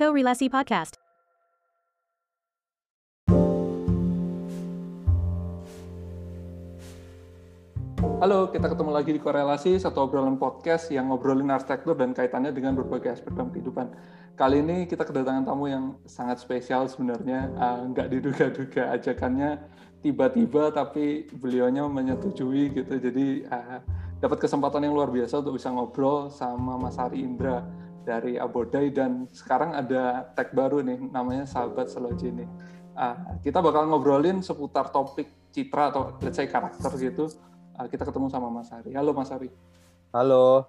Korelasi Podcast. Halo, kita ketemu lagi di Korelasi, satu obrolan podcast yang ngobrolin arsitektur dan kaitannya dengan berbagai aspek dalam kehidupan. Kali ini kita kedatangan tamu yang sangat spesial sebenarnya, uh, nggak diduga-duga ajakannya tiba-tiba, tapi beliaunya menyetujui gitu. Jadi uh, dapat kesempatan yang luar biasa untuk bisa ngobrol sama Mas Hari Indra dari Abodai dan sekarang ada tag baru nih, namanya Sahabat Selojini. Uh, kita bakal ngobrolin seputar topik citra atau let's say karakter gitu Ah, kita ketemu sama Mas Hari. Halo Mas Hari. Halo.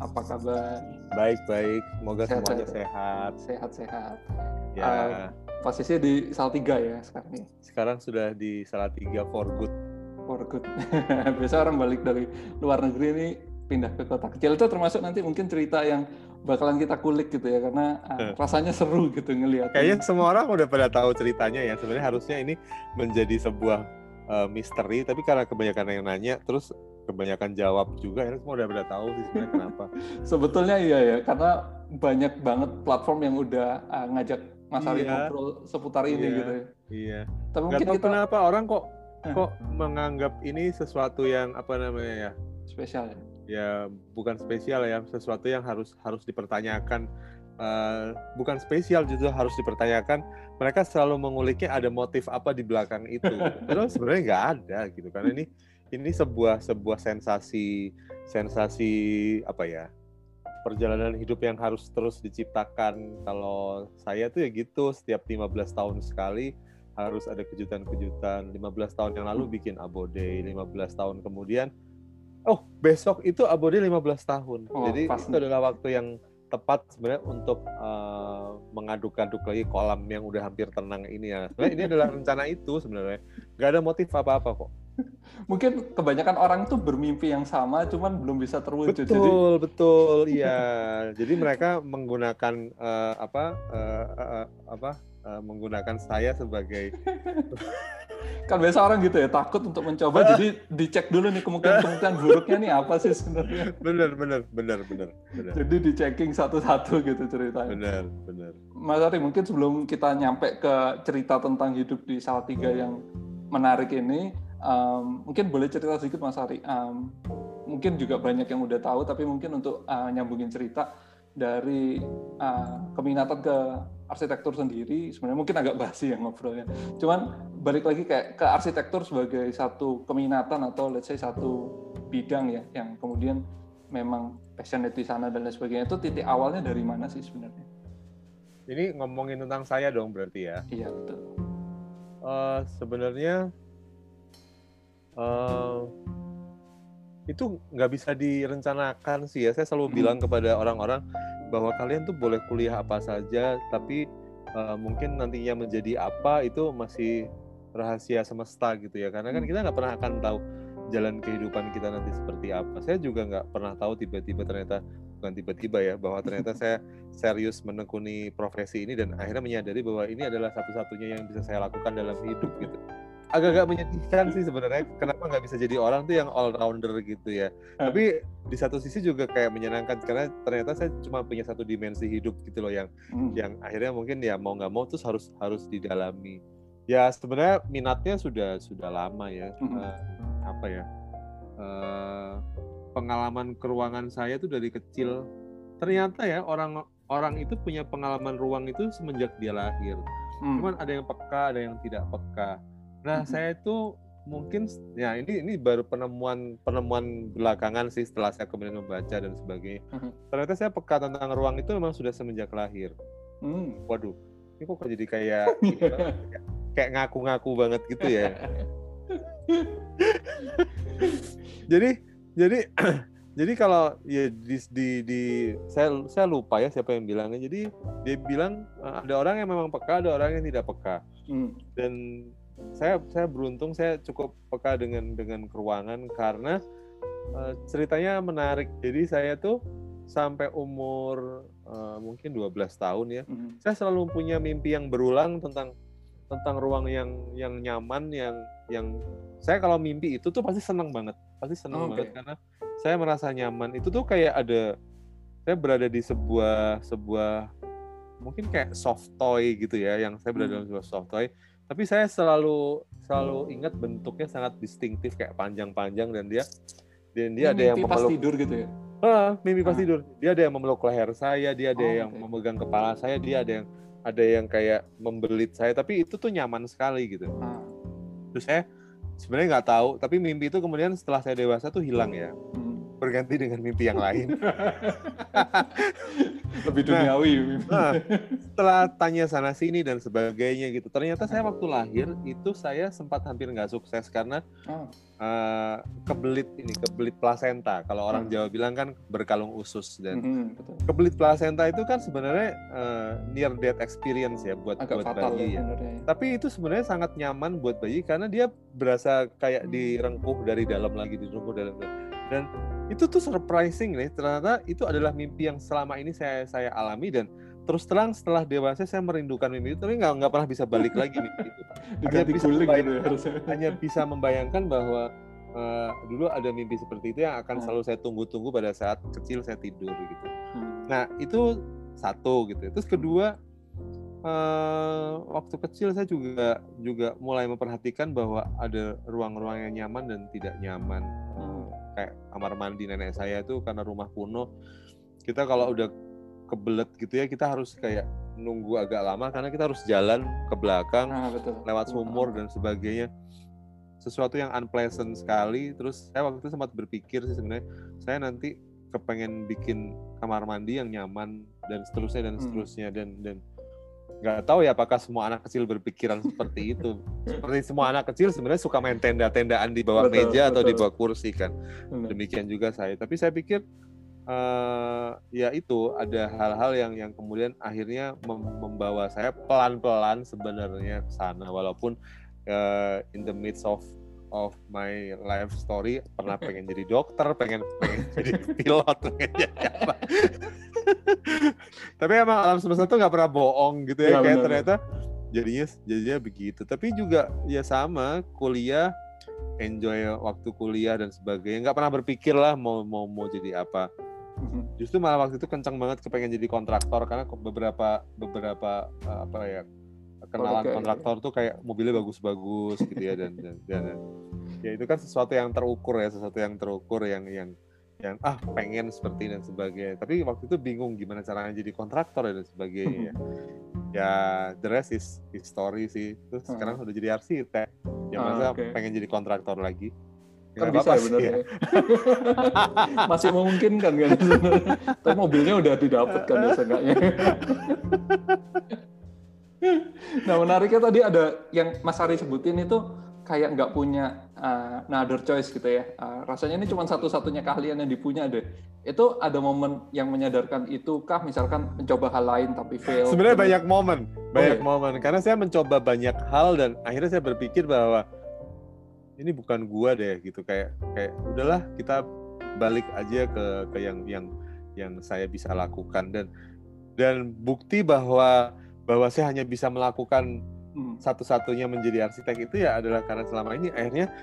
Apa kabar? Baik baik. Semoga Sehat, semuanya sehat. sehat. Sehat. Ya. Ah, posisinya di Salatiga ya sekarang nih. Sekarang sudah di Salatiga for good. For good. Biasa orang balik dari luar negeri ini pindah ke kota kecil itu termasuk nanti mungkin cerita yang bakalan kita kulik gitu ya karena Eh. rasanya seru gitu ngelihat. Kayaknya semua orang udah pada tahu ceritanya ya. Sebenarnya harusnya ini menjadi sebuah eh, misteri, tapi karena kebanyakan yang nanya, terus kebanyakan jawab juga, akhirnya semua udah pada tahu sih sebenarnya kenapa. Sebetulnya iya ya karena banyak banget platform yang udah ah, ngajak Mas Hari Iya. ngobrol seputar ini Iya. gitu ya. Iya. Tapi Gak mungkin tahu kita kenapa orang kok Eh. kok menganggap ini sesuatu yang apa namanya ya? spesial ya. Ya bukan spesial ya sesuatu yang harus harus dipertanyakan. Eh, bukan spesial justru harus dipertanyakan. Mereka selalu menguliknya ada motif apa di belakang itu. Padahal sebenarnya nggak ada gitu karena ini ini sebuah sebuah sensasi sensasi apa ya perjalanan hidup yang harus terus diciptakan. Kalau saya tuh ya gitu setiap 15 tahun sekali harus ada kejutan-kejutan. 15 tahun yang lalu bikin abode 15 tahun kemudian oh besok itu abode 15 tahun. Oh, jadi pas itu nih. adalah waktu yang tepat sebenarnya untuk eh, mengaduk-aduk lagi kolam yang udah hampir tenang ini ya. Sebenarnya ini adalah rencana itu sebenarnya. Nggak ada motif apa-apa kok. Mungkin kebanyakan orang tuh bermimpi yang sama, cuman belum bisa terwujud. Jadi betul betul. Iya. Jadi mereka menggunakan eh, apa eh, eh, apa eh, menggunakan saya sebagai kan biasa orang gitu ya takut untuk mencoba, jadi dicek dulu nih kemungkinan-kemungkinan buruknya nih apa sih sebenarnya. bener bener bener bener bener Jadi dicekking satu-satu gitu ceritanya. bener bener Mas Ari, mungkin sebelum kita nyampe ke cerita tentang hidup di Salatiga yang menarik ini, em, mungkin boleh cerita sedikit Mas Ari. Em, mungkin juga banyak yang udah tahu, tapi mungkin untuk eh, nyambungin cerita dari eh, keminatan ke arsitektur sendiri, sebenarnya mungkin agak basi ya ngobrolnya. Cuman balik lagi kayak ke arsitektur sebagai satu keminatan atau let's say satu bidang ya, yang kemudian memang passionate di sana dan lain sebagainya. Itu titik awalnya dari mana sih sebenarnya? ini ngomongin tentang saya dong berarti ya Iya betul. Eh, sebenarnya eh, itu nggak bisa direncanakan sih ya. Saya selalu Hmm. bilang kepada orang-orang bahwa kalian tuh boleh kuliah apa saja, tapi eh, mungkin nantinya menjadi apa itu masih rahasia semesta gitu ya. Karena kan Hmm. kita nggak pernah akan tahu jalan kehidupan kita nanti seperti apa. Saya juga nggak pernah tahu tiba-tiba ternyata bukan tiba-tiba ya bahwa ternyata saya serius menekuni profesi ini dan akhirnya menyadari bahwa ini adalah satu-satunya yang bisa saya lakukan dalam hidup gitu. Agak-agak menyedihkan sih sebenarnya kenapa nggak bisa jadi orang tuh yang all rounder gitu ya. Tapi di satu sisi juga kayak menyenangkan karena ternyata saya cuma punya satu dimensi hidup gitu loh yang Hmm. yang akhirnya mungkin ya mau nggak mau terus harus harus didalami. Ya sebenarnya minatnya sudah sudah lama ya. Mhm. Eh, apa ya? eh, pengalaman keruangan saya tuh dari kecil. Ternyata ya orang orang itu punya pengalaman ruang itu semenjak dia lahir. Hmm. Cuman ada yang peka, ada yang tidak peka. Nah, saya itu mungkin ya ini ini baru penemuan penemuan belakangan sih setelah saya kemudian membaca dan sebagainya. Ternyata saya peka tentang ruang itu memang sudah semenjak lahir. Hmm. Waduh, ini kok jadi kayak kayak- kayak ngaku-ngaku banget gitu ya. jadi jadi jadi kalau ya di, di, di saya saya lupa ya siapa yang bilangnya. Jadi dia bilang eh, ada orang yang memang peka, ada orang yang tidak peka. Hmm. Dan saya saya beruntung saya cukup peka dengan dengan keruangan karena eh, ceritanya menarik. Jadi saya tuh sampai umur eh, mungkin 12 tahun ya Hmm. saya selalu punya mimpi yang berulang tentang tentang ruang yang yang nyaman yang yang saya kalau mimpi itu tuh pasti senang banget pasti senang Oke. banget karena saya merasa nyaman itu tuh kayak ada saya berada di sebuah sebuah mungkin kayak soft toy gitu ya yang saya berada Hmm. dalam sebuah soft toy tapi saya selalu selalu ingat bentuknya sangat distintif kayak panjang-panjang dan dia dan dia Ini ada yang mimpi pas memeluk tidur gitu ya. Ah, mimpi pas Ah. tidur. Dia ada yang memeluk leher saya, dia ada Oh, yang oke. memegang kepala saya, dia ada yang ada yang kayak membelit saya, tapi itu tuh nyaman sekali gitu. Ah, Terus saya sebenarnya nggak tahu, tapi mimpi itu kemudian setelah saya dewasa tuh hilang ya, hmm. Berganti dengan mimpi yang lain. Lebih Nah. duniawi. Nah, setelah tanya sana sini dan sebagainya gitu, ternyata saya waktu lahir itu saya sempat hampir nggak sukses karena Ah, eh, kebelit ini, kebelit plasenta. Kalau orang Hmm. Jawa bilang kan berkalung usus dan mhm, betul. kebelit plasenta itu kan sebenarnya eh, near death experience ya buat Agak buat fatal bayi ya ya. sebenarnya. Tapi itu sebenarnya sangat nyaman buat bayi karena dia berasa kayak direngkuh dari dalam lagi direngkuh dalam dan itu tuh surprising nih ternyata itu adalah mimpi yang selama ini saya saya alami dan terus terang setelah dewasa saya merindukan mimpi itu tapi nggak nggak pernah bisa balik lagi mimpi itu Diganti bisa guling gitu ya membayangkan. hanya bisa membayangkan bahwa eh, dulu ada mimpi seperti itu yang akan Hmm. selalu saya tunggu-tunggu pada saat kecil saya tidur gitu Hmm. Nah itu satu gitu. Terus kedua eh, waktu kecil saya juga juga mulai memperhatikan bahwa ada ruang-ruang yang nyaman dan tidak nyaman. Eh, kayak kamar mandi nenek saya itu karena rumah kuno. Kita kalau udah kebelet gitu ya kita harus kayak nunggu agak lama karena kita harus jalan ke belakang Ah, betul. lewat sumur dan sebagainya sesuatu yang unpleasant sekali terus saya waktu itu sempat berpikir sih sebenarnya saya nanti kepengen bikin kamar mandi yang nyaman dan seterusnya dan Hmm. seterusnya dan dan nggak tahu ya apakah semua anak kecil berpikiran seperti itu. Seperti semua anak kecil sebenarnya suka main tenda-tendaan di bawah Betul, meja atau di betul. bawah kursi kan. Demikian juga saya. Tapi saya pikir eh, ya itu ada hal-hal yang yang kemudian akhirnya mem- membawa saya pelan-pelan sebenarnya ke sana. Walaupun eh, in the midst of of my life story pernah pengen jadi dokter pengen pengen jadi pilot pengen jadi apa tapi emang alam semesta tuh nggak pernah bohong gitu ya, Ya, kayak ternyata jadinya jadinya begitu. Tapi juga ya sama kuliah enjoy waktu kuliah dan sebagainya. Nggak pernah berpikir lah mau mau mau jadi apa. Mhm. justru malah waktu itu kencang banget kepengen jadi kontraktor. Karena beberapa beberapa eh, apa ya kenalan Oke. kontraktor tuh kayak mobilnya bagus-bagus gitu ya dan, dan, dan. Ya itu kan sesuatu yang terukur ya sesuatu yang terukur yang yang yang ah pengen seperti dan sebagainya tapi waktu itu bingung gimana caranya jadi kontraktor dan sebagainya ya the rest is history sih terus Hmm. sekarang udah jadi arsitek ya Ah, masa oke. pengen jadi kontraktor lagi kan bisa ya benar ya. ya. Masih memungkinkan kan. Tapi mobilnya udah didapatkan ya seenggaknya. nah menariknya tadi ada yang Mas Ari sebutin itu kayak nggak punya uh, another choice gitu ya. Uh, rasanya ini cuma satu-satunya keahlian yang dipunya deh. Itu ada momen yang menyadarkan itu kah misalkan mencoba hal lain tapi fail. Sebenarnya Terus- banyak momen, banyak iya. momen. Karena saya mencoba banyak hal dan akhirnya saya berpikir bahwa ini bukan gua deh gitu kayak kayak udahlah kita balik aja ke ke yang yang yang saya bisa lakukan dan dan bukti bahwa bahwa saya hanya bisa melakukan Hmm. satu-satunya menjadi arsitek itu ya adalah karena selama ini akhirnya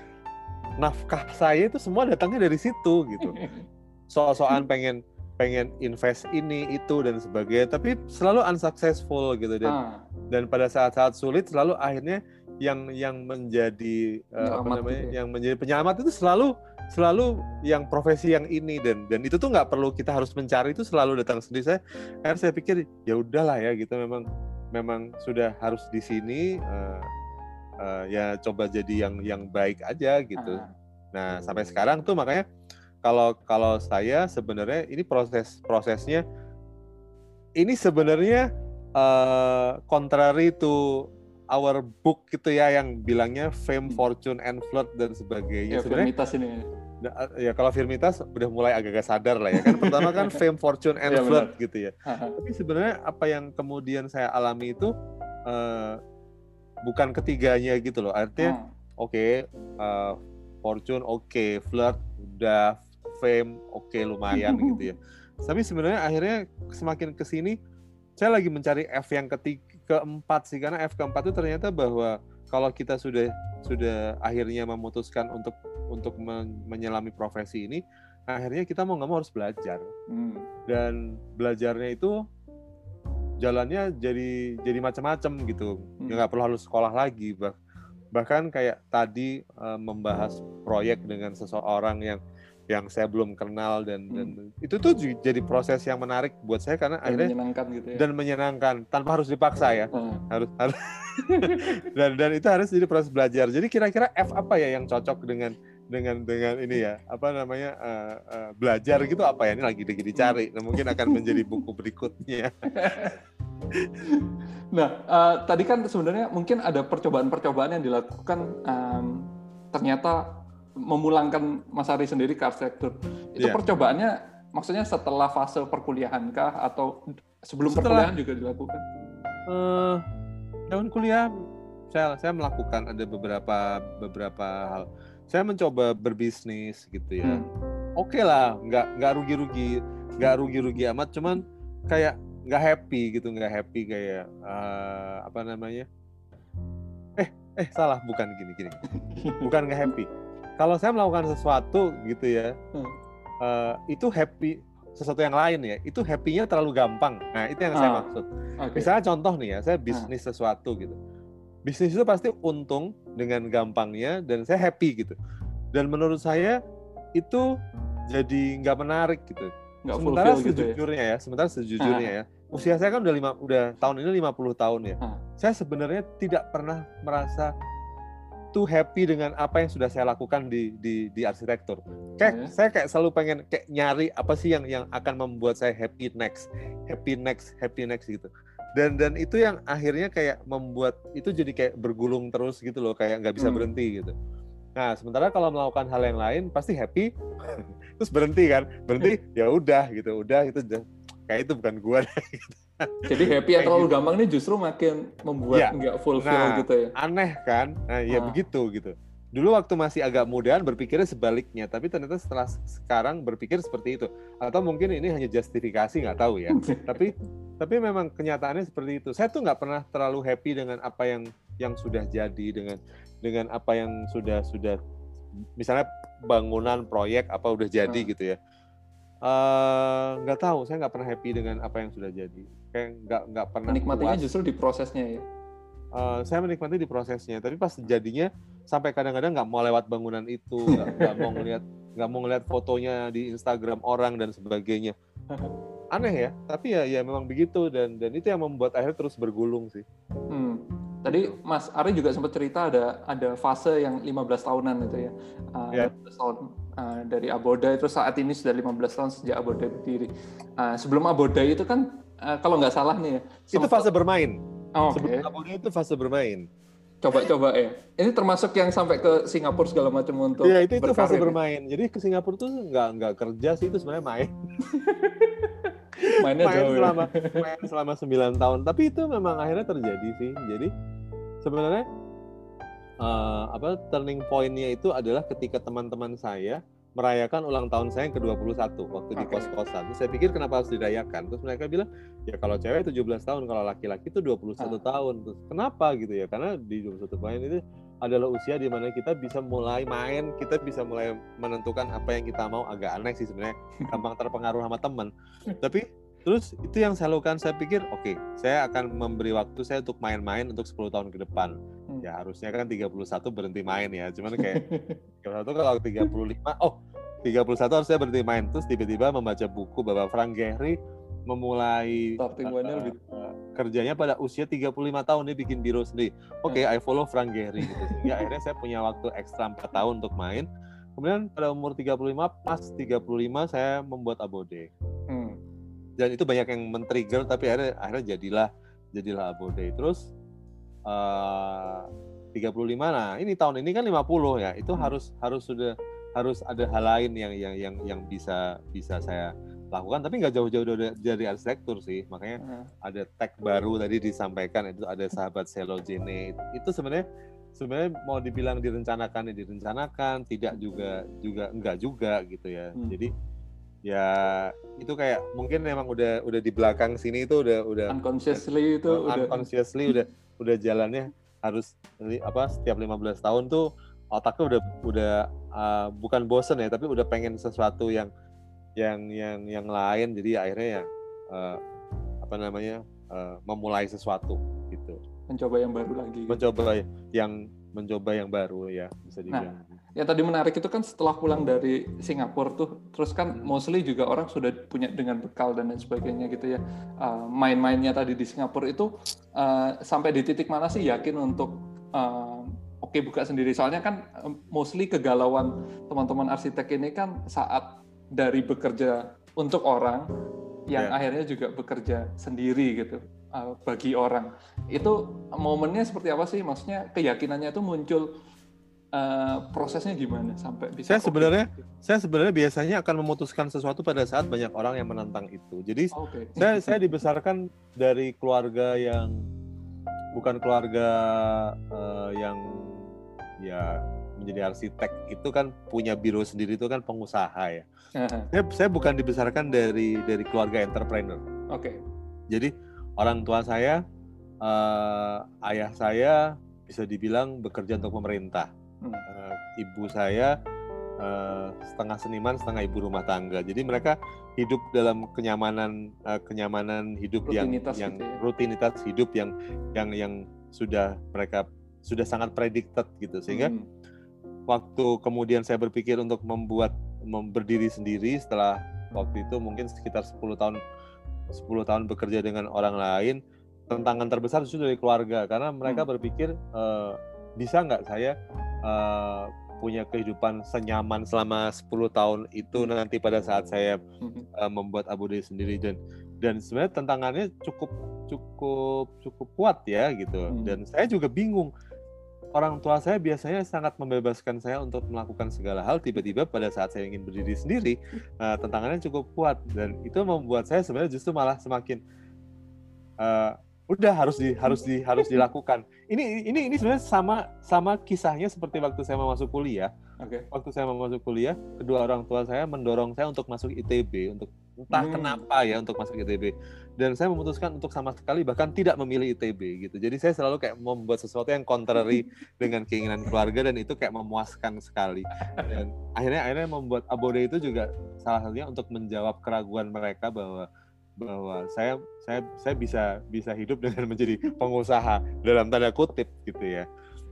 nafkah saya itu semua datangnya dari situ gitu. Soal-soal pengen pengen invest ini itu dan sebagainya tapi selalu unsuccessful gitu. Dan Ah, dan pada saat-saat sulit selalu akhirnya yang yang menjadi eh, apa namanya gitu ya. yang menjadi penyelamat itu selalu selalu yang profesi yang ini. Dan dan itu tuh nggak perlu kita harus mencari itu selalu datang sendiri. Saya akhirnya saya pikir ya udahlah ya gitu. Memang memang sudah harus di sini eh, eh, ya coba jadi yang yang baik aja gitu ah. Nah, sampai sekarang tuh makanya kalau kalau saya sebenarnya ini proses prosesnya ini sebenarnya eh contrary to our book gitu ya yang bilangnya fame, Hmm. fortune and flirt dan sebagainya. Ya, sebenarnya firmitas ini. Nah, ya kalau Firmitas udah mulai agak-agak sadar lah ya kan pertama kan fame, fortune and Iya, flirt gitu ya. Ah, Tapi sebenarnya apa yang kemudian saya alami itu eh, bukan ketiganya gitu loh. Artinya ah. oke uh, fortune oke flirt udah fame oke lumayan gitu ya tapi sebenarnya akhirnya semakin ke sini saya lagi mencari F yang ketiga keempat sih karena F keempat itu ternyata bahwa kalau kita sudah sudah akhirnya memutuskan untuk untuk men- menyelami profesi ini akhirnya kita mau nggak mau harus belajar Hmm. dan belajarnya itu jalannya jadi jadi macam-macam gitu Hmm. ya nggak perlu harus sekolah lagi bah- bahkan kayak tadi eh, membahas proyek dengan seseorang yang yang saya belum kenal dan dan itu tuh jadi proses yang menarik buat saya karena Dan akhirnya menyenangkan gitu ya. dan menyenangkan tanpa harus dipaksa ya. Ah, harus harus dan dan itu harus jadi proses belajar. Jadi kira-kira F apa ya yang cocok dengan dengan dengan ini ya? Apa namanya eh, eh, belajar gitu apa ya? Ini lagi lagi dicari. Nah, mungkin akan menjadi buku berikutnya. Nah, eh, tadi kan sebenarnya mungkin ada percobaan-percobaan yang dilakukan em, ternyata memulangkan Mas Ari sendiri ke arsitektur. Itu Iya. percobaannya maksudnya setelah fase perkuliahan kah atau sebelum Setelah. perkuliahan juga dilakukan? eh tahun kuliah saya saya melakukan ada beberapa beberapa hal saya mencoba berbisnis gitu ya Hmm. oke lah nggak nggak rugi-rugi nggak rugi-rugi amat cuman kayak nggak happy gitu nggak happy kayak eh, apa namanya eh eh salah bukan gini gini bukan nggak happy kalau saya melakukan sesuatu gitu ya Hmm. eh, itu happy sesuatu yang lain ya itu happy-nya terlalu gampang nah itu yang saya Ah. maksud Oke. misalnya contoh nih ya saya bisnis sesuatu gitu bisnis itu pasti untung dengan gampangnya dan saya happy gitu dan menurut saya itu jadi nggak menarik gitu Nggak sementara fulfill gitu ya. sejujurnya ya. sementara sejujurnya ya usia saya kan udah lima udah tahun ini 50 tahun ya Ah. saya sebenarnya tidak pernah merasa tuh happy dengan apa yang sudah saya lakukan di di di arsitektur. Kayak ya? saya kayak selalu pengen kayak nyari apa sih yang yang akan membuat saya happy next happy next happy next gitu. Dan dan itu yang akhirnya kayak membuat itu jadi kayak bergulung terus gitu loh kayak nggak bisa Hmm. berhenti gitu. Nah sementara kalau melakukan hal yang lain pasti happy terus berhenti kan? Berhenti ya udah gitu udah itu udah- kayak itu bukan gua Jadi happy yang terlalu gitu. gampang ini justru makin membuat Iya. nggak fulfill Nah, gitu ya. aneh kan nah ya Ah. begitu gitu dulu waktu masih agak mudaan berpikirnya sebaliknya tapi ternyata setelah sekarang berpikir seperti itu atau mungkin ini hanya justifikasi nggak tahu ya tapi tapi memang kenyataannya seperti itu saya tuh nggak pernah terlalu happy dengan apa yang yang sudah jadi dengan dengan apa yang sudah sudah misalnya bangunan proyek apa udah jadi Hmm. gitu ya Eh, nggak tahu saya nggak pernah happy dengan apa yang sudah jadi kayak nggak nggak pernah Menikmatinya puas. justru di prosesnya ya. Eh, saya menikmati di prosesnya tapi pas jadinya sampai kadang-kadang nggak mau lewat bangunan itu nggak mau ngelihat nggak mau ngelihat fotonya di Instagram orang dan sebagainya aneh ya tapi ya ya memang begitu dan dan itu yang membuat akhirnya terus bergulung sih Hmm. Tadi Mas Ari juga sempat cerita ada ada fase yang 15 tahunan itu ya. Uh, Ya. 15 tahun uh, dari Abodai terus saat ini sudah 15 tahun sejak Abodai berdiri. Uh, sebelum Abodai itu kan uh, kalau nggak salah nih ya. itu sempat- fase bermain Oh, Oke. sebelum itu fase bermain Coba-coba ya. Ini termasuk yang sampai ke Singapura segala macam untuk Iya itu itu fase berkarir ya? bermain jadi ke Singapura tuh nggak nggak kerja sih itu sebenarnya main Mainnya main jauh ya. selama main selama 9 tahun tapi itu memang akhirnya terjadi sih jadi sebenarnya eh, apa turning point-nya itu adalah ketika teman-teman saya merayakan ulang tahun saya yang ke-21 waktu di Oke. kos-kosan. Terus saya pikir kenapa harus dirayakan? Terus mereka bilang, ya kalau cewek 17 tahun, kalau laki-laki itu 21 Ah. tahun. Terus kenapa gitu ya? Karena di 21 tahun itu adalah usia di mana kita bisa mulai main, kita bisa mulai menentukan apa yang kita mau. Agak aneh sih sebenarnya, gampang terpengaruh sama teman. Tapi terus itu yang saya lakukan, saya pikir, oke, saya akan memberi waktu saya untuk main-main untuk 10 tahun ke depan. Hmm. Ya harusnya kan 31 berhenti main ya, cuman kayak 31 kalau 35, oh 31 harusnya berhenti main. Terus tiba-tiba membaca buku Bapak Frank Gehry memulai Starting eh, lebih eh, kerjanya pada usia 35 tahun dia bikin biro sendiri. Oke, I follow Frank Gehry gitu. Sehingga akhirnya saya punya waktu ekstra 4 tahun untuk main. Kemudian pada umur 35, pas 35 saya membuat Abode. Hmm. Dan itu banyak yang men-trigger tapi akhirnya akhirnya jadilah jadilah Abode. Terus eh 35 nah ini tahun ini kan 50 ya. Itu Hmm. harus harus sudah harus ada hal lain yang yang yang yang bisa bisa saya lakukan tapi nggak jauh-jauh dari, dari arsitektur sih makanya Nah, ada tag baru tadi disampaikan itu ada sahabat Selogene itu sebenarnya sebenarnya mau dibilang direncanakan ya direncanakan tidak juga juga enggak juga gitu ya Hmm. jadi ya itu kayak mungkin memang udah udah di belakang sini itu udah udah unconsciously itu udah unconsciously udah udah jalannya harus apa setiap 15 tahun tuh otaknya udah udah uh, bukan bosen ya tapi udah pengen sesuatu yang yang yang yang lain jadi akhirnya ya uh, apa namanya uh, memulai sesuatu gitu. Mencoba yang baru lagi. Mencoba yang mencoba yang baru ya bisa nah, dibilang. Nah, yang tadi menarik itu kan setelah pulang dari Singapura tuh, terus kan hmm. mostly juga orang sudah punya dengan bekal dan lain sebagainya gitu ya. Uh, main-mainnya tadi di Singapura itu uh, sampai di titik mana sih yakin untuk uh, oke okay, buka sendiri? Soalnya kan mostly kegalauan teman-teman arsitek ini kan saat dari bekerja untuk orang yang yeah. akhirnya juga bekerja sendiri gitu uh, bagi orang. Itu momennya seperti apa sih? Maksudnya keyakinannya itu muncul uh, prosesnya gimana sampai bisa? Saya sebenarnya gitu? saya sebenarnya biasanya akan memutuskan sesuatu pada saat banyak orang yang menentang itu. Jadi okay. saya saya dibesarkan dari keluarga yang bukan keluarga uh, yang ya menjadi arsitek itu kan punya biro sendiri itu kan pengusaha ya. saya, saya bukan dibesarkan dari dari keluarga entrepreneur. Oke. Okay. Jadi orang tua saya, uh, ayah saya bisa dibilang bekerja untuk pemerintah. Hmm. Uh, ibu saya uh, setengah seniman, setengah ibu rumah tangga. Jadi mereka hidup dalam kenyamanan uh, kenyamanan hidup rutinitas yang yang gitu ya? rutinitas hidup yang yang yang sudah mereka sudah sangat predicted gitu sehingga hmm. waktu kemudian saya berpikir untuk membuat berdiri sendiri setelah waktu itu mungkin sekitar 10 tahun 10 tahun bekerja dengan orang lain tantangan terbesar itu dari keluarga karena mereka hmm. berpikir uh, bisa nggak saya uh, punya kehidupan senyaman selama 10 tahun itu hmm. nanti pada saat saya uh, membuat Abu Dhabi sendiri. Dan dan sebenarnya tantangannya cukup cukup cukup kuat ya gitu. Hmm. dan saya juga bingung. Orang tua saya biasanya sangat membebaskan saya untuk melakukan segala hal. Tiba-tiba pada saat saya ingin berdiri sendiri uh, tantangannya cukup kuat. Dan itu membuat saya sebenarnya justru malah semakin uh, udah harus di harus di harus dilakukan. Ini ini ini sebenarnya sama sama kisahnya seperti waktu saya mau masuk kuliah. Okay. waktu saya mau masuk kuliah kedua orang tua saya mendorong saya untuk masuk ITB untuk entah hmm. kenapa ya untuk masuk ITB dan saya memutuskan untuk sama sekali bahkan tidak memilih ITB gitu. Jadi saya selalu kayak membuat sesuatu yang contrary dengan keinginan keluarga dan itu kayak memuaskan sekali. Dan akhirnya akhirnya membuat abode itu juga salah satunya untuk menjawab keraguan mereka bahwa bahwa saya saya saya bisa bisa hidup dengan menjadi pengusaha dalam tanda kutip gitu ya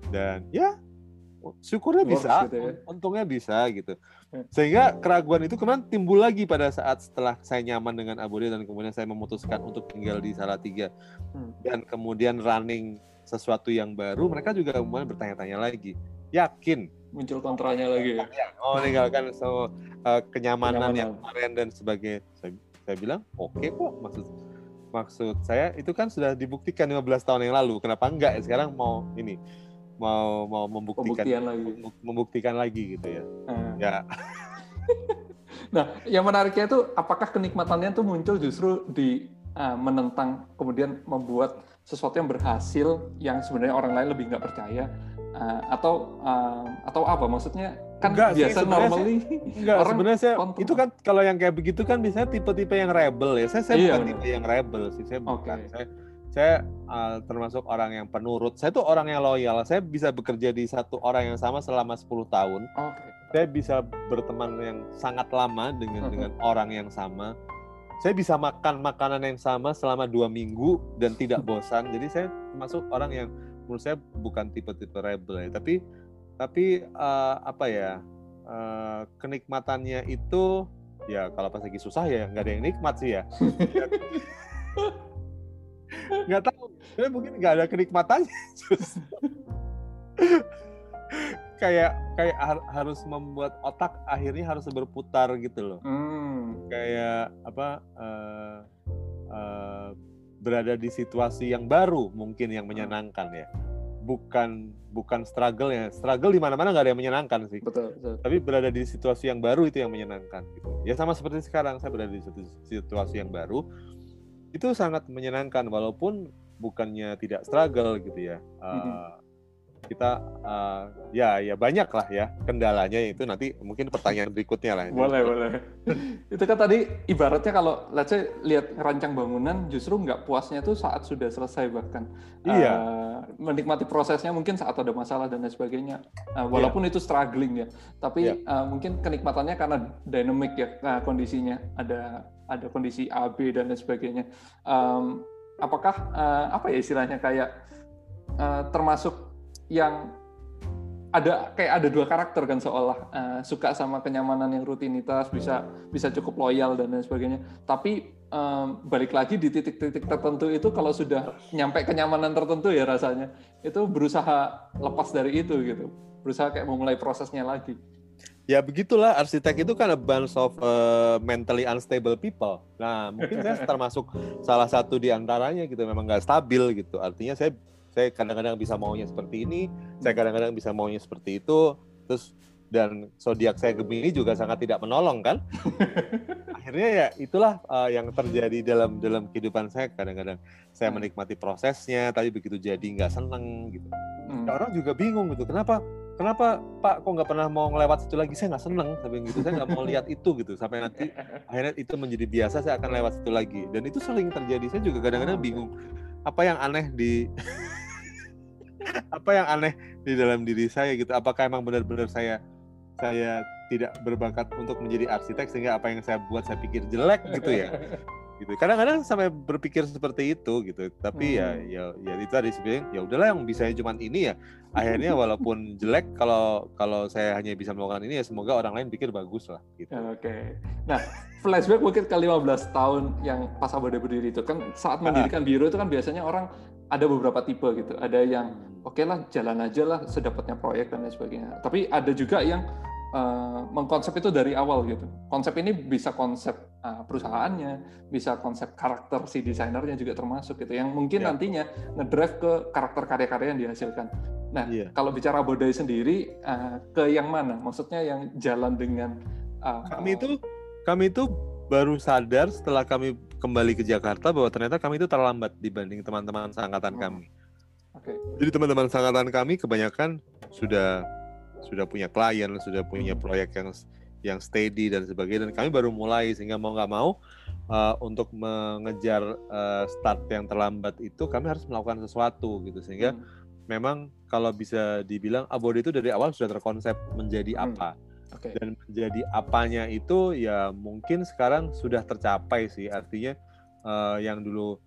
dan ya syukurnya bisa, gitu ya. untungnya bisa gitu. Ya. Sehingga keraguan itu kemudian timbul lagi pada saat setelah saya nyaman dengan Abode dan kemudian saya memutuskan untuk tinggal di Salatiga hmm. dan kemudian running sesuatu yang baru, mereka juga kemudian bertanya-tanya lagi, yakin muncul kontranya lagi ya. Oh, meninggalkan so, uh, kenyamanan, kenyamanan yang kemarin dan sebagainya. Saya, bilang, oke okay kok maksud maksud saya itu kan sudah dibuktikan 15 tahun yang lalu. Kenapa enggak ya sekarang mau ini mau mau membuktikan lagi. membuktikan lagi gitu ya. Hmm. Ya. nah, yang menariknya itu apakah kenikmatannya itu muncul justru di uh, menentang kemudian membuat sesuatu yang berhasil yang sebenarnya orang lain lebih nggak percaya uh, atau uh, atau apa maksudnya kan enggak biasa sih, normally enggak orang sebenarnya saya itu kan kalau yang kayak begitu kan biasanya tipe-tipe yang rebel ya saya saya iya, bukan bener. tipe yang rebel sih saya bukan okay. saya saya uh, termasuk orang yang penurut. Saya tuh orang yang loyal. Saya bisa bekerja di satu orang yang sama selama 10 tahun. Okay. Saya bisa berteman yang sangat lama dengan uh -huh. dengan orang yang sama. Saya bisa makan makanan yang sama selama dua minggu dan tidak bosan. Jadi saya termasuk orang yang menurut saya bukan tipe-tipe rebel ya. Tapi tapi uh, apa ya uh, kenikmatannya itu ya kalau pas lagi susah ya nggak ada yang nikmat sih ya. nggak tahu tapi mungkin nggak ada kenikmatannya kayak kayak har harus membuat otak akhirnya harus berputar gitu loh hmm. kayak apa uh, uh, berada di situasi yang baru mungkin yang menyenangkan ya bukan bukan struggle ya struggle di mana mana nggak ada yang menyenangkan sih betul, betul. tapi berada di situasi yang baru itu yang menyenangkan gitu ya sama seperti sekarang saya berada di situasi yang baru itu sangat menyenangkan walaupun bukannya tidak struggle gitu ya. Uh, kita uh, ya ya banyak lah ya kendalanya itu nanti mungkin pertanyaan berikutnya lah. Boleh boleh. itu kan tadi ibaratnya kalau let's say lihat rancang bangunan justru nggak puasnya tuh saat sudah selesai bahkan. Iya. Uh, menikmati prosesnya mungkin saat ada masalah dan lain sebagainya. Uh, walaupun iya. itu struggling ya, tapi iya. uh, mungkin kenikmatannya karena dynamic ya uh, kondisinya ada ada kondisi A, B dan lain sebagainya. Um, apakah uh, apa ya istilahnya kayak uh, termasuk yang ada kayak ada dua karakter kan seolah uh, suka sama kenyamanan yang rutinitas bisa bisa cukup loyal dan lain sebagainya. Tapi um, balik lagi di titik-titik tertentu itu kalau sudah nyampe kenyamanan tertentu ya rasanya itu berusaha lepas dari itu gitu. Berusaha kayak memulai prosesnya lagi. Ya begitulah. Arsitek itu kan a bunch of uh, mentally unstable people. Nah mungkin saya termasuk salah satu di antaranya gitu. Memang nggak stabil gitu. Artinya saya saya kadang-kadang bisa maunya seperti ini saya kadang-kadang bisa maunya seperti itu. Terus dan zodiak saya Gemini juga sangat tidak menolong kan? Akhirnya ya itulah uh, yang terjadi dalam dalam kehidupan saya kadang-kadang. Saya hmm. menikmati prosesnya tapi begitu jadi nggak seneng gitu. Hmm. orang juga bingung gitu kenapa kenapa Pak kok nggak pernah mau ngelewat situ lagi? Saya nggak seneng sampai gitu. Saya nggak mau lihat itu gitu. Sampai nanti akhirnya itu menjadi biasa saya akan lewat situ lagi. Dan itu sering terjadi. Saya juga kadang-kadang oh, bingung apa yang aneh di apa yang aneh di dalam diri saya gitu? Apakah emang benar-benar saya saya tidak berbakat untuk menjadi arsitek sehingga apa yang saya buat saya pikir jelek gitu ya gitu. Kadang-kadang sampai berpikir seperti itu gitu. Tapi ya, hmm. ya ya ya itu ada sebenarnya ya udahlah yang bisa cuma ini ya. Akhirnya walaupun jelek kalau kalau saya hanya bisa melakukan ini ya semoga orang lain pikir bagus lah gitu. Oke. Okay. nah flashback mungkin ke 15 tahun yang pas Abode berdiri itu kan saat mendirikan biro itu kan biasanya orang ada beberapa tipe gitu. Ada yang hmm. oke okay lah jalan aja lah sedapatnya proyek dan lain sebagainya. Tapi ada juga yang uh, mengkonsep itu dari awal gitu. Konsep ini bisa konsep uh, perusahaannya, bisa konsep karakter si desainernya juga termasuk gitu. Yang mungkin yeah. nantinya ngedrive ke karakter karya-karya yang dihasilkan. Nah, yeah. kalau bicara Bodai sendiri uh, ke yang mana? Maksudnya yang jalan dengan uh, kami itu kami itu baru sadar setelah kami kembali ke Jakarta bahwa ternyata kami itu terlambat dibanding teman-teman seangkatan oh. kami. Okay. Jadi teman-teman seangkatan kami kebanyakan sudah sudah punya klien, sudah punya hmm. proyek yang yang steady dan sebagainya dan kami baru mulai sehingga mau nggak mau uh, untuk mengejar uh, start yang terlambat itu kami harus melakukan sesuatu gitu sehingga hmm. memang kalau bisa dibilang Abode itu dari awal sudah terkonsep menjadi hmm. apa okay. dan menjadi apanya itu ya mungkin sekarang sudah tercapai sih artinya uh, yang dulu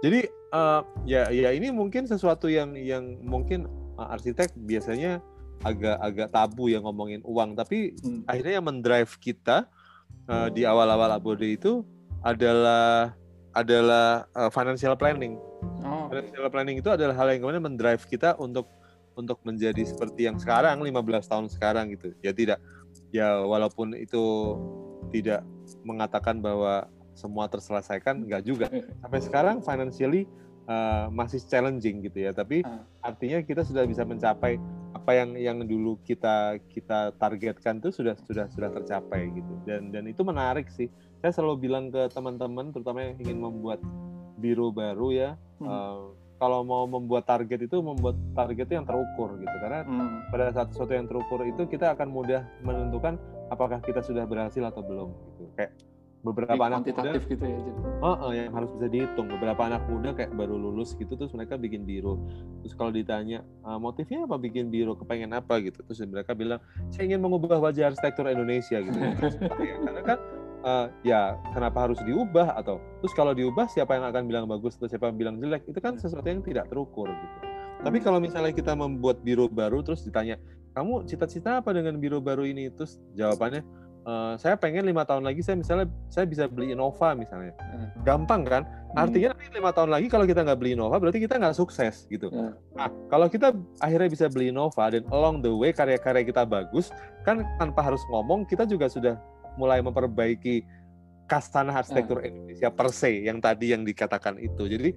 jadi uh, ya ya ini mungkin sesuatu yang yang mungkin uh, arsitek biasanya agak-agak tabu ya ngomongin uang tapi hmm. akhirnya yang mendrive kita uh, di awal-awal abode itu adalah adalah uh, financial planning. Oh. Financial planning itu adalah hal yang kemudian mendrive kita untuk untuk menjadi seperti yang sekarang 15 tahun sekarang gitu. Ya tidak ya walaupun itu tidak mengatakan bahwa semua terselesaikan enggak juga. Sampai sekarang financially uh, masih challenging gitu ya, tapi uh. artinya kita sudah bisa mencapai apa yang yang dulu kita kita targetkan itu sudah sudah sudah tercapai gitu dan dan itu menarik sih saya selalu bilang ke teman-teman terutama yang ingin membuat biro baru ya hmm. uh, kalau mau membuat target itu membuat target itu yang terukur gitu karena hmm. pada saat sesuatu yang terukur itu kita akan mudah menentukan apakah kita sudah berhasil atau belum gitu kayak beberapa Jadi anak muda gitu ya jadi. Uh, uh, yang harus bisa dihitung. Beberapa anak muda kayak baru lulus gitu terus mereka bikin biro. Terus kalau ditanya uh, motifnya apa bikin biro? Kepengen apa? Gitu. Terus mereka bilang saya ingin mengubah wajah arsitektur Indonesia gitu. Ya, karena kan uh, ya kenapa harus diubah? Atau terus kalau diubah siapa yang akan bilang bagus atau siapa yang bilang jelek? Itu kan sesuatu yang tidak terukur gitu. Tapi hmm. kalau misalnya kita membuat biro baru terus ditanya kamu cita-cita apa dengan biro baru ini? Terus jawabannya uh, saya pengen lima tahun lagi saya misalnya saya bisa beli Innova misalnya hmm. gampang kan hmm. artinya nanti lima tahun lagi kalau kita nggak beli Innova berarti kita nggak sukses gitu hmm. nah kalau kita akhirnya bisa beli Innova dan along the way karya-karya kita bagus kan tanpa harus ngomong kita juga sudah mulai memperbaiki kastana arsitektur hmm. Indonesia per se yang tadi yang dikatakan itu jadi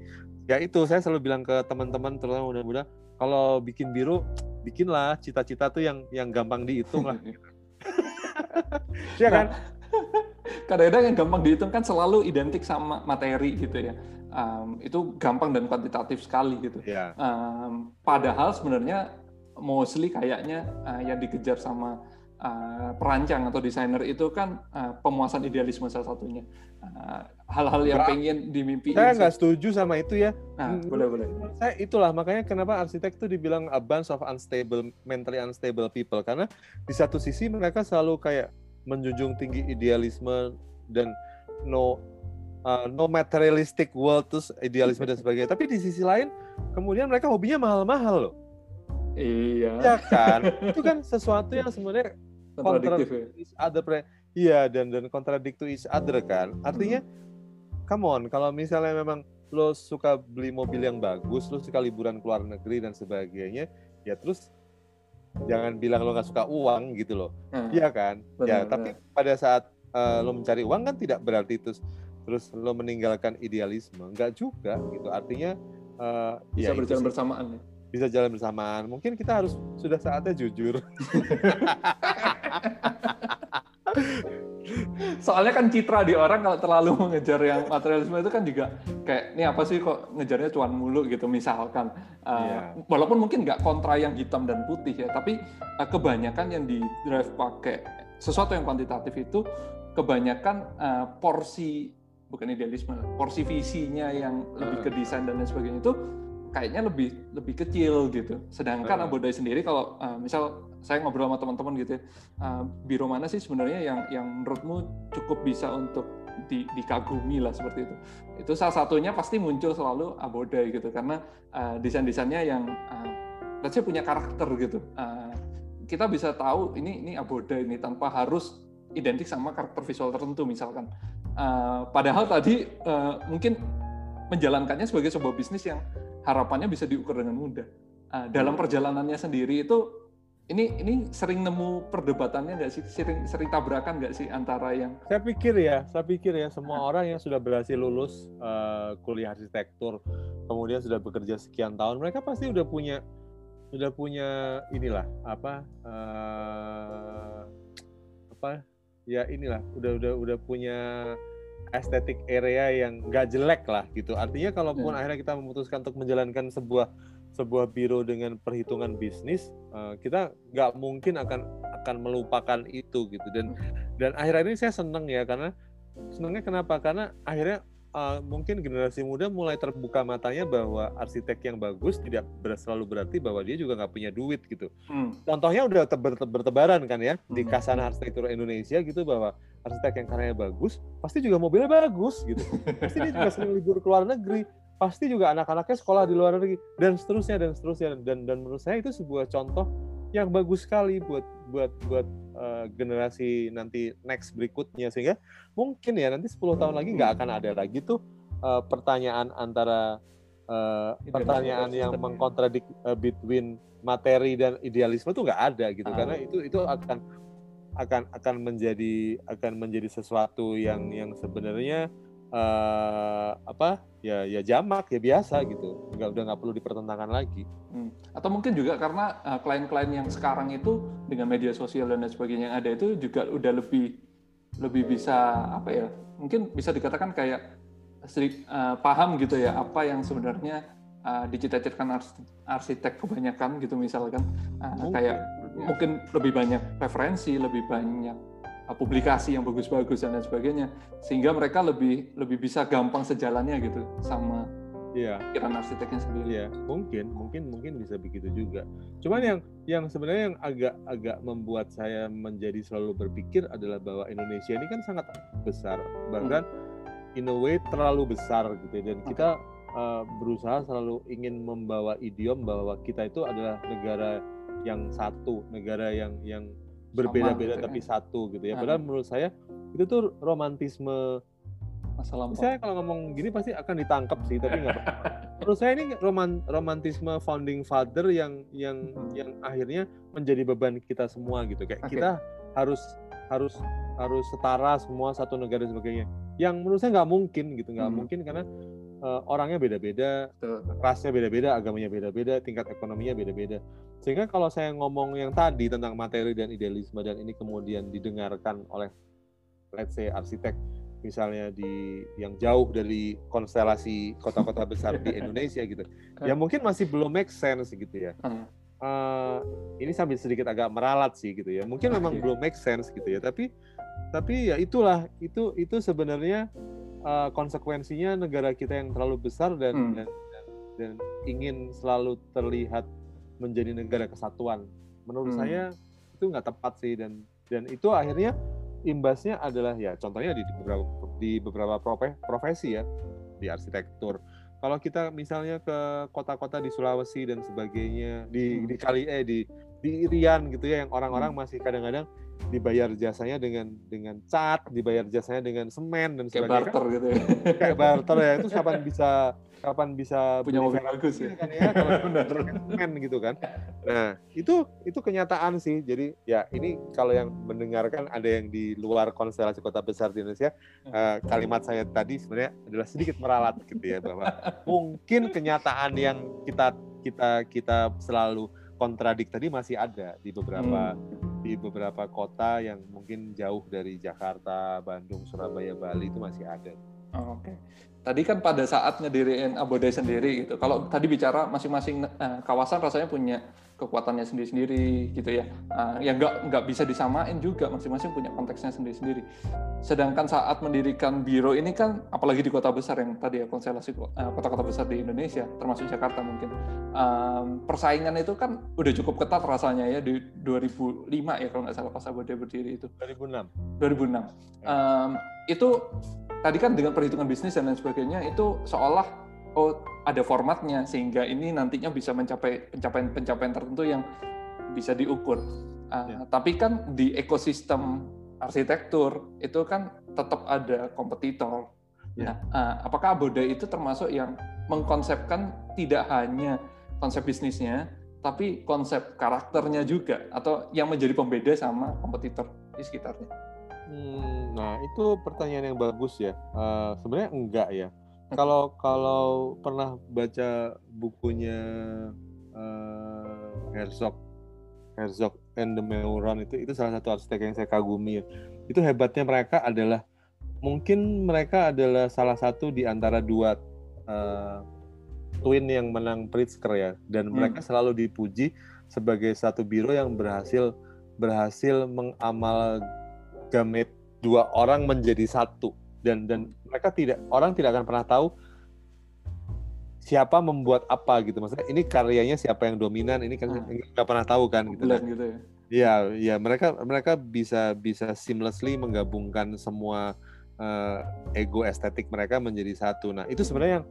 ya itu saya selalu bilang ke teman-teman terutama muda-muda kalau bikin biru bikinlah cita-cita tuh yang yang gampang dihitung lah Iya kan? Kadang-kadang yang gampang dihitung kan selalu identik sama materi gitu ya. Um, itu gampang dan kuantitatif sekali gitu. Yeah. Iya. Um, padahal sebenarnya mostly kayaknya uh, yang dikejar sama uh, perancang atau desainer itu kan uh, pemuasan idealisme salah satunya. hal-hal uh, yang Bra pengen dimimpi. Saya nggak setuju sama itu ya. Nah, boleh boleh. Saya itulah makanya kenapa arsitek itu dibilang a bunch of unstable, mentally unstable people karena di satu sisi mereka selalu kayak menjunjung tinggi idealisme dan no uh, no materialistic world terus idealisme dan sebagainya. Tapi di sisi lain kemudian mereka hobinya mahal-mahal loh. Iya. Ya kan? Itu kan sesuatu yang sebenarnya kontradiktif ya. Iya dan dan kontradiktif is other kan. Artinya come on, kalau misalnya memang lo suka beli mobil yang bagus, lo suka liburan ke luar negeri dan sebagainya, ya terus jangan bilang lo nggak suka uang gitu loh. Hmm. Iya kan? Benar, ya, benar. tapi pada saat uh, lo mencari uang kan tidak berarti terus terus lo meninggalkan idealisme. Enggak juga gitu. Artinya uh, bisa ya berjalan bersamaan ya bisa jalan bersamaan. Mungkin kita harus sudah saatnya jujur. Soalnya kan citra di orang kalau terlalu mengejar yang materialisme itu kan juga kayak ini apa sih kok ngejarnya cuan mulu gitu misalkan. Uh, eh, yeah. Walaupun mungkin nggak kontra yang hitam dan putih ya, tapi uh, kebanyakan yang di drive pakai sesuatu yang kuantitatif itu kebanyakan uh, porsi bukan idealisme, porsi visinya yang lebih ke desain dan lain sebagainya itu kayaknya lebih lebih kecil gitu. Sedangkan uh. Abodai sendiri kalau uh, misal saya ngobrol sama teman-teman gitu ya, uh, biro mana sih sebenarnya yang yang menurutmu cukup bisa untuk di, dikagumi lah seperti itu. Itu salah satunya pasti muncul selalu Abodai gitu karena uh, desain-desainnya yang uh, let's say punya karakter gitu. Uh, kita bisa tahu ini ini Abodai ini tanpa harus identik sama karakter visual tertentu misalkan. Uh, padahal tadi uh, mungkin menjalankannya sebagai sebuah bisnis yang harapannya bisa diukur dengan mudah. Uh, dalam perjalanannya sendiri itu ini ini sering nemu perdebatannya nggak sih? Sering sering tabrakan nggak sih antara yang saya pikir ya saya pikir ya semua orang yang sudah berhasil lulus uh, kuliah arsitektur kemudian sudah bekerja sekian tahun mereka pasti udah punya udah punya inilah apa uh, apa ya inilah udah udah udah punya estetik area yang gak jelek lah gitu. Artinya kalaupun hmm. akhirnya kita memutuskan untuk menjalankan sebuah sebuah biro dengan perhitungan bisnis, uh, kita nggak mungkin akan akan melupakan itu gitu. Dan hmm. dan akhir ini saya seneng ya karena senengnya kenapa? Karena akhirnya uh, mungkin generasi muda mulai terbuka matanya bahwa arsitek yang bagus tidak ber selalu berarti bahwa dia juga nggak punya duit gitu. Hmm. Contohnya udah bertebaran kan ya hmm. di kasana arsitektur Indonesia gitu bahwa arsitek yang karyanya bagus pasti juga mobilnya bagus gitu. Pasti dia juga sering libur ke luar negeri. Pasti juga anak-anaknya sekolah di luar negeri dan seterusnya dan seterusnya dan dan menurut saya itu sebuah contoh yang bagus sekali buat buat buat uh, generasi nanti next berikutnya sehingga mungkin ya nanti 10 tahun lagi nggak akan ada lagi tuh uh, pertanyaan antara uh, pertanyaan yang mengkontradik uh, between materi dan idealisme tuh nggak ada gitu ah. karena itu itu akan akan akan menjadi akan menjadi sesuatu yang yang sebenarnya uh, apa ya ya jamak ya biasa gitu nggak udah nggak perlu dipertentangkan lagi hmm. atau mungkin juga karena uh, klien-klien yang sekarang itu dengan media sosial dan lain sebagainya yang ada itu juga udah lebih lebih bisa apa ya mungkin bisa dikatakan kayak sedikit uh, paham gitu ya apa yang sebenarnya uh, dicita-citakan arsitek kebanyakan gitu misalkan uh, kayak ya. mungkin lebih banyak referensi lebih banyak publikasi yang bagus-bagus dan lain sebagainya sehingga mereka lebih lebih bisa gampang sejalannya gitu sama Iya. pikiran arsiteknya sendiri. Iya, mungkin, mungkin, mungkin bisa begitu juga. Cuman yang yang sebenarnya yang agak agak membuat saya menjadi selalu berpikir adalah bahwa Indonesia ini kan sangat besar, bahkan hmm. in a way terlalu besar gitu ya. dan kita uh, berusaha selalu ingin membawa idiom bahwa kita itu adalah negara yang satu, negara yang yang berbeda-beda gitu tapi ya. satu gitu ya. Padahal menurut saya itu tuh romantisme masa lampau. Saya kalau ngomong gini pasti akan ditangkap sih, tapi nggak Menurut saya ini roman, romantisme founding father yang yang hmm. yang akhirnya menjadi beban kita semua gitu. Kayak okay. kita harus harus harus setara semua satu negara dan sebagainya. Yang menurut saya nggak mungkin gitu, nggak hmm. mungkin karena uh, orangnya beda-beda, rasnya beda-beda, agamanya beda-beda, tingkat ekonominya beda-beda. Sehingga kalau saya ngomong yang tadi tentang materi dan idealisme dan ini kemudian didengarkan oleh let's say arsitek misalnya di yang jauh dari konstelasi kota-kota besar di Indonesia gitu, ya mungkin masih belum make sense gitu ya. Uh, ini sambil sedikit agak meralat sih gitu ya. Mungkin memang iya. belum make sense gitu ya, tapi tapi ya itulah itu itu sebenarnya uh, konsekuensinya negara kita yang terlalu besar dan, hmm. dan, dan dan ingin selalu terlihat menjadi negara kesatuan. Menurut hmm. saya itu nggak tepat sih dan dan itu akhirnya imbasnya adalah ya contohnya di beberapa di beberapa profesi ya di arsitektur kalau kita misalnya ke kota-kota di Sulawesi dan sebagainya di hmm. di kali eh di di Irian gitu ya yang orang-orang hmm. masih kadang-kadang dibayar jasanya dengan dengan cat, dibayar jasanya dengan semen dan sebagainya. Kayak barter gitu ya. Kayak barter ya itu kapan bisa kapan bisa punya mobil bagus ya. Kan ya kalau benar semen gitu kan. Nah, itu itu kenyataan sih. Jadi ya ini kalau yang mendengarkan ada yang di luar konstelasi kota besar di Indonesia, uh, kalimat saya tadi sebenarnya adalah sedikit meralat gitu ya bahwa mungkin kenyataan yang kita kita kita selalu kontradik tadi masih ada di beberapa hmm. Di beberapa kota yang mungkin jauh dari Jakarta, Bandung, Surabaya, Bali itu masih ada. Oh, Oke. Okay. Tadi kan pada saat ngediriin Abode sendiri gitu. Kalau tadi bicara masing-masing uh, kawasan rasanya punya kekuatannya sendiri-sendiri gitu ya. Uh, yang nggak nggak bisa disamain juga masing-masing punya konteksnya sendiri-sendiri. Sedangkan saat mendirikan biro ini kan apalagi di kota besar yang tadi ya konstelasi uh, kota-kota besar di Indonesia termasuk Jakarta mungkin um, persaingan itu kan udah cukup ketat rasanya ya di 2005 ya kalau nggak salah pas Abode berdiri itu. 2006. 2006. Um, itu tadi kan dengan perhitungan bisnis dan lain sebagainya itu seolah oh ada formatnya sehingga ini nantinya bisa mencapai pencapaian-pencapaian tertentu yang bisa diukur. Uh, ya. Tapi kan di ekosistem arsitektur itu kan tetap ada kompetitor. Ya. Nah, uh, apakah Abode itu termasuk yang mengkonsepkan tidak hanya konsep bisnisnya, tapi konsep karakternya juga, atau yang menjadi pembeda sama kompetitor di sekitarnya? Hmm, nah itu pertanyaan yang bagus ya. Uh, Sebenarnya enggak ya. Kalau kalau pernah baca bukunya uh, Herzog, Herzog and the Meuron itu itu salah satu arsitek yang saya kagumi ya. Itu hebatnya mereka adalah mungkin mereka adalah salah satu di antara dua uh, twin yang menang Pritzker ya dan hmm. mereka selalu dipuji sebagai satu biro yang berhasil berhasil mengamal gamet dua orang menjadi satu dan dan mereka tidak orang tidak akan pernah tahu siapa membuat apa gitu maksudnya ini karyanya siapa yang dominan ini kan hmm. nggak pernah tahu kan gitu, kan. gitu ya Iya, ya mereka mereka bisa bisa seamlessly menggabungkan semua uh, ego estetik mereka menjadi satu. Nah, itu sebenarnya yang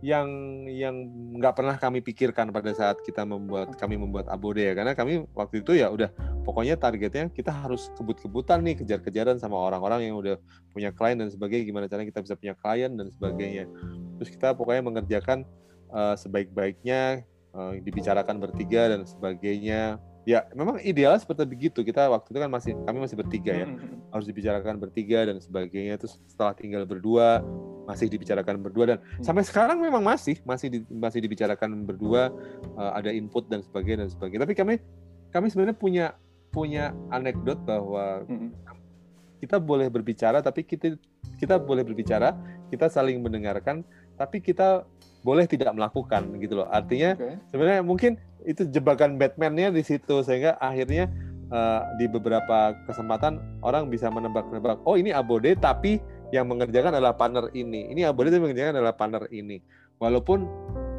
yang yang nggak pernah kami pikirkan pada saat kita membuat kami membuat abode ya. Karena kami waktu itu ya udah pokoknya targetnya kita harus kebut-kebutan nih kejar-kejaran sama orang-orang yang udah punya klien dan sebagainya. Gimana caranya kita bisa punya klien dan sebagainya. Terus kita pokoknya mengerjakan uh, sebaik-baiknya uh, dibicarakan bertiga dan sebagainya ya memang idealnya seperti begitu. Kita waktu itu kan masih kami masih bertiga ya. Hmm, hmm, hmm. harus dibicarakan bertiga dan sebagainya. Terus setelah tinggal berdua masih dibicarakan berdua. Dan sampai sekarang memang masih masih di, masih dibicarakan berdua uh, ada input dan sebagainya dan sebagainya. Tapi kami kami sebenarnya punya punya anekdot bahwa kita boleh berbicara tapi kita kita boleh berbicara kita saling mendengarkan tapi kita boleh tidak melakukan gitu loh artinya okay. sebenarnya mungkin itu jebakan Batman-nya di situ sehingga akhirnya uh, di beberapa kesempatan orang bisa menebak-nebak oh ini abode tapi yang mengerjakan adalah partner ini ini abode yang mengerjakan adalah partner ini walaupun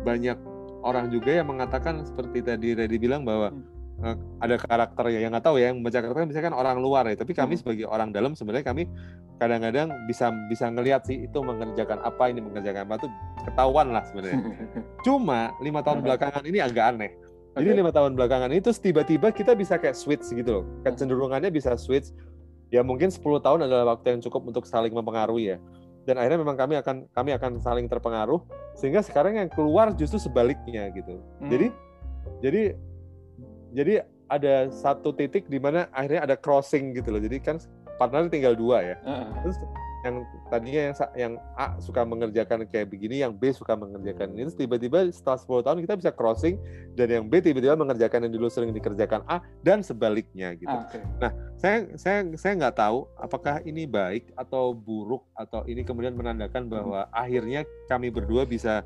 banyak orang juga yang mengatakan seperti tadi Reddy bilang bahwa hmm. uh, ada karakter ya yang nggak tahu ya yang membaca karakter misalkan orang luar ya tapi kami hmm. sebagai orang dalam sebenarnya kami kadang-kadang bisa bisa ngelihat sih itu mengerjakan apa ini mengerjakan apa itu ketahuan lah sebenarnya cuma lima tahun belakangan ini agak aneh Okay. Jadi lima tahun belakangan terus tiba-tiba kita bisa kayak switch gitu loh. Kecenderungannya bisa switch. Ya mungkin 10 tahun adalah waktu yang cukup untuk saling mempengaruhi ya. Dan akhirnya memang kami akan kami akan saling terpengaruh sehingga sekarang yang keluar justru sebaliknya gitu. Hmm. Jadi jadi jadi ada satu titik di mana akhirnya ada crossing gitu loh. Jadi kan partner tinggal dua ya. Uh. Terus yang tadinya yang yang A suka mengerjakan kayak begini, yang B suka mengerjakan ini, tiba-tiba setelah 10 tahun kita bisa crossing dan yang B tiba-tiba mengerjakan yang dulu sering dikerjakan A dan sebaliknya gitu. Okay. Nah, saya saya saya nggak tahu apakah ini baik atau buruk atau ini kemudian menandakan bahwa hmm. akhirnya kami berdua bisa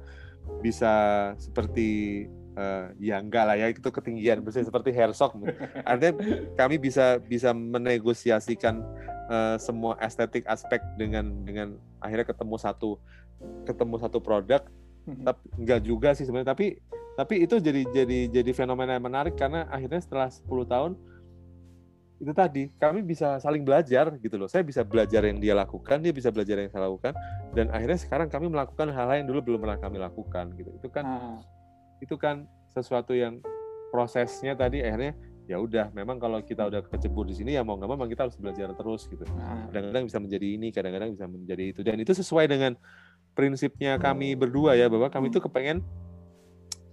bisa seperti uh, ya enggak lah ya itu ketinggian bersih seperti Herzog artinya kami bisa bisa menegosiasikan uh, semua estetik aspek dengan dengan akhirnya ketemu satu ketemu satu produk mm-hmm. tapi enggak juga sih sebenarnya tapi tapi itu jadi jadi jadi fenomena yang menarik karena akhirnya setelah 10 tahun itu tadi kami bisa saling belajar gitu loh. Saya bisa belajar yang dia lakukan, dia bisa belajar yang saya lakukan, dan akhirnya sekarang kami melakukan hal-hal yang dulu belum pernah kami lakukan gitu. Itu kan hmm. Itu kan sesuatu yang prosesnya tadi akhirnya ya udah memang kalau kita udah kecebur di sini ya mau nggak mau kita harus belajar terus gitu. Hmm. Kadang-kadang bisa menjadi ini, kadang-kadang bisa menjadi itu dan itu sesuai dengan prinsipnya kami berdua ya bahwa kami itu kepengen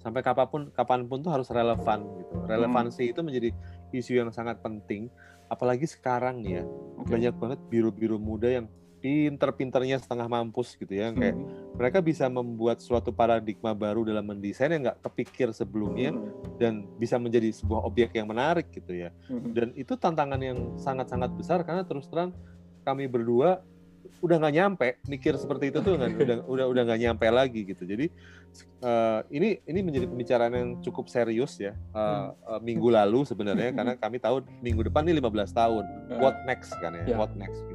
sampai kapan pun kapan pun tuh harus relevan gitu. Relevansi hmm. itu menjadi isu yang sangat penting apalagi sekarang nih ya okay. banyak banget biru-biru muda yang pinter-pinternya setengah mampus gitu ya. Kayak hmm. mereka bisa membuat suatu paradigma baru dalam mendesain yang nggak kepikir sebelumnya hmm. dan bisa menjadi sebuah objek yang menarik gitu ya. Hmm. dan itu tantangan yang sangat-sangat besar karena terus terang kami berdua udah nggak nyampe mikir seperti itu tuh kan? Udah udah udah nggak nyampe lagi gitu. Jadi uh, ini ini menjadi pembicaraan yang cukup serius ya uh, uh, minggu lalu sebenarnya. Karena kami tahu minggu depan ini 15 tahun. What next kan ya? Yeah. what next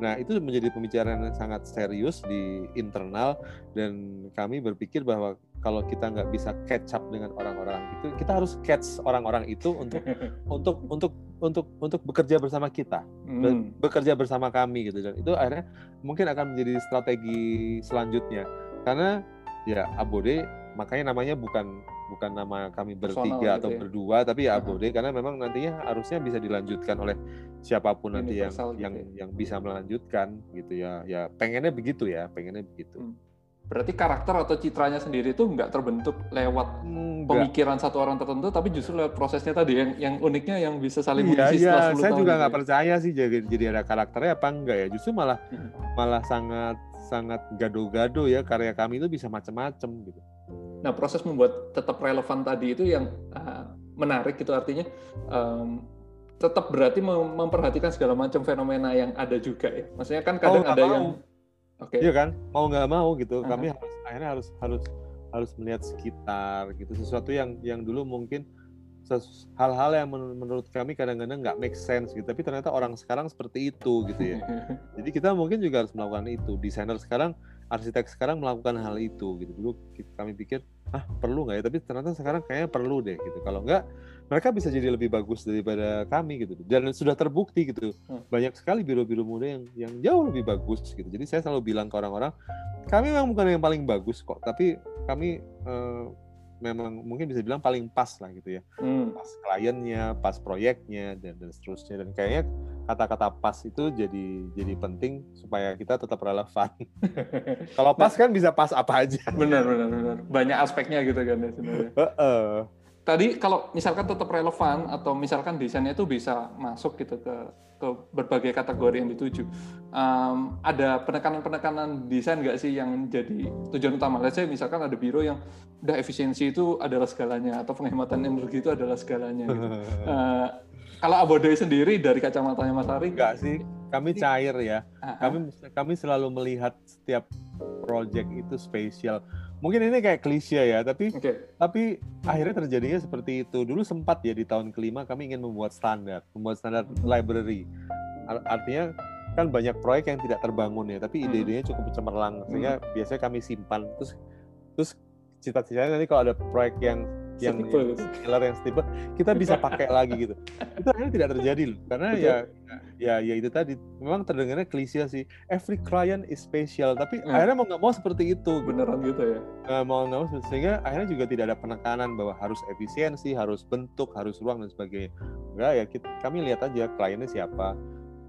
Nah, itu menjadi pembicaraan yang sangat serius di internal dan kami berpikir bahwa kalau kita nggak bisa catch up dengan orang-orang itu, kita harus catch orang-orang itu untuk untuk untuk untuk untuk bekerja bersama kita, hmm. bekerja bersama kami gitu dan itu akhirnya mungkin akan menjadi strategi selanjutnya karena ya Abode makanya namanya bukan bukan nama kami bertiga gitu atau ya. berdua tapi ya abode uh-huh. karena memang nantinya harusnya bisa dilanjutkan oleh siapa pun nanti yang gitu yang ya. yang bisa melanjutkan gitu ya ya pengennya begitu ya pengennya begitu hmm. berarti karakter atau citranya sendiri itu nggak terbentuk lewat hmm, pemikiran satu orang tertentu tapi justru lewat prosesnya tadi yang yang uniknya yang bisa saling iya, mengisi iya, saya juga nggak gitu ya. percaya sih jadi jadi ada karakternya apa enggak ya justru malah hmm. malah sangat sangat gado-gado ya karya kami itu bisa macam-macam gitu Nah, proses membuat tetap relevan tadi itu yang uh, menarik itu artinya um, tetap berarti mem memperhatikan segala macam fenomena yang ada juga ya. Maksudnya kan kadang oh, ada mau. yang Oke. Okay. Iya kan? Mau nggak mau gitu. Uh -huh. Kami harus akhirnya harus harus harus melihat sekitar gitu sesuatu yang yang dulu mungkin hal-hal yang menurut kami kadang-kadang nggak make sense gitu tapi ternyata orang sekarang seperti itu gitu ya jadi kita mungkin juga harus melakukan itu desainer sekarang arsitek sekarang melakukan hal itu gitu. Dulu kami pikir ah perlu nggak ya? Tapi ternyata sekarang kayaknya perlu deh gitu. Kalau nggak mereka bisa jadi lebih bagus daripada kami gitu. Dan sudah terbukti gitu. Hmm. banyak sekali biru-biru muda yang yang jauh lebih bagus gitu. Jadi saya selalu bilang ke orang-orang kami memang bukan yang paling bagus kok tapi kami uh, memang mungkin bisa bilang paling pas lah gitu ya. Hmm. pas kliennya pas proyeknya dan, dan seterusnya. Dan kayaknya kata-kata pas itu jadi jadi penting supaya kita tetap relevan. Kalau pas kan bisa pas apa aja. Benar benar benar. Banyak aspeknya gitu kan ya sebenarnya. Uh -uh. Tadi kalau misalkan tetap relevan atau misalkan desainnya itu bisa masuk gitu ke ke berbagai kategori yang dituju. Um, ada penekanan-penekanan desain nggak sih yang jadi tujuan utama? Let's say misalkan ada biro yang udah efisiensi itu adalah segalanya atau penghematan energi itu adalah segalanya. Gitu. Uh, kalau Abode sendiri dari kacamatanya Mas Ari? Enggak sih, kami cair ya. Uh -huh. Kami kami selalu melihat setiap project itu spesial mungkin ini kayak klise ya tapi okay. tapi akhirnya terjadinya seperti itu dulu sempat ya di tahun kelima kami ingin membuat standar membuat standar library artinya kan banyak proyek yang tidak terbangun ya tapi hmm. ide-idenya cukup cemerlang sehingga hmm. biasanya kami simpan terus terus cita-citanya nanti kalau ada proyek yang yang killer yang tipe kita bisa pakai lagi gitu. Itu akhirnya tidak terjadi loh karena Betul. ya ya ya itu tadi. Memang terdengarnya klise sih every client is special tapi hmm. akhirnya mau nggak mau seperti itu gitu. beneran gitu ya? Nggak mau nggak mau sehingga akhirnya juga tidak ada penekanan bahwa harus efisiensi harus bentuk harus ruang dan sebagainya. Enggak ya kita, kami lihat aja kliennya siapa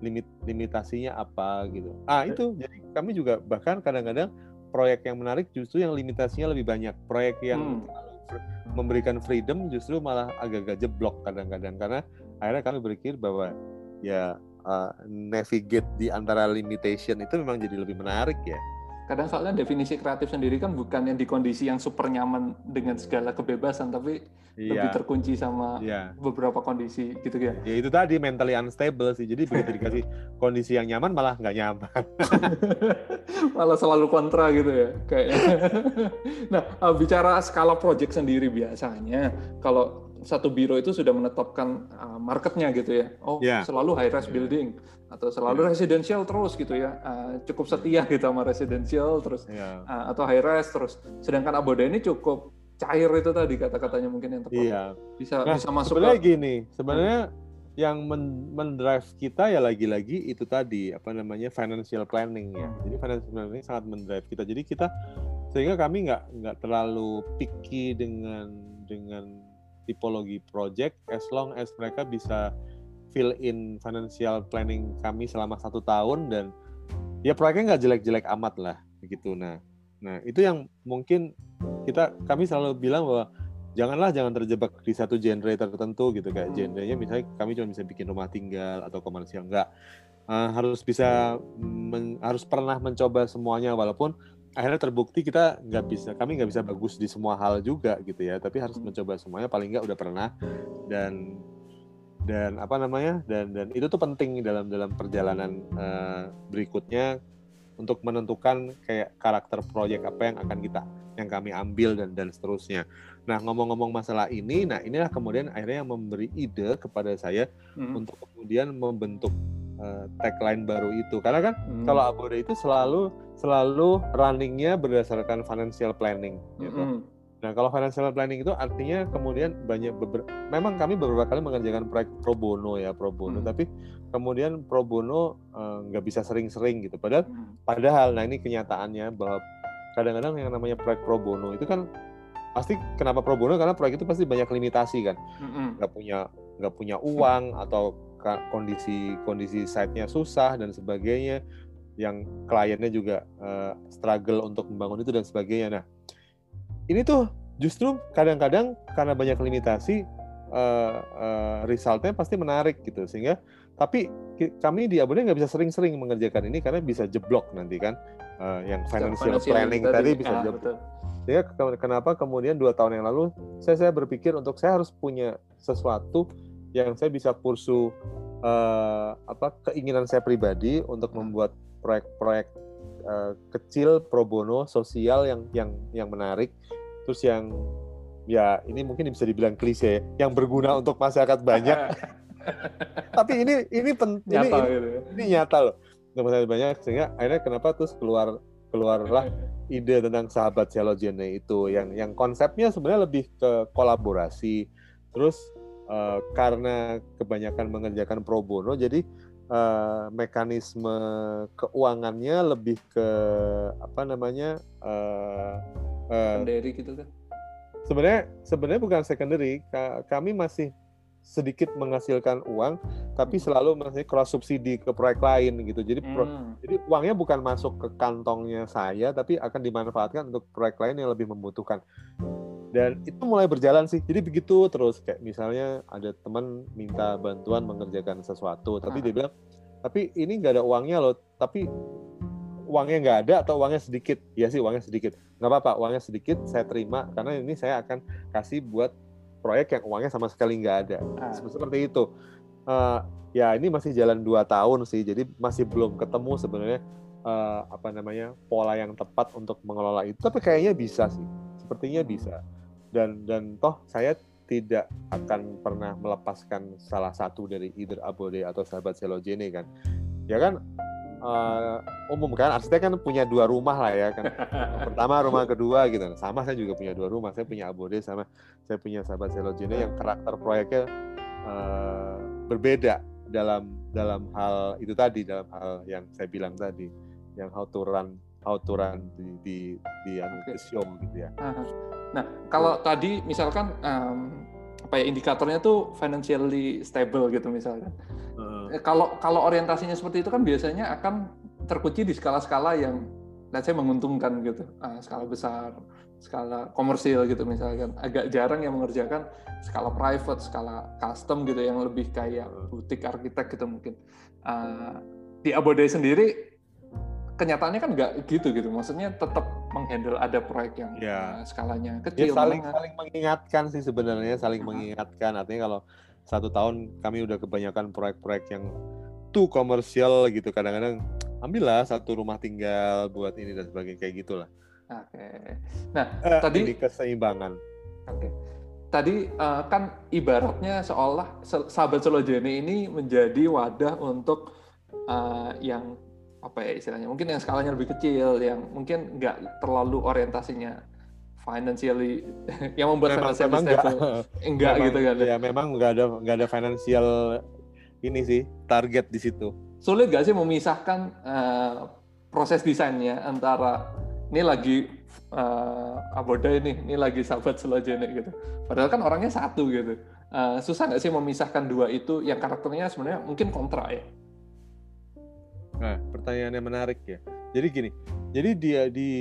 limit limitasinya apa gitu. Ah itu jadi kami juga bahkan kadang-kadang proyek yang menarik justru yang limitasinya lebih banyak. Proyek yang hmm memberikan freedom justru malah agak-agak jeblok kadang-kadang karena akhirnya kami berpikir bahwa ya uh, navigate di antara limitation itu memang jadi lebih menarik ya. Kadang soalnya definisi kreatif sendiri kan bukan yang di kondisi yang super nyaman dengan segala kebebasan, tapi iya. lebih terkunci sama iya. beberapa kondisi gitu ya. Ya itu tadi mentally unstable sih. Jadi begitu dikasih kondisi yang nyaman malah nggak nyaman. malah selalu kontra gitu ya kayaknya. nah uh, bicara skala project sendiri biasanya kalau satu biro itu sudah menetapkan uh, marketnya gitu ya. Oh, yeah. selalu high rise building atau selalu yeah. residential terus gitu ya. Uh, cukup setia gitu sama residential terus yeah. uh, atau high rise terus. Sedangkan Aboda ini cukup cair itu tadi kata-katanya mungkin yang tepat. Iya. Bisa nah, bisa masuk sebenarnya ke... gini, sebenarnya yang men mendrive kita ya lagi-lagi itu tadi apa namanya financial planning ya. Jadi financial planning sangat mendrive kita. Jadi kita sehingga kami nggak nggak terlalu picky dengan dengan tipologi project as long as mereka bisa fill in financial planning kami selama satu tahun dan ya proyeknya nggak jelek-jelek amat lah begitu. Nah, nah itu yang mungkin kita kami selalu bilang bahwa janganlah jangan terjebak di satu genre tertentu gitu kayak hmm. genrenya misalnya kami cuma bisa bikin rumah tinggal atau komersial enggak uh, harus bisa men, harus pernah mencoba semuanya walaupun akhirnya terbukti kita nggak bisa kami nggak bisa bagus di semua hal juga gitu ya tapi harus hmm. mencoba semuanya paling nggak udah pernah dan dan apa namanya dan dan itu tuh penting dalam dalam perjalanan uh, berikutnya untuk menentukan kayak karakter proyek apa yang akan kita yang kami ambil dan dan seterusnya. Nah, ngomong-ngomong masalah ini, nah inilah kemudian akhirnya yang memberi ide kepada saya hmm. untuk kemudian membentuk uh, tagline baru itu. Karena kan hmm. kalau Abode itu selalu selalu runningnya berdasarkan financial planning gitu. Hmm. Nah, kalau financial planning itu artinya kemudian banyak beber memang kami beberapa kali mengerjakan proyek pro bono ya, pro bono, hmm. tapi kemudian pro bono eh, nggak uh, bisa sering-sering gitu. Padahal hmm. padahal nah ini kenyataannya bahwa kadang-kadang yang namanya proyek pro bono itu kan pasti kenapa pro bono karena proyek itu pasti banyak limitasi kan nggak mm-hmm. punya nggak punya uang atau kondisi kondisi site-nya susah dan sebagainya yang kliennya juga uh, struggle untuk membangun itu dan sebagainya nah ini tuh justru kadang-kadang karena banyak limitasi uh, uh, resultnya pasti menarik gitu. Sehingga tapi kami di Abode nggak bisa sering-sering mengerjakan ini karena bisa jeblok nanti kan. Uh, yang financial, financial planning tadi, tadi bisa ah, jeblok. Betul. Sehingga kenapa kemudian dua tahun yang lalu saya saya berpikir untuk saya harus punya sesuatu yang saya bisa pursu uh, apa keinginan saya pribadi untuk membuat proyek-proyek uh, kecil pro bono sosial yang yang yang menarik terus yang ya ini mungkin bisa dibilang klise yang berguna untuk masyarakat banyak tapi ini ini pen, nyata ini, gitu. Ya. ini, ini nyata loh untuk masyarakat banyak sehingga akhirnya kenapa terus keluar keluarlah ide tentang sahabat Celogene itu yang yang konsepnya sebenarnya lebih ke kolaborasi terus uh, karena kebanyakan mengerjakan pro bono jadi uh, mekanisme keuangannya lebih ke apa namanya uh, uh, gitu kan? sebenarnya sebenarnya bukan secondary. Kami masih sedikit menghasilkan uang tapi hmm. selalu masih cross subsidi ke proyek lain gitu. Jadi pro, hmm. jadi uangnya bukan masuk ke kantongnya saya tapi akan dimanfaatkan untuk proyek lain yang lebih membutuhkan. Dan itu mulai berjalan sih. Jadi begitu terus. Kayak misalnya ada teman minta bantuan mengerjakan sesuatu tapi dia bilang tapi ini nggak ada uangnya loh. Tapi uangnya nggak ada atau uangnya sedikit? Ya sih uangnya sedikit. Nggak apa-apa uangnya sedikit saya terima karena ini saya akan kasih buat proyek yang uangnya sama sekali nggak ada. Ah. seperti itu. Uh, ya ini masih jalan dua tahun sih jadi masih belum ketemu sebenarnya uh, apa namanya pola yang tepat untuk mengelola itu. Tapi kayaknya bisa sih sepertinya bisa. Dan dan toh saya tidak akan pernah melepaskan salah satu dari either Abode atau sahabat Selogene kan. Ya kan uh, umum kan? Arsitek kan punya dua rumah lah ya kan. Pertama rumah kedua gitu. Sama saya juga punya dua rumah. Saya punya Abode sama saya punya sahabat Selojine yang karakter proyeknya uh, berbeda dalam dalam hal itu tadi dalam hal yang saya bilang tadi. Yang how to run how to run di di di, di show gitu ya. Nah kalau tadi misalkan um, apa ya indikatornya tuh financially stable gitu misalkan. Uh. Kalau kalau orientasinya seperti itu kan biasanya akan terkunci di skala-skala yang let's say menguntungkan gitu. Uh, skala besar, skala komersil gitu misalkan. Agak jarang yang mengerjakan skala private, skala custom gitu yang lebih kayak butik arsitek gitu mungkin. Uh, di Abode sendiri kenyataannya kan nggak gitu gitu. Maksudnya tetap menghandle ada proyek yang ya. uh, skalanya ya, kecil. Ya, saling saling mengingatkan sih sebenarnya saling uh -huh. mengingatkan. Artinya kalau satu tahun kami udah kebanyakan proyek-proyek yang tuh komersial gitu. Kadang-kadang ambillah satu rumah tinggal buat ini dan sebagainya kayak gitulah. Oke. Okay. Nah uh, tadi ini keseimbangan. Oke. Okay. Tadi uh, kan ibaratnya seolah sahabat Selojene ini menjadi wadah untuk uh, yang apa ya istilahnya mungkin yang skalanya lebih kecil yang mungkin nggak terlalu orientasinya financially yang membuat memang, financial memang enggak, enggak memang, gitu kan ya memang nggak ada nggak ada financial ini sih target di situ. Sulit gak sih memisahkan uh, proses desainnya antara ini lagi uh, Aboda ini, ini lagi sahabat Selojene gitu. Padahal kan orangnya satu gitu. Uh, susah nggak sih memisahkan dua itu yang karakternya sebenarnya mungkin kontra ya? Nah, pertanyaannya menarik ya. Jadi gini, jadi dia di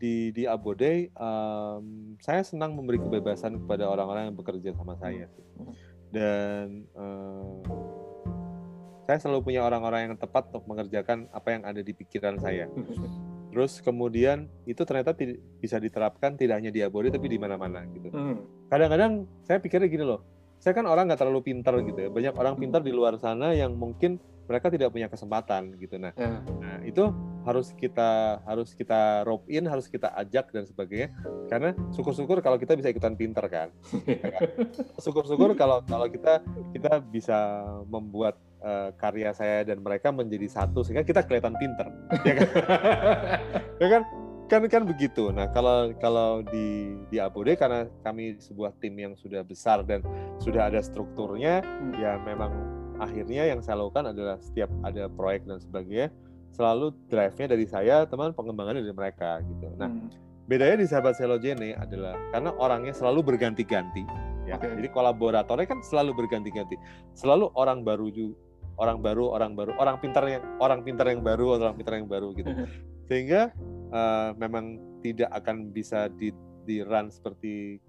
di di Abode, um, saya senang memberi kebebasan kepada orang-orang yang bekerja sama saya. Dan um, saya selalu punya orang-orang yang tepat untuk mengerjakan apa yang ada di pikiran saya. Terus kemudian itu ternyata bisa diterapkan tidak hanya di Abode tapi di mana-mana gitu. Hmm. Kadang-kadang saya pikirnya gini loh, saya kan orang nggak terlalu pintar gitu ya. Banyak orang pintar di luar sana yang mungkin mereka tidak punya kesempatan gitu nah yeah. nah itu harus kita harus kita rope in harus kita ajak dan sebagainya karena syukur-syukur kalau kita bisa ikutan pinter kan syukur-syukur kalau kalau kita kita bisa membuat uh, karya saya dan mereka menjadi satu sehingga kita kelihatan pinter ya kan ya kan kan kan begitu. Nah kalau kalau di di Abode karena kami sebuah tim yang sudah besar dan sudah ada strukturnya, hmm. ya memang akhirnya yang saya lakukan adalah setiap ada proyek dan sebagainya selalu drive-nya dari saya, teman pengembangannya dari mereka gitu. Nah, hmm. bedanya di sahabat Selogene adalah karena orangnya selalu berganti-ganti ya. Okay. Jadi kolaboratornya kan selalu berganti-ganti. Selalu orang baru juga orang baru, orang baru, orang pintar yang orang pintar yang baru, orang pintar yang baru gitu. Sehingga uh, memang tidak akan bisa di di run seperti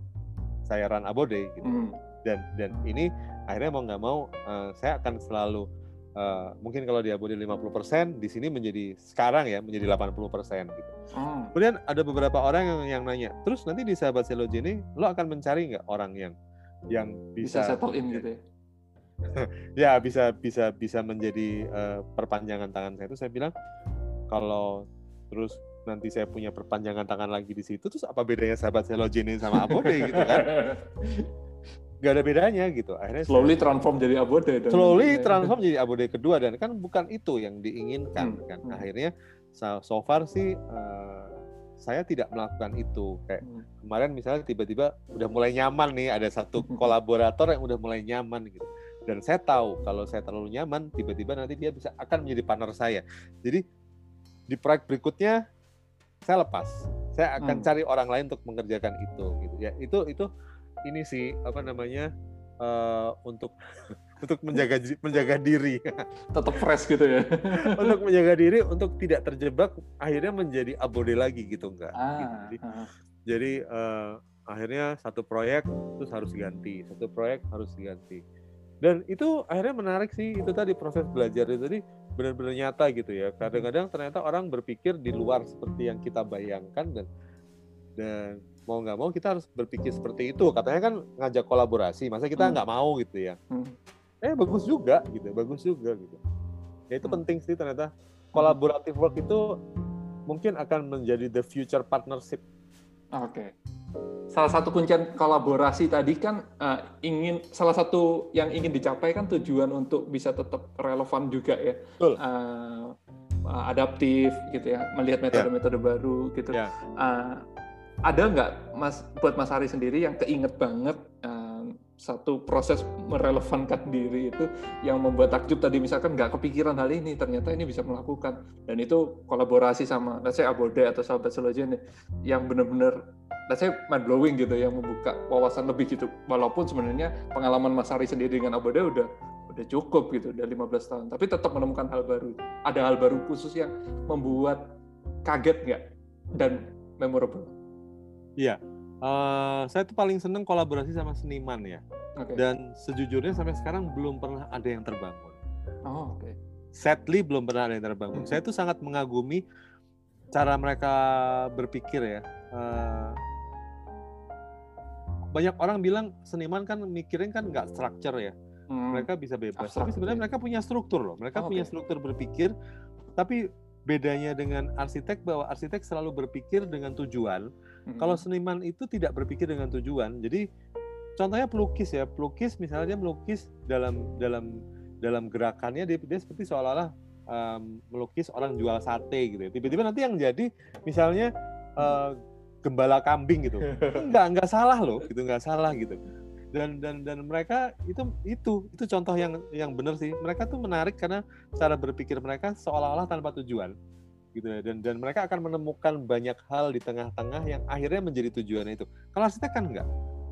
saya run Abode gitu. Hmm. Dan dan ini akhirnya mau nggak mau uh, saya akan selalu uh, mungkin kalau dia boleh 50% di sini menjadi sekarang ya menjadi 80% gitu. Hmm. Kemudian ada beberapa orang yang yang nanya, terus nanti di sahabat Seloji ini lo akan mencari nggak orang yang yang bisa, bisa settle in gitu ya? ya bisa bisa bisa menjadi uh, perpanjangan tangan saya itu saya bilang kalau terus nanti saya punya perpanjangan tangan lagi di situ terus apa bedanya sahabat Selojini sama Abode gitu kan nggak ada bedanya gitu akhirnya slowly saya, transform jadi abode dan slowly transform jadi abode kedua dan kan bukan itu yang diinginkan hmm. kan hmm. akhirnya so, so far sih uh, saya tidak melakukan itu kayak hmm. kemarin misalnya tiba-tiba udah mulai nyaman nih ada satu kolaborator yang udah mulai nyaman gitu dan saya tahu kalau saya terlalu nyaman tiba-tiba nanti dia bisa akan menjadi partner saya jadi di proyek berikutnya saya lepas saya akan hmm. cari orang lain untuk mengerjakan itu gitu ya itu itu ini sih apa namanya uh, untuk untuk menjaga menjaga diri. Tetap fresh gitu ya. Untuk menjaga diri untuk tidak terjebak akhirnya menjadi abode lagi gitu enggak ah, gitu. jadi, ah. jadi uh, akhirnya satu proyek terus harus ganti. Satu proyek harus diganti. Dan itu akhirnya menarik sih itu tadi proses belajar itu tadi benar-benar nyata gitu ya. Kadang-kadang ternyata orang berpikir di luar seperti yang kita bayangkan dan dan mau nggak mau kita harus berpikir seperti itu katanya kan ngajak kolaborasi masa kita hmm. nggak hmm. mau gitu ya hmm. eh bagus juga gitu bagus juga gitu ya itu hmm. penting sih ternyata kolaboratif work itu mungkin akan menjadi the future partnership oke okay. salah satu kuncian kolaborasi tadi kan uh, ingin salah satu yang ingin dicapai kan tujuan untuk bisa tetap relevan juga ya Uh, adaptif gitu ya melihat metode-metode yeah. baru gitu yeah. Ya. uh, ada nggak mas buat Mas Hari sendiri yang keinget banget um, satu proses merelevankan diri itu yang membuat takjub tadi? Misalkan nggak kepikiran hal ini ternyata ini bisa melakukan. Dan itu kolaborasi sama let's say Abode atau sahabat Selojen yang benar-benar let's say mind blowing gitu yang membuka wawasan lebih gitu. Walaupun sebenarnya pengalaman Mas Hari sendiri dengan Abode udah udah cukup gitu udah 15 tahun. Tapi tetap menemukan hal baru ada hal baru khusus yang membuat kaget nggak? Dan memorable Iya, uh, saya tuh paling seneng kolaborasi sama seniman ya. Okay. Dan sejujurnya sampai sekarang belum pernah ada yang terbangun. Oh, oke. Okay. Sadly belum pernah ada yang terbangun. Hmm. Saya tuh sangat mengagumi cara mereka berpikir ya. Uh, banyak orang bilang seniman kan mikirin kan nggak structure ya. Hmm. Mereka bisa bebas. Abstrak, tapi sebenarnya mereka punya struktur loh. Mereka oh, punya okay. struktur berpikir. Tapi bedanya dengan arsitek bahwa arsitek selalu berpikir dengan tujuan kalau seniman itu tidak berpikir dengan tujuan, jadi contohnya pelukis ya, pelukis misalnya dia melukis dalam dalam dalam gerakannya dia, dia seperti seolah-olah um, melukis orang jual sate gitu. Ya. Tiba-tiba nanti yang jadi misalnya uh, gembala kambing gitu, enggak enggak salah loh, gitu enggak salah gitu. dan dan dan mereka itu itu itu contoh yang yang benar sih mereka tuh menarik karena cara berpikir mereka seolah-olah tanpa tujuan gitu ya. Dan dan mereka akan menemukan banyak hal di tengah-tengah yang akhirnya menjadi tujuannya itu. Kalau arsitek kan enggak.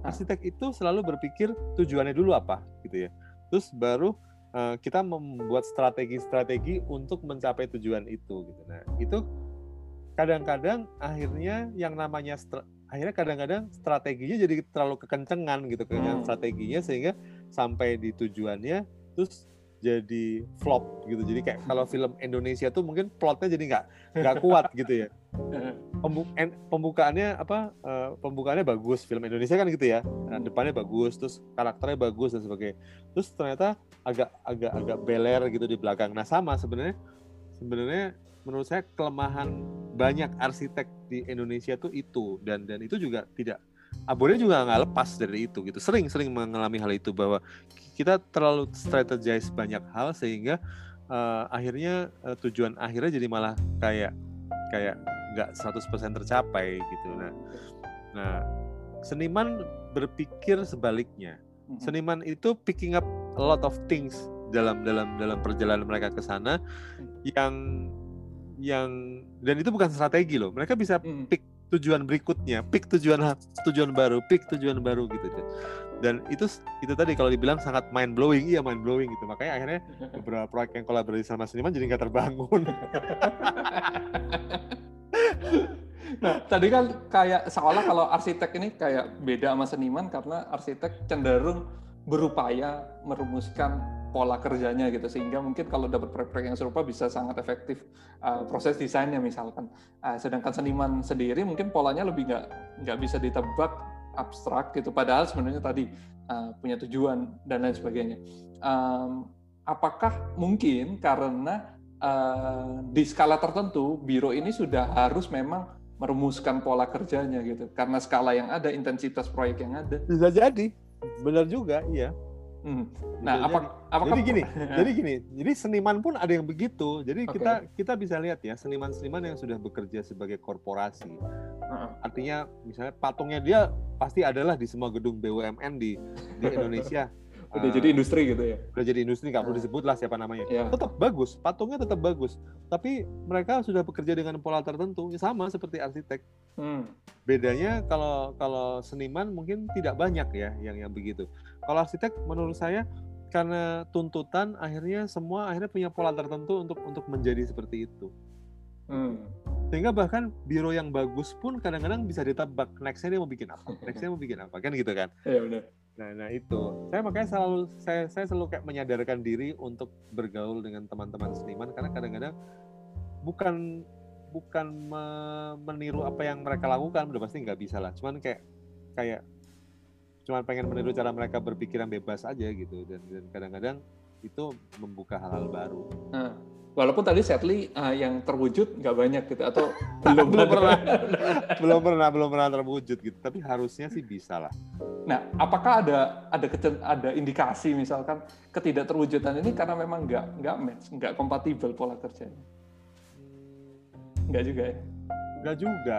Ah. arsitek itu selalu berpikir tujuannya dulu apa gitu ya. Terus baru uh, kita membuat strategi-strategi untuk mencapai tujuan itu gitu. Nah itu kadang-kadang akhirnya yang namanya akhirnya kadang-kadang strateginya jadi terlalu kekencengan gitu hmm. strateginya sehingga sampai di tujuannya terus jadi flop gitu. Jadi kayak kalau film Indonesia tuh mungkin plotnya jadi nggak nggak kuat gitu ya. Pembukaannya apa uh, pembukaannya bagus film Indonesia kan gitu ya. Nah, depannya bagus terus karakternya bagus dan sebagainya. Terus ternyata agak agak agak beler gitu di belakang. Nah sama sebenarnya sebenarnya menurut saya kelemahan banyak arsitek di Indonesia tuh itu. Dan dan itu juga tidak Abore juga nggak lepas dari itu gitu. Sering sering mengalami hal itu bahwa kita terlalu strategize banyak hal sehingga uh, akhirnya uh, tujuan akhirnya jadi malah kayak kayak nggak 100% tercapai gitu nah nah seniman berpikir sebaliknya seniman itu picking up a lot of things dalam dalam dalam perjalanan mereka ke sana mm. yang yang dan itu bukan strategi loh. Mereka bisa hmm. pick tujuan berikutnya, pick tujuan tujuan baru, pick tujuan baru gitu. Dan itu itu tadi kalau dibilang sangat mind blowing, iya mind blowing gitu. Makanya akhirnya beberapa proyek yang kolaborasi sama seniman jadi nggak terbangun. nah, tadi kan kayak seolah kalau arsitek ini kayak beda sama seniman karena arsitek cenderung berupaya merumuskan pola kerjanya gitu. Sehingga mungkin kalau dapat proyek-proyek yang serupa bisa sangat efektif uh, proses desainnya misalkan. Uh, sedangkan seniman sendiri mungkin polanya lebih nggak nggak bisa ditebak abstrak gitu. Padahal sebenarnya tadi uh, punya tujuan dan lain sebagainya. Um, apakah mungkin karena uh, di skala tertentu biro ini sudah harus memang merumuskan pola kerjanya gitu. Karena skala yang ada intensitas proyek yang ada. Bisa jadi. Benar juga iya Hmm. Nah, apa, apakah jadi gini, jadi gini, jadi seniman pun ada yang begitu. Jadi okay. kita kita bisa lihat ya seniman-seniman yang sudah bekerja sebagai korporasi. Uh-uh. Artinya misalnya patungnya dia pasti adalah di semua gedung BUMN di di Indonesia. udah uh, jadi industri gitu ya? Udah jadi industri nggak perlu disebut lah siapa namanya. Yeah. Tetap bagus, patungnya tetap bagus. Tapi mereka sudah bekerja dengan pola tertentu, sama seperti arsitek. Hmm. Bedanya kalau kalau seniman mungkin tidak banyak ya yang yang begitu. Kalau arsitek menurut saya karena tuntutan akhirnya semua akhirnya punya pola tertentu untuk untuk menjadi seperti itu. Hmm. Sehingga bahkan biro yang bagus pun kadang-kadang bisa ditebak nextnya dia mau bikin apa, nextnya mau bikin apa kan gitu kan? Iya benar. Nah, nah itu saya makanya selalu saya saya selalu kayak menyadarkan diri untuk bergaul dengan teman-teman seniman karena kadang-kadang bukan bukan me meniru apa yang mereka lakukan udah pasti nggak bisa lah cuman kayak kayak cuma pengen meniru cara mereka berpikir yang bebas aja gitu dan dan kadang-kadang itu membuka hal-hal baru. Nah, walaupun tadi sadly uh, yang terwujud nggak banyak gitu atau belum belum pernah belum pernah belum pernah terwujud gitu tapi harusnya sih bisa lah. Nah, apakah ada ada ada indikasi misalkan ketidakterwujudan ini karena memang nggak nggak match nggak kompatibel pola kerjanya? Nggak juga ya? Nggak juga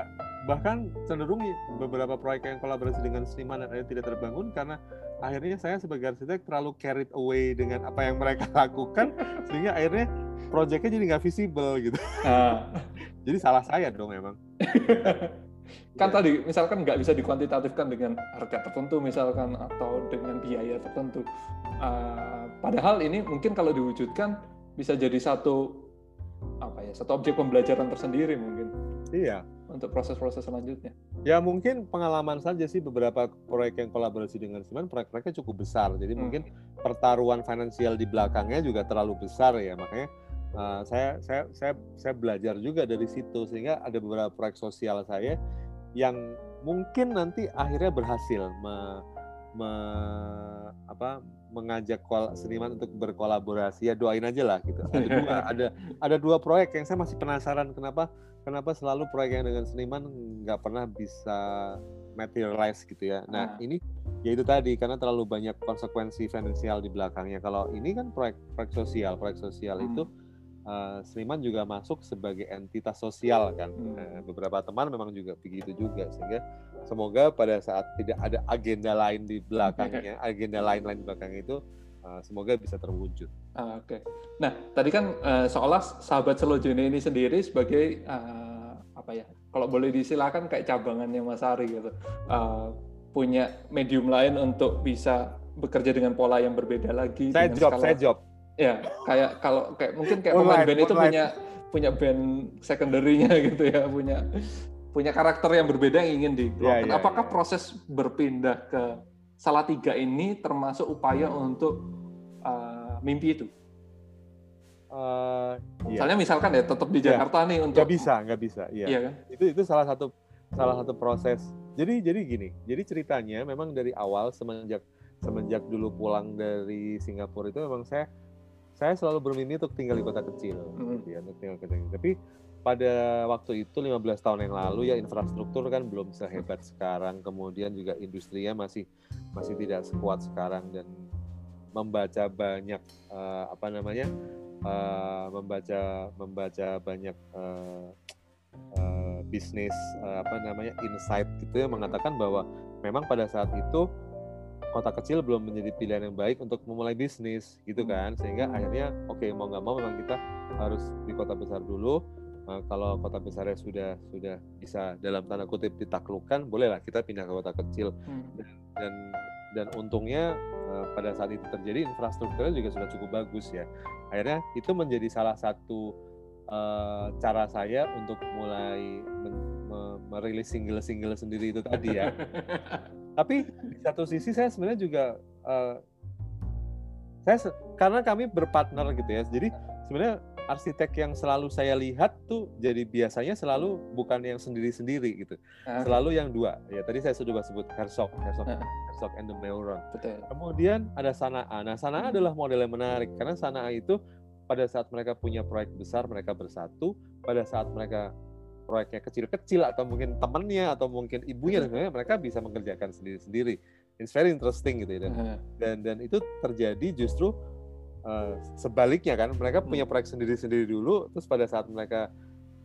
bahkan cenderung beberapa proyek yang kolaborasi dengan seniman dan tidak terbangun karena akhirnya saya sebagai arsitek terlalu carried away dengan apa yang mereka lakukan sehingga akhirnya proyeknya jadi nggak visible gitu. Uh. jadi salah saya dong emang. kan ya. tadi misalkan nggak bisa dikuantitatifkan dengan harga tertentu misalkan atau dengan biaya tertentu. Uh, padahal ini mungkin kalau diwujudkan bisa jadi satu apa ya satu objek pembelajaran tersendiri mungkin. Iya untuk proses-proses selanjutnya? Ya mungkin pengalaman saja sih beberapa proyek yang kolaborasi dengan Siman proyek-proyeknya cukup besar. Jadi hmm. mungkin pertaruhan finansial di belakangnya juga terlalu besar ya. Makanya uh, saya saya saya saya belajar juga dari situ sehingga ada beberapa proyek sosial saya yang mungkin nanti akhirnya berhasil me, me, apa mengajak seniman untuk berkolaborasi ya doain aja lah gitu ada dua ada ada dua proyek yang saya masih penasaran kenapa kenapa selalu proyek yang dengan seniman nggak pernah bisa materialize gitu ya. Nah, nah. ini ya itu tadi karena terlalu banyak konsekuensi finansial di belakangnya. Kalau ini kan proyek proyek sosial, proyek sosial hmm. itu uh, seniman juga masuk sebagai entitas sosial kan. Hmm. Uh, beberapa teman memang juga begitu juga sehingga semoga pada saat tidak ada agenda lain di belakangnya, agenda lain-lain di belakang itu uh, semoga bisa terwujud. Uh, Oke. Okay. Nah, tadi kan uh, seolah sahabat Selojene ini sendiri sebagai uh, apa ya? Kalau boleh disilakan kayak cabangannya Mas Ari gitu. Uh, punya medium lain untuk bisa bekerja dengan pola yang berbeda lagi. Saya job, skala, saya job. Ya, kayak kalau kayak mungkin kayak pemain band itu punya punya band secondary-nya gitu ya, punya punya karakter yang berbeda yang ingin di Ya, ya, Apakah ya. proses berpindah ke salah tiga ini termasuk upaya untuk uh, mimpi itu? Uh, iya. Misalnya misalkan ya tetap di iya. Jakarta ya. nih untuk nggak bisa nggak bisa iya. iya kan? itu itu salah satu salah satu proses jadi jadi gini jadi ceritanya memang dari awal semenjak semenjak dulu pulang dari Singapura itu memang saya saya selalu bermimpi untuk tinggal di kota kecil hmm. gitu ya, untuk tinggal kecil. Tapi pada waktu itu 15 tahun yang lalu ya infrastruktur kan belum sehebat sekarang, kemudian juga industrinya masih masih tidak sekuat sekarang dan membaca banyak uh, apa namanya uh, membaca membaca banyak uh, uh, bisnis uh, apa namanya insight gitu ya mengatakan bahwa memang pada saat itu kota kecil belum menjadi pilihan yang baik untuk memulai bisnis gitu hmm. kan sehingga akhirnya oke okay, mau nggak mau memang kita harus di kota besar dulu uh, kalau kota besarnya sudah sudah bisa dalam tanda kutip ditaklukkan bolehlah kita pindah ke kota kecil hmm. dan, dan dan untungnya pada saat itu terjadi infrastrukturnya juga sudah cukup bagus ya. Akhirnya itu menjadi salah satu uh, cara saya untuk mulai merilis single-single sendiri itu tadi ya. Tapi di satu sisi saya sebenarnya juga uh, saya karena kami berpartner gitu ya. Jadi sebenarnya arsitek yang selalu saya lihat tuh jadi biasanya selalu bukan yang sendiri-sendiri gitu uh. selalu yang dua ya tadi saya sudah sebut Herzog Herzog uh. Herzog and the Meuron Betul. kemudian ada Sanaa nah Sanaa adalah model yang menarik karena Sanaa itu pada saat mereka punya proyek besar mereka bersatu pada saat mereka proyeknya kecil-kecil atau mungkin temannya atau mungkin ibunya dan sebagainya mereka bisa mengerjakan sendiri-sendiri. It's very interesting gitu ya dan dan, dan itu terjadi justru uh, sebaliknya kan mereka punya hmm. proyek sendiri-sendiri dulu terus pada saat mereka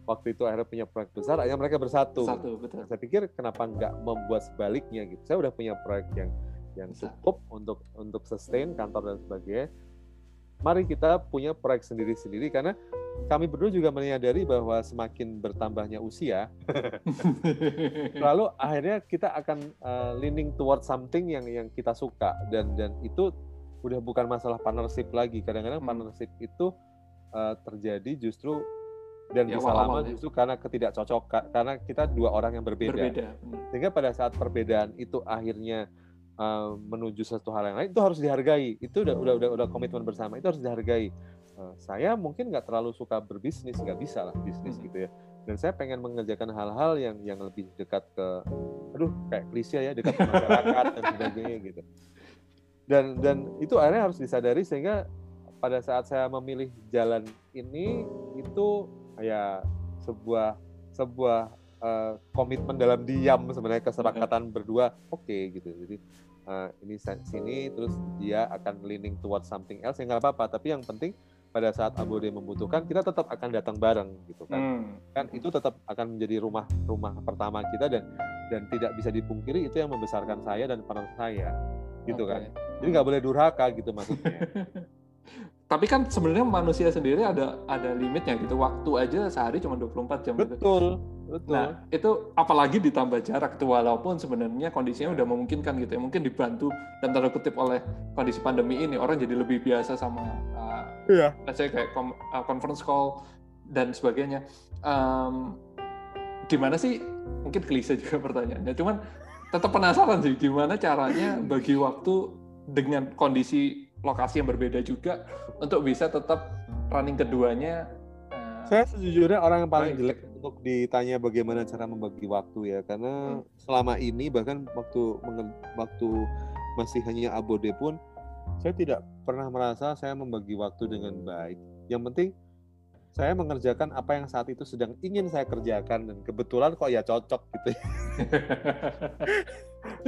waktu itu akhirnya punya proyek besar akhirnya mereka bersatu. Satu, betul. Saya pikir kenapa nggak membuat sebaliknya gitu. Saya udah punya proyek yang yang cukup untuk untuk sustain kantor dan sebagainya. Mari kita punya proyek sendiri-sendiri karena kami berdua juga menyadari bahwa semakin bertambahnya usia, lalu akhirnya kita akan uh, leaning towards something yang yang kita suka dan dan itu udah bukan masalah partnership lagi. Kadang-kadang hmm. partnership itu uh, terjadi justru dan ya, bisa lama justru karena ketidakcocokan karena kita dua orang yang berbeda. berbeda. Hmm. Sehingga pada saat perbedaan itu akhirnya uh, menuju satu hal yang lain itu harus dihargai. Itu udah udah udah, udah komitmen bersama itu harus dihargai Eh, saya mungkin nggak terlalu suka berbisnis nggak bisa lah bisnis hmm. gitu ya dan saya pengen mengerjakan hal-hal yang yang lebih dekat ke aduh kayak klise ya dekat ke masyarakat dan sebagainya gitu dan dan itu akhirnya harus disadari sehingga pada saat saya memilih jalan ini itu ya sebuah sebuah uh, komitmen dalam diam sebenarnya kesepakatan berdua. Oke okay, gitu. Jadi uh, ini sini terus dia akan leaning towards something else ya nggak apa-apa. Tapi yang penting pada saat Abode membutuhkan kita tetap akan datang bareng gitu kan. Hmm. kan itu tetap akan menjadi rumah rumah pertama kita dan dan tidak bisa dipungkiri itu yang membesarkan saya dan partner saya gitu okay. kan jadi nggak boleh durhaka gitu maksudnya tapi kan sebenarnya manusia sendiri ada ada limitnya gitu waktu aja sehari cuma 24 jam betul gitu. betul nah itu apalagi ditambah jarak itu walaupun sebenarnya kondisinya udah memungkinkan gitu ya mungkin dibantu dan tanda kutip oleh kondisi pandemi ini orang jadi lebih biasa sama Iya. Saya kayak uh, conference call dan sebagainya. Um, gimana sih? Mungkin klise juga pertanyaannya. Cuman tetap penasaran sih gimana caranya bagi waktu dengan kondisi lokasi yang berbeda juga untuk bisa tetap running keduanya. Uh, saya sejujurnya orang yang paling jelek untuk ditanya bagaimana cara membagi waktu ya karena hmm. selama ini bahkan waktu waktu masih hanya abode pun saya tidak pernah merasa saya membagi waktu dengan baik. Yang penting saya mengerjakan apa yang saat itu sedang ingin saya kerjakan dan kebetulan kok ya cocok gitu.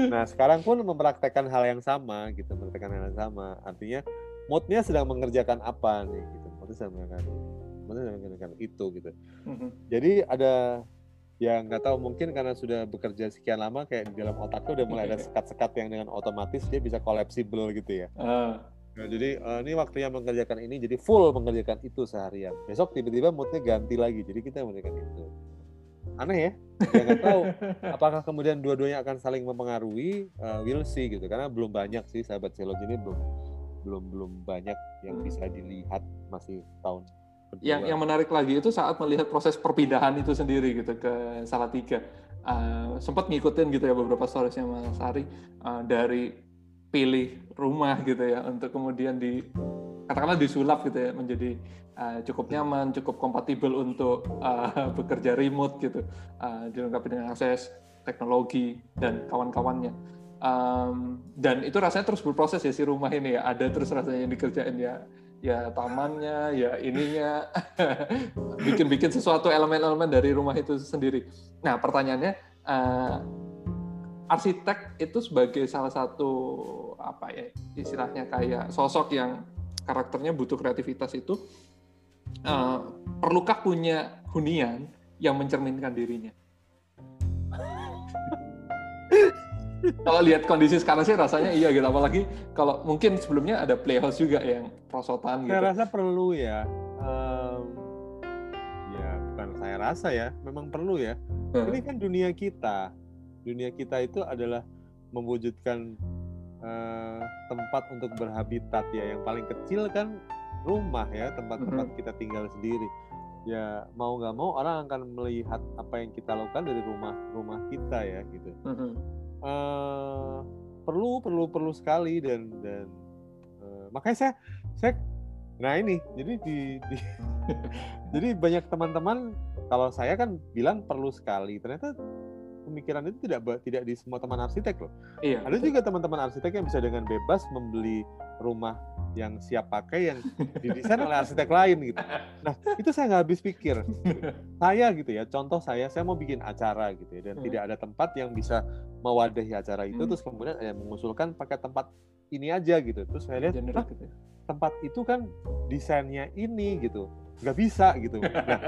nah sekarang pun mempraktekkan hal yang sama gitu, mempraktekkan hal yang sama. Artinya moodnya sedang mengerjakan apa nih gitu, moodnya sedang mengerjakan. mendengarkan itu gitu. Jadi ada ya nggak tahu mungkin karena sudah bekerja sekian lama kayak di dalam otaknya udah mulai ada sekat-sekat yang dengan otomatis dia bisa collapsible gitu ya. Uh. Nah, jadi uh, ini waktunya mengerjakan ini jadi full mengerjakan itu seharian. Besok tiba-tiba moodnya ganti lagi jadi kita mengerjakan itu. Aneh ya? Ya nggak tahu apakah kemudian dua-duanya akan saling mempengaruhi. Uh, we'll see gitu karena belum banyak sih sahabat Celoj ini belum belum belum banyak yang bisa dilihat masih tahun yang yang menarik lagi itu saat melihat proses perpindahan itu sendiri gitu ke Salatiga. Uh, sempat ngikutin gitu ya beberapa storiesnya Mas Ari uh, dari pilih rumah gitu ya untuk kemudian di katakanlah disulap gitu ya menjadi uh, cukup nyaman, cukup kompatibel untuk uh, bekerja remote gitu, uh, dilengkapi dengan akses teknologi dan kawan-kawannya. Um, dan itu rasanya terus berproses ya si rumah ini ya, ada terus rasanya yang dikerjain ya ya tamannya, ya ininya, bikin-bikin sesuatu elemen-elemen dari rumah itu sendiri. Nah pertanyaannya, uh, arsitek itu sebagai salah satu apa ya istilahnya kayak sosok yang karakternya butuh kreativitas itu, uh, perlukah punya hunian yang mencerminkan dirinya? kalau lihat kondisi sekarang sih rasanya iya gitu apalagi kalau mungkin sebelumnya ada playhouse juga yang prosotan gitu. Saya rasa perlu ya. Um, ya bukan saya rasa ya, memang perlu ya. Hmm. Ini kan dunia kita. Dunia kita itu adalah mewujudkan uh, tempat untuk berhabitat ya. Yang paling kecil kan rumah ya, tempat-tempat hmm. kita tinggal sendiri. Ya mau nggak mau orang akan melihat apa yang kita lakukan dari rumah-rumah kita ya gitu. Hmm uh, perlu perlu perlu sekali dan dan uh, makanya saya saya nah ini jadi di, di jadi banyak teman-teman kalau saya kan bilang perlu sekali ternyata pemikiran itu tidak tidak di semua teman arsitek loh. Iya, Ada betul. juga teman-teman arsitek yang bisa dengan bebas membeli rumah yang siap pakai yang didesain oleh arsitek lain gitu. Nah itu saya nggak habis pikir. Saya gitu ya, contoh saya, saya mau bikin acara gitu ya, dan hmm. tidak ada tempat yang bisa mewadahi acara itu, hmm. terus kemudian saya mengusulkan pakai tempat ini aja gitu. Terus saya lihat, gitu ya. tempat itu kan desainnya ini gitu nggak bisa gitu. Nah,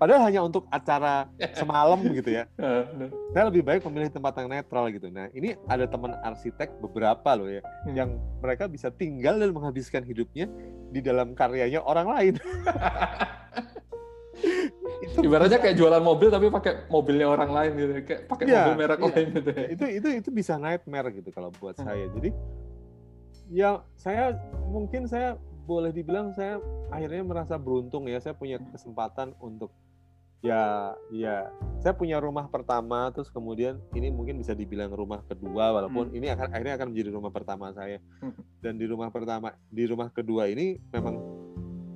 padahal hanya untuk acara semalam gitu ya. Saya lebih baik memilih tempat yang netral gitu. Nah, ini ada teman arsitek beberapa loh ya, hmm. yang mereka bisa tinggal dan menghabiskan hidupnya di dalam karyanya orang lain. itu ibaratnya kayak jualan mobil tapi pakai mobilnya orang lain gitu kayak pakai ya, mobil merek ya. lain gitu ya. itu itu itu bisa nightmare gitu kalau buat hmm. saya jadi ya saya mungkin saya boleh dibilang saya akhirnya merasa beruntung ya saya punya kesempatan untuk ya ya saya punya rumah pertama terus kemudian ini mungkin bisa dibilang rumah kedua walaupun hmm. ini akan akhirnya akan menjadi rumah pertama saya hmm. dan di rumah pertama di rumah kedua ini memang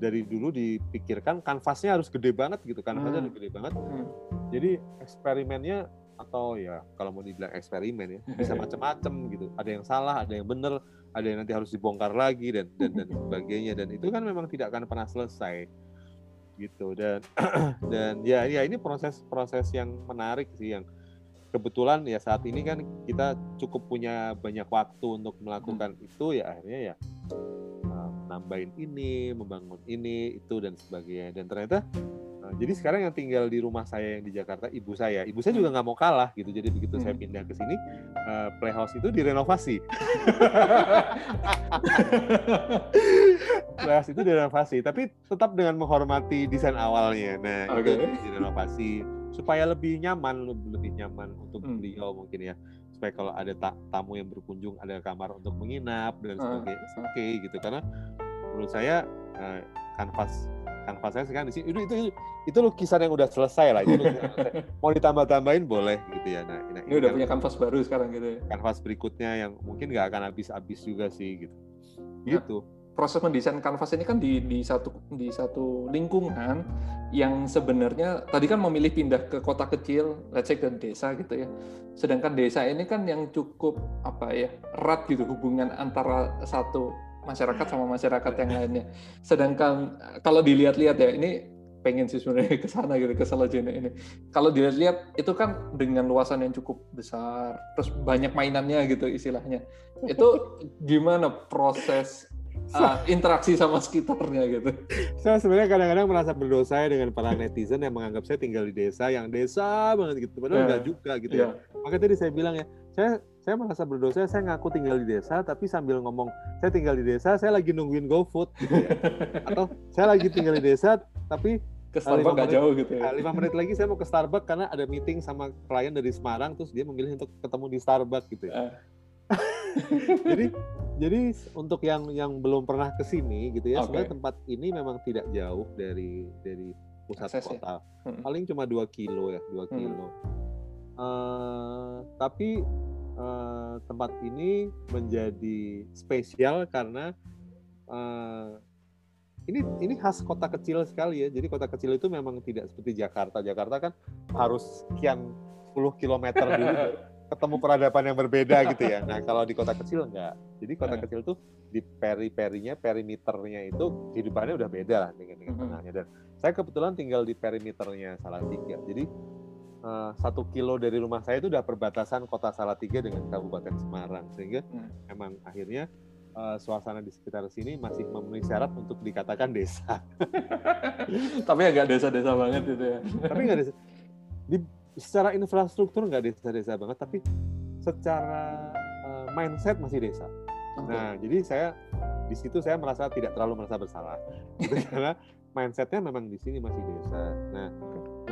dari dulu dipikirkan kanvasnya harus gede banget gitu kanvasnya hmm. harus gede banget hmm. jadi eksperimennya atau ya kalau mau dibilang eksperimen ya bisa macam-macam gitu ada yang salah ada yang benar ada yang nanti harus dibongkar lagi dan dan dan sebagainya. Dan itu kan memang tidak akan pernah selesai gitu. Dan dan ya ya ini proses proses yang menarik sih yang kebetulan ya saat ini kan kita cukup punya banyak waktu untuk melakukan hmm. itu. Ya akhirnya ya nambahin ini membangun ini itu dan sebagainya. Dan ternyata jadi sekarang yang tinggal di rumah saya yang di Jakarta ibu saya. Ibu saya juga nggak mau kalah gitu. Jadi begitu hmm. saya pindah ke sini uh, playhouse itu direnovasi. Playhouse itu direnovasi tapi tetap dengan menghormati desain awalnya. Nah okay. itu direnovasi supaya lebih nyaman lebih, nyaman untuk hmm. beliau mungkin ya. Supaya kalau ada ta tamu yang berkunjung ada kamar untuk menginap dan sebagainya uh, oke okay, gitu. Karena menurut saya uh, kanvas kanvas saya sekarang di sini. Itu itu itu lukisan yang udah selesai lah. Itu mau ditambah tambahin boleh gitu ya. Nah, nah ini, udah kan, punya kanvas baru sekarang gitu ya. Kanvas berikutnya yang mungkin nggak akan habis-habis juga sih gitu. Nah, gitu. proses mendesain kanvas ini kan di di satu di satu lingkungan yang sebenarnya tadi kan memilih pindah ke kota kecil, let's say ke desa gitu ya. Sedangkan desa ini kan yang cukup apa ya erat gitu hubungan antara satu masyarakat sama masyarakat yang lainnya. Sedangkan kalau dilihat-lihat ya ini pengen sih sebenarnya ke sana gitu ke Salajene ini. Kalau dilihat-lihat itu kan dengan luasan yang cukup besar, terus banyak mainannya gitu istilahnya. Itu gimana proses uh, interaksi sama sekitarnya gitu. Saya sebenarnya kadang-kadang merasa berdosa ya dengan para netizen yang menganggap saya tinggal di desa yang desa banget gitu. Padahal yeah. enggak juga gitu yeah. ya. Makanya tadi saya bilang ya, saya saya merasa berdosa saya ngaku tinggal di desa tapi sambil ngomong saya tinggal di desa saya lagi nungguin GoFood gitu ya. atau saya lagi tinggal di desa tapi ke Starbucks gak jauh gitu ya. Lima menit lagi saya mau ke Starbucks karena ada meeting sama klien dari Semarang terus dia memilih untuk ketemu di Starbucks gitu ya. Uh. jadi jadi untuk yang yang belum pernah ke sini gitu ya, okay. sebenarnya tempat ini memang tidak jauh dari dari pusat Akses, ya? kota. Ya? Hmm. Paling cuma dua kilo ya, dua hmm. kilo. Hmm. Uh, tapi uh, tempat ini menjadi spesial karena uh, ini ini khas kota kecil sekali ya. Jadi kota kecil itu memang tidak seperti Jakarta. Jakarta kan harus sekian puluh kilometer dulu ketemu peradaban yang berbeda gitu ya. Nah kalau di kota kecil enggak. Jadi kota kecil tuh di peri-perinya, perimeternya itu kehidupannya udah beda lah dengan dengan tengahnya. Dan saya kebetulan tinggal di perimeternya Salatiga. Jadi satu kilo dari rumah saya itu udah perbatasan kota Salatiga dengan Kabupaten Semarang. Sehingga hmm. memang akhirnya uh, suasana di sekitar sini masih memenuhi syarat untuk dikatakan desa. Tapi agak desa-desa banget itu ya. Tapi nggak desa. Di secara infrastruktur nggak desa-desa banget, tapi secara uh, mindset masih desa. Okay. Nah, jadi saya di situ saya merasa tidak terlalu merasa bersalah, gitu, karena mindsetnya memang di sini masih desa. Nah,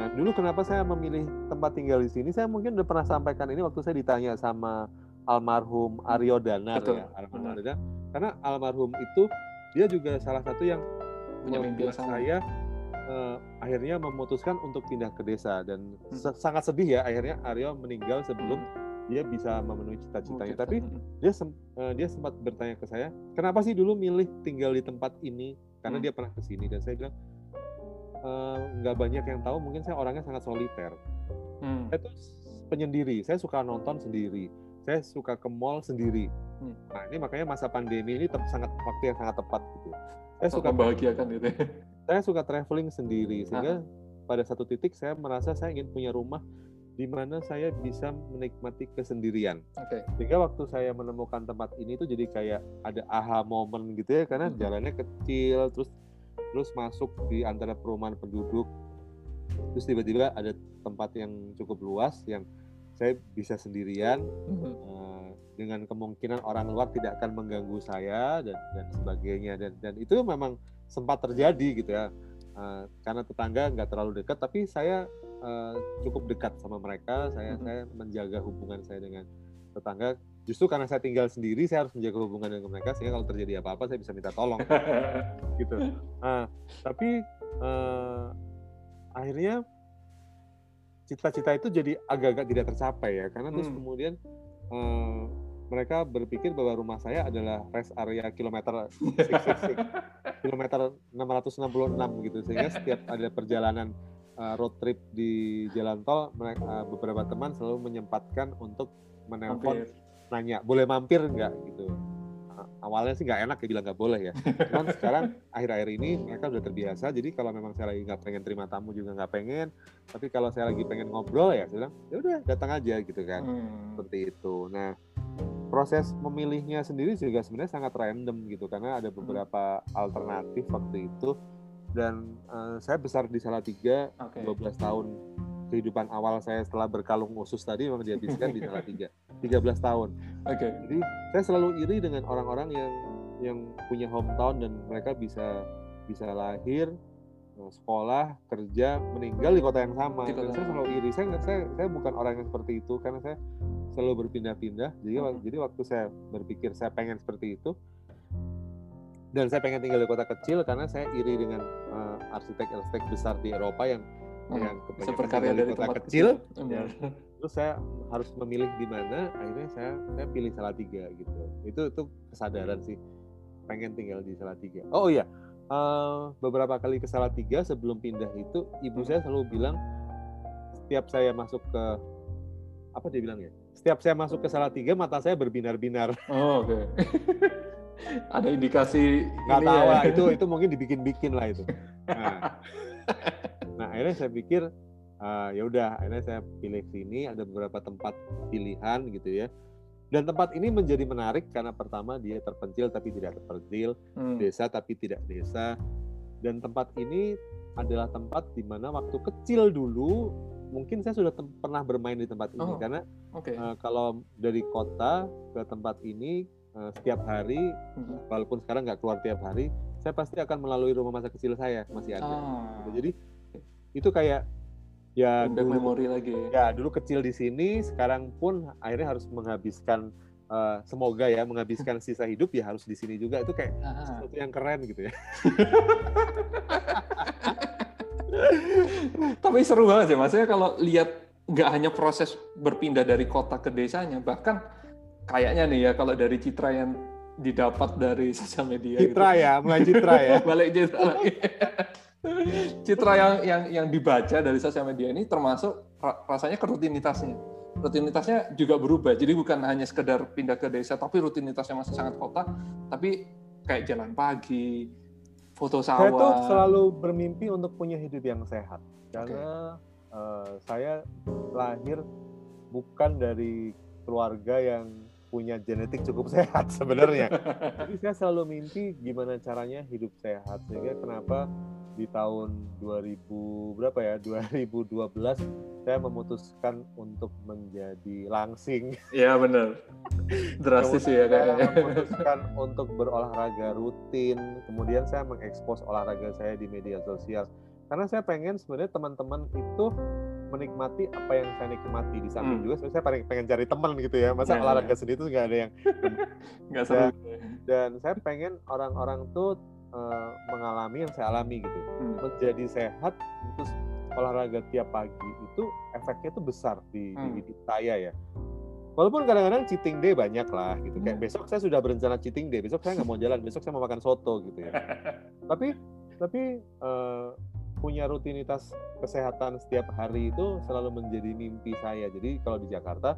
nah dulu kenapa saya memilih tempat tinggal di sini? Saya mungkin udah pernah sampaikan ini waktu saya ditanya sama almarhum Aryo Danar ya, almarhum Aryo Danar. Karena almarhum itu dia juga salah satu yang membuat saya uh, akhirnya memutuskan untuk pindah ke desa dan hmm. sangat sedih ya akhirnya Aryo meninggal sebelum dia bisa memenuhi cita-citanya. Tapi hmm. dia sem uh, dia sempat bertanya ke saya, kenapa sih dulu milih tinggal di tempat ini? Karena hmm. dia pernah ke sini dan saya bilang nggak uh, banyak yang tahu. Mungkin saya orangnya sangat soliter. Hmm. Saya tuh penyendiri. Saya suka nonton sendiri. Saya suka ke mall sendiri. Hmm. Nah ini makanya masa pandemi ini sangat waktu yang sangat tepat gitu. Saya suka membahagiakan gitu. Ya saya suka traveling sendiri sehingga nah. pada satu titik saya merasa saya ingin punya rumah di mana saya bisa menikmati kesendirian. Okay. Sehingga waktu saya menemukan tempat ini itu jadi kayak ada aha momen gitu ya karena hmm. jalannya kecil terus terus masuk di antara perumahan penduduk. Terus tiba-tiba ada tempat yang cukup luas yang saya bisa sendirian hmm. uh, dengan kemungkinan orang luar tidak akan mengganggu saya dan dan sebagainya. Dan dan itu memang sempat terjadi gitu ya. Uh, karena tetangga nggak terlalu dekat tapi saya uh, cukup dekat sama mereka. Saya hmm. saya menjaga hubungan saya dengan tetangga justru karena saya tinggal sendiri saya harus menjaga hubungan dengan mereka sehingga kalau terjadi apa-apa saya bisa minta tolong. Gitu. Nah tapi uh, akhirnya cita-cita itu jadi agak-agak tidak tercapai ya karena hmm. terus kemudian uh, mereka berpikir bahwa rumah saya adalah rest area kilometer 666, kilometer 666 gitu. Sehingga setiap ada perjalanan uh, road trip di jalan tol mereka uh, beberapa teman selalu menyempatkan untuk menelpon nanya boleh mampir nggak gitu awalnya sih nggak enak ya bilang nggak boleh ya. Cuman sekarang akhir-akhir ini mereka udah terbiasa. Jadi kalau memang saya lagi nggak pengen terima tamu juga nggak pengen. Tapi kalau saya lagi pengen ngobrol ya, saya bilang ya udah datang aja gitu kan. Hmm. Seperti itu. Nah proses memilihnya sendiri juga sebenarnya sangat random gitu karena ada beberapa alternatif waktu itu dan uh, saya besar di Salatiga okay. 12 tahun kehidupan awal saya setelah berkalung usus tadi memang dihabiskan di Salatiga 13 tahun. Oke. Okay. Jadi saya selalu iri dengan orang-orang yang yang punya hometown dan mereka bisa bisa lahir eh, sekolah kerja meninggal di kota yang sama dan saya selalu iri saya saya saya bukan orang yang seperti itu karena saya selalu berpindah-pindah jadi hmm. jadi waktu saya berpikir saya pengen seperti itu dan saya pengen tinggal di kota kecil karena saya iri dengan uh, arsitek-arsitek besar di Eropa yang hmm. yang kebanyakan dari kota kecil, kecil ya. terus saya harus memilih di mana akhirnya saya saya pilih Salatiga gitu itu itu kesadaran sih pengen tinggal di Salatiga oh iya uh, beberapa kali ke Salatiga sebelum pindah itu ibu saya selalu bilang setiap saya masuk ke apa dia bilang ya setiap saya masuk ke Salatiga mata saya berbinar-binar. Oh, oke. Okay. Ada indikasi nggak tahu ya. itu itu mungkin dibikin-bikin lah itu. Nah, nah akhirnya saya pikir uh, ya udah akhirnya saya pilih sini ada beberapa tempat pilihan gitu ya. dan tempat ini menjadi menarik karena pertama dia terpencil tapi tidak terpencil, hmm. desa tapi tidak desa. Dan tempat ini adalah tempat di mana waktu kecil dulu mungkin saya sudah pernah bermain di tempat ini oh, karena okay. uh, eh, kalau dari kota ke tempat ini uh, setiap hari hmm. walaupun sekarang nggak keluar tiap hari saya pasti akan melalui rumah masa kecil saya masih ada ah. jadi itu kayak ya dulu, memori lagi ya. Dulu kecil di sini sekarang pun akhirnya harus menghabiskan uh, semoga ya menghabiskan sisa hidup ya harus di sini juga. Itu kayak Aha. sesuatu yang keren gitu ya. Tapi seru banget ya maksudnya kalau lihat nggak hanya proses berpindah dari kota ke desanya bahkan kayaknya nih ya kalau dari citra yang didapat dari sosial media citra gitu. ya mulai citra ya. Balik citra lagi citra yang yang yang dibaca dari sosial media ini termasuk rasanya ke rutinitasnya. Rutinitasnya juga berubah. Jadi bukan hanya sekedar pindah ke desa, tapi rutinitasnya masih sangat kota, tapi kayak jalan pagi, foto sawah. Saya tuh selalu bermimpi untuk punya hidup yang sehat. Karena okay. uh, saya lahir bukan dari keluarga yang punya genetik cukup sehat sebenarnya. Jadi saya selalu mimpi gimana caranya hidup sehat. Sehingga kenapa di tahun 2000 berapa ya 2012 saya memutuskan untuk menjadi langsing. Iya benar. Drastis ya kayaknya. memutuskan untuk berolahraga rutin. Kemudian saya mengekspos olahraga saya di media sosial. Karena saya pengen sebenarnya teman-teman itu menikmati apa yang saya nikmati di samping hmm. juga saya pengen, pengen cari teman gitu ya masa ya, olahraga ya. sendiri tuh nggak ada yang nggak seru dan, dan saya pengen orang-orang tuh uh, mengalami yang saya alami gitu hmm. menjadi sehat terus olahraga tiap pagi itu efeknya tuh besar di, hmm. di hidup saya ya walaupun kadang-kadang cheating day banyak lah gitu kayak hmm. besok saya sudah berencana cheating day besok saya nggak mau jalan besok saya mau makan soto gitu ya tapi tapi uh, punya rutinitas kesehatan setiap hari itu selalu menjadi mimpi saya jadi kalau di Jakarta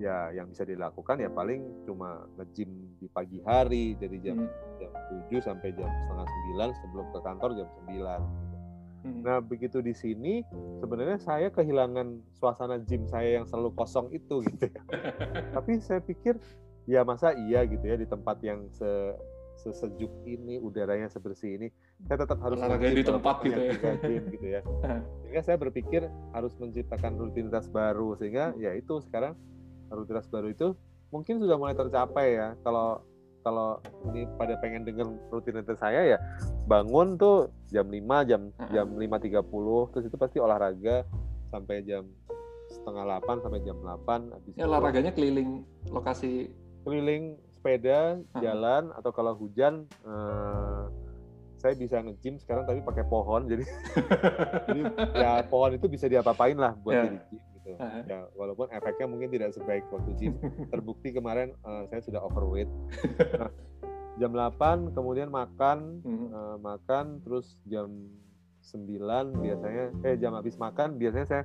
ya yang bisa dilakukan ya paling cuma nge-gym di pagi hari dari jam hmm. jam 7 sampai jam setengah 9 sebelum ke kantor jam 9 hmm. Nah, begitu di sini sebenarnya saya kehilangan suasana gym saya yang selalu kosong itu gitu ya. Tapi saya pikir ya masa iya gitu ya di tempat yang se sesejuk ini, udaranya sebersih ini, saya tetap harus di tempat gitu ya. Gym, gitu ya. Sehingga saya berpikir harus menciptakan rutinitas baru sehingga ya itu sekarang rutinitas baru itu mungkin sudah mulai tercapai ya. Kalau kalau ini pada pengen denger rutinitas saya ya bangun tuh jam 5 jam jam 5.30 terus itu pasti olahraga sampai jam setengah 8 sampai jam 8 habis ya, olahraganya keliling lokasi. Keliling sepeda jalan atau kalau hujan eh, saya bisa nge-gym sekarang tapi pakai pohon jadi jadi ya pohon itu bisa diapa-apain lah buat yeah. jadi gym gitu. Uh-huh. Ya walaupun efeknya mungkin tidak sebaik waktu gym. Terbukti kemarin uh, saya sudah overweight. Nah, jam 8 kemudian makan uh, makan terus jam 9 biasanya eh jam habis makan biasanya saya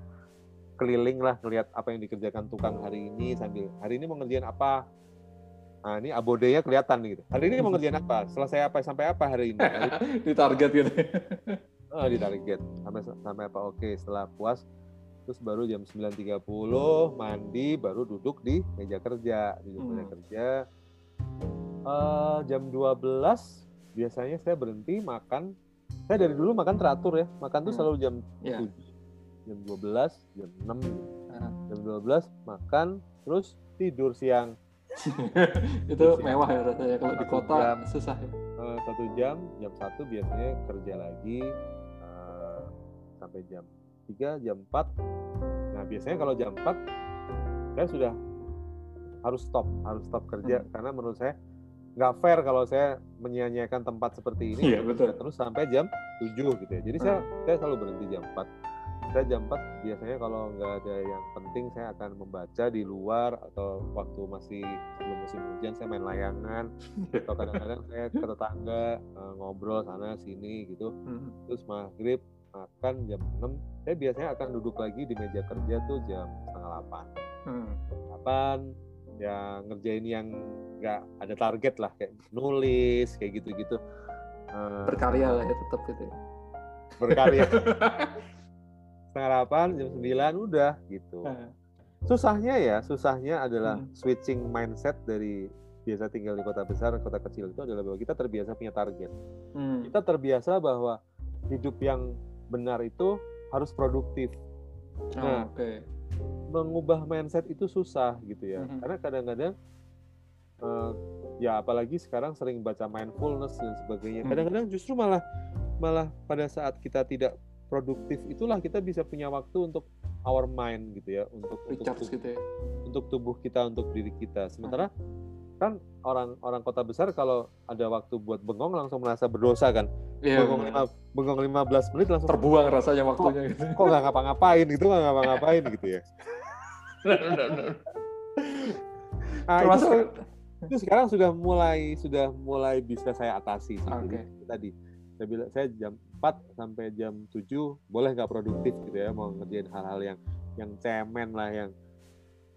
keliling lah ngelihat apa yang dikerjakan tukang hari ini sambil hari ini mau ngerjain apa Nah, ini abodenya kelihatan gitu. Hari ini mau ngerjain apa? Selesai apa sampai apa hari ini? di target gitu. oh, di target. Sampai sampai apa? Oke, setelah puas terus baru jam 9.30 mandi baru duduk di meja kerja di hmm. meja kerja uh, jam 12 biasanya saya berhenti makan saya dari dulu makan teratur ya makan tuh hmm. selalu jam yeah. 7 jam 12 jam 6 gitu. uh. jam 12 makan terus tidur siang itu tidur mewah ya rasanya kalau di kota jam, susah ya uh, satu jam jam satu biasanya kerja lagi uh, sampai jam 3, jam 4. Nah, biasanya kalau jam 4 saya sudah harus stop, harus stop kerja hmm. karena menurut saya nggak fair kalau saya menyia-nyiakan tempat seperti ini iya, betul. terus sampai jam 7 gitu ya. Jadi hmm. saya saya selalu berhenti jam 4. Saya jam 4 biasanya kalau nggak ada yang penting saya akan membaca di luar atau waktu masih sebelum musim hujan saya main layangan atau kadang-kadang saya ke tetangga eh, ngobrol sana sini gitu. Hmm. Terus maghrib makan jam 6 saya biasanya akan duduk lagi di meja kerja tuh jam setengah 8 hmm. 8 ya ngerjain yang nggak ada target lah kayak nulis kayak gitu-gitu uh, berkarya lah ya tetap gitu ya. berkarya setengah 8 jam 9 udah gitu susahnya ya susahnya adalah hmm. switching mindset dari biasa tinggal di kota besar kota kecil itu adalah bahwa kita terbiasa punya target hmm. kita terbiasa bahwa hidup yang benar itu harus produktif oh, nah okay. mengubah mindset itu susah gitu ya hmm. karena kadang-kadang uh, ya apalagi sekarang sering baca mindfulness dan sebagainya hmm. kadang-kadang justru malah malah pada saat kita tidak produktif itulah kita bisa punya waktu untuk our mind gitu ya untuk untuk tubuh, gitu ya. untuk tubuh kita untuk diri kita sementara kan orang orang kota besar kalau ada waktu buat bengong langsung merasa berdosa kan yeah, bengong lima bengong 15 menit langsung terbuang rasanya waktunya kok, gitu. kok nggak ngapa-ngapain gitu nggak ngapa-ngapain gitu ya? Nah, Termasuk... itu, itu sekarang sudah mulai sudah mulai bisa saya atasi sih. Okay. jadi tadi saya bilang saya jam 4 sampai jam 7 boleh nggak produktif gitu ya mau ngerjain hal-hal yang yang cemen lah yang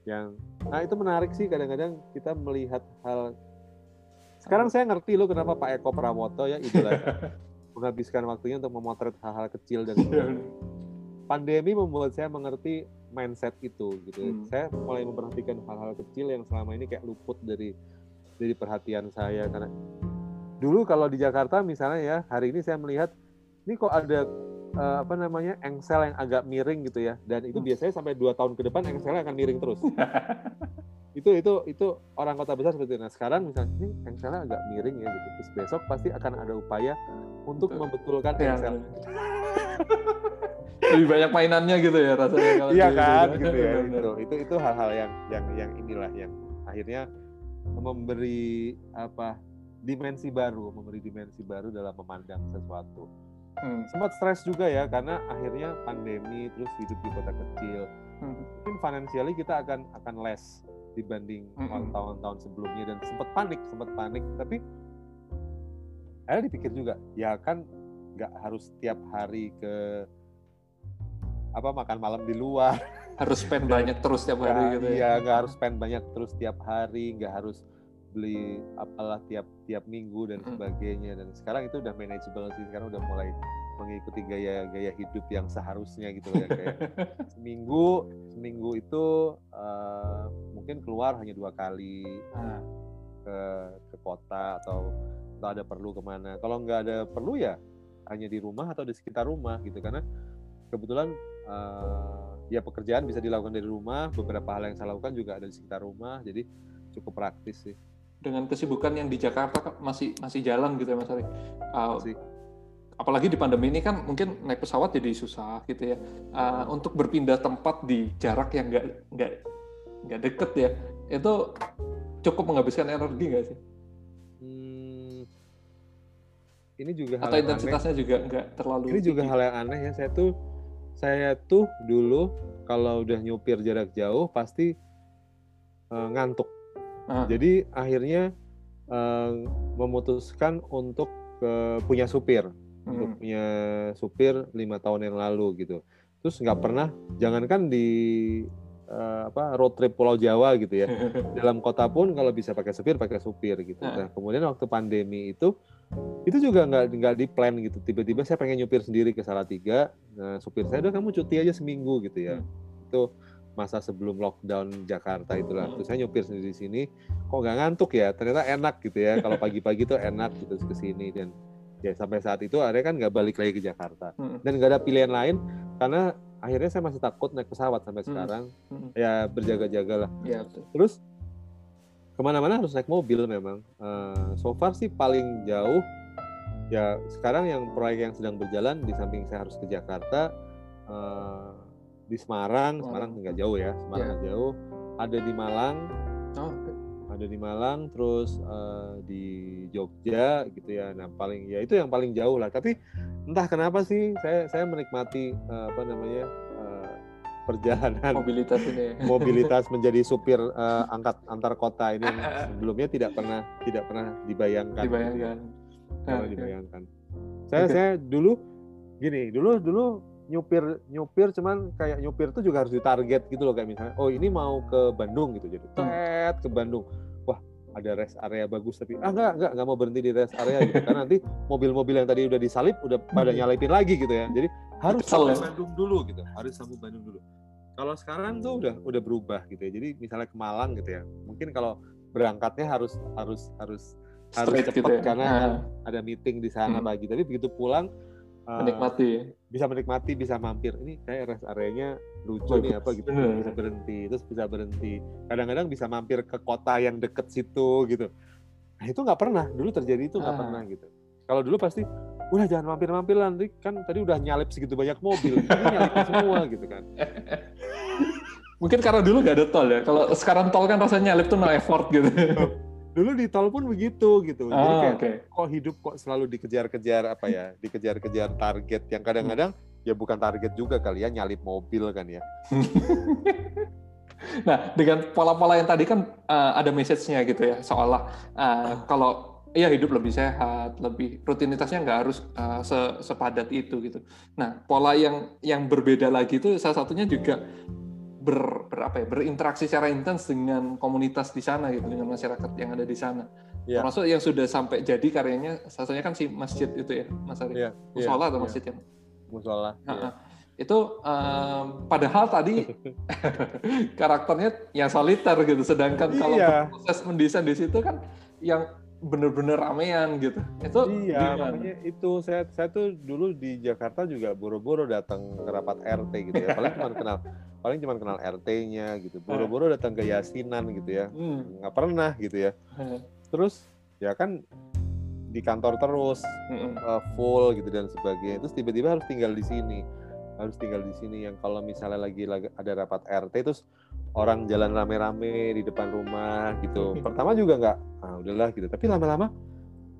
yang nah itu menarik sih kadang-kadang kita melihat hal sekarang saya ngerti loh kenapa Pak Eko Pramoto ya itulah menghabiskan waktunya untuk memotret hal-hal kecil dan iya. pandemi membuat saya mengerti mindset itu gitu hmm. saya mulai memperhatikan hal-hal kecil yang selama ini kayak luput dari dari perhatian saya karena dulu kalau di Jakarta misalnya ya hari ini saya melihat ini kok ada uh, apa namanya engsel yang agak miring gitu ya dan itu hmm. biasanya sampai dua tahun ke depan engselnya akan miring terus itu itu itu orang kota besar seperti itu. Nah sekarang misalnya ini engselnya agak miring ya gitu. Terus besok pasti akan ada upaya untuk Betul. membetulkan ya, engsel lebih banyak mainannya gitu ya rasanya kalau iya kan gitu ya itu itu itu hal-hal yang yang yang inilah yang akhirnya memberi apa dimensi baru memberi dimensi baru dalam memandang sesuatu. Hmm. sempat stres juga ya karena akhirnya pandemi terus hidup di kota kecil. Hmm. mungkin financially kita akan akan less dibanding hmm. tahun-tahun sebelumnya. Dan sempat panik sempat panik. Tapi akhirnya dipikir juga ya kan nggak harus tiap hari ke apa makan malam di luar. Harus spend banyak terus tiap hari ya, gitu ya? iya nggak harus spend banyak terus tiap hari nggak harus beli apalah tiap tiap minggu dan sebagainya. Dan sekarang itu udah manageable sih sekarang udah mulai mengikuti gaya-gaya hidup yang seharusnya gitu ya kayak seminggu seminggu itu uh, mungkin keluar hanya dua kali ah. ke ke kota atau atau ada perlu ke mana kalau nggak ada perlu ya hanya di rumah atau di sekitar rumah gitu karena kebetulan uh, ya pekerjaan bisa dilakukan dari rumah beberapa hal yang saya lakukan juga ada di sekitar rumah jadi cukup praktis sih dengan kesibukan yang di Jakarta masih masih jalan gitu ya Mas Ari. Uh, apalagi di pandemi ini kan mungkin naik pesawat jadi susah gitu ya. Uh, untuk berpindah tempat di jarak yang nggak nggak nggak deket ya, itu cukup menghabiskan energi nggak sih? Hmm, ini juga hal atau intensitasnya aneh. juga nggak terlalu. Ini juga hal yang aneh ya. Saya tuh saya tuh dulu kalau udah nyupir jarak jauh pasti uh, ngantuk Uh. Jadi akhirnya uh, memutuskan untuk uh, punya supir. Untuk punya supir lima tahun yang lalu gitu. Terus nggak pernah, jangankan di uh, apa road trip Pulau Jawa gitu ya, dalam kota pun kalau bisa pakai supir pakai supir gitu. Uh. Nah kemudian waktu pandemi itu itu juga nggak nggak di plan gitu. Tiba-tiba saya pengen nyupir sendiri ke Salatiga. Nah supir saya udah kamu cuti aja seminggu gitu ya. Hmm. Itu masa sebelum lockdown Jakarta itulah. Terus saya nyupir sendiri di sini, kok nggak ngantuk ya? Ternyata enak gitu ya. Kalau pagi-pagi tuh enak gitu ke sini dan ya sampai saat itu akhirnya kan nggak balik lagi ke Jakarta hmm. dan nggak ada pilihan lain karena akhirnya saya masih takut naik pesawat sampai hmm. sekarang hmm. ya berjaga-jaga lah ya, terus ke mana-mana harus naik mobil memang uh, so far sih paling jauh ya sekarang yang proyek yang sedang berjalan di samping saya harus ke Jakarta uh, di Semarang, oh. Semarang nggak jauh ya, Semarang yeah. jauh. Ada di Malang, oh. Ada di Malang, terus uh, di Jogja gitu ya. Nah paling ya itu yang paling jauh lah. Tapi entah kenapa sih saya saya menikmati uh, apa namanya uh, perjalanan mobilitas ini, mobilitas menjadi supir uh, angkat antar kota ini yang sebelumnya tidak pernah tidak pernah dibayangkan. Dibayangkan. Gitu ya. dibayangkan. Saya okay. saya dulu gini, dulu dulu nyupir nyupir cuman kayak nyupir tuh juga harus ditarget gitu loh kayak misalnya oh ini mau ke Bandung gitu jadi hmm. tet ke Bandung wah ada rest area bagus tapi ah enggak enggak enggak mau berhenti di rest area gitu karena nanti mobil-mobil yang tadi udah disalip udah pada hmm. nyalipin lagi gitu ya jadi harus sampai. Bandung dulu gitu harus sampai Bandung dulu kalau sekarang tuh udah udah berubah gitu ya jadi misalnya ke Malang gitu ya mungkin kalau berangkatnya harus harus harus harus cepat gitu ya. karena Nah. ada meeting di sana Hmm. pagi tapi begitu pulang uh, menikmati. bisa menikmati bisa mampir. Ini kayak rest areanya lucu Bagus. nih apa gitu. Bisa berhenti terus bisa berhenti. Kadang-kadang bisa mampir ke kota yang deket situ gitu. Nah itu nggak pernah. Dulu terjadi itu nggak Ah. pernah gitu. Kalau dulu pasti udah jangan mampir-mampir lah nanti kan tadi udah nyalip segitu banyak mobil. Ini nyalipin semua gitu kan. Mungkin karena dulu gak ada tol ya. Kalau sekarang tol kan rasanya nyalip tuh no effort gitu dulu di tol pun begitu gitu. Jadi ah kayak oke. kok hidup kok selalu dikejar-kejar apa ya dikejar-kejar target yang kadang-kadang ya bukan target juga kali ya nyalip mobil kan ya. Nah, dengan pola-pola yang tadi kan uh, ada message-nya gitu ya, seolah uh, kalau iya hidup lebih sehat, lebih rutinitasnya nggak harus uh, se- sepadat itu gitu. Nah, pola yang yang berbeda lagi itu salah satunya juga ber, ber- apa ya, berinteraksi secara intens dengan komunitas di sana gitu, dengan masyarakat yang ada di sana. Iya. Termasuk yang sudah sampai jadi karyanya, salah satunya kan si masjid itu ya, Mas Ari. Iya, Musola iya, atau iya. masjid ya? musola Nah, iya. itu em, padahal tadi karakternya yang soliter gitu sedangkan kalau Iya. proses mendesain di situ kan yang bener-bener ramean gitu itu Iya, gimana? makanya itu saya saya tuh dulu di Jakarta juga boro-boro datang ke rapat RT gitu ya. Paling cuma kenal paling cuma kenal RT-nya gitu. Boro-boro datang ke yasinan gitu ya. Hmm. Nggak pernah gitu ya. Terus ya kan di kantor terus Mm-mm. eh, full gitu dan sebagainya. Terus tiba-tiba harus tinggal di sini. Harus tinggal di sini yang kalau misalnya lagi, ada rapat RT terus orang jalan rame-rame di depan rumah gitu. Pertama juga nggak, ah udahlah gitu. Tapi lama-lama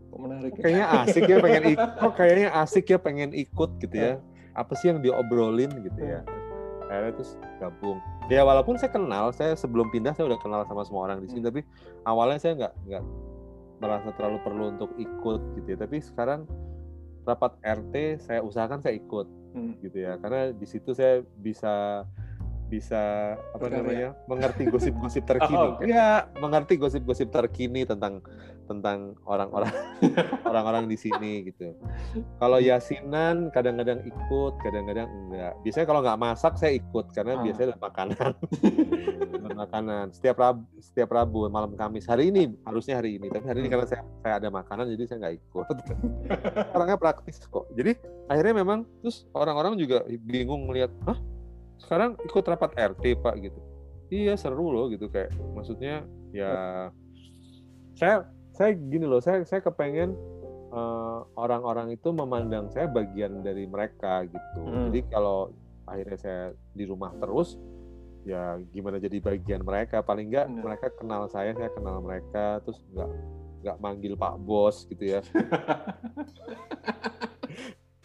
Kok menarik ya? kayaknya asik ya pengen ikut kok kayaknya asik ya pengen ikut gitu ya apa sih yang diobrolin gitu ya akhirnya terus gabung ya walaupun saya kenal saya sebelum pindah saya udah kenal sama semua orang di sini Hmm. tapi awalnya saya nggak nggak merasa terlalu perlu untuk ikut gitu ya tapi sekarang rapat RT saya usahakan saya ikut Hmm. gitu ya karena di situ saya bisa bisa apa Berkarya. namanya mengerti gosip-gosip terkini. Oh, oke. ya mengerti gosip-gosip terkini tentang tentang orang-orang orang-orang di sini gitu. Kalau yasinan kadang-kadang ikut kadang-kadang enggak. Biasanya kalau nggak masak saya ikut karena Ah. biasanya ada makanan. Ada makanan. Setiap rabu setiap rabu malam kamis. Hari ini harusnya hari ini. Tapi hari ini Hmm. karena saya saya ada makanan jadi saya nggak ikut. Orangnya praktis kok. Jadi akhirnya memang terus orang-orang juga bingung melihat hah sekarang ikut rapat RT pak gitu iya seru loh gitu kayak maksudnya ya saya saya gini loh saya saya kepengen eh, orang-orang itu memandang saya bagian dari mereka gitu Hmm. jadi kalau akhirnya saya di rumah terus ya gimana jadi bagian mereka paling nggak Benar. mereka kenal saya saya kenal mereka terus nggak nggak manggil pak bos gitu ya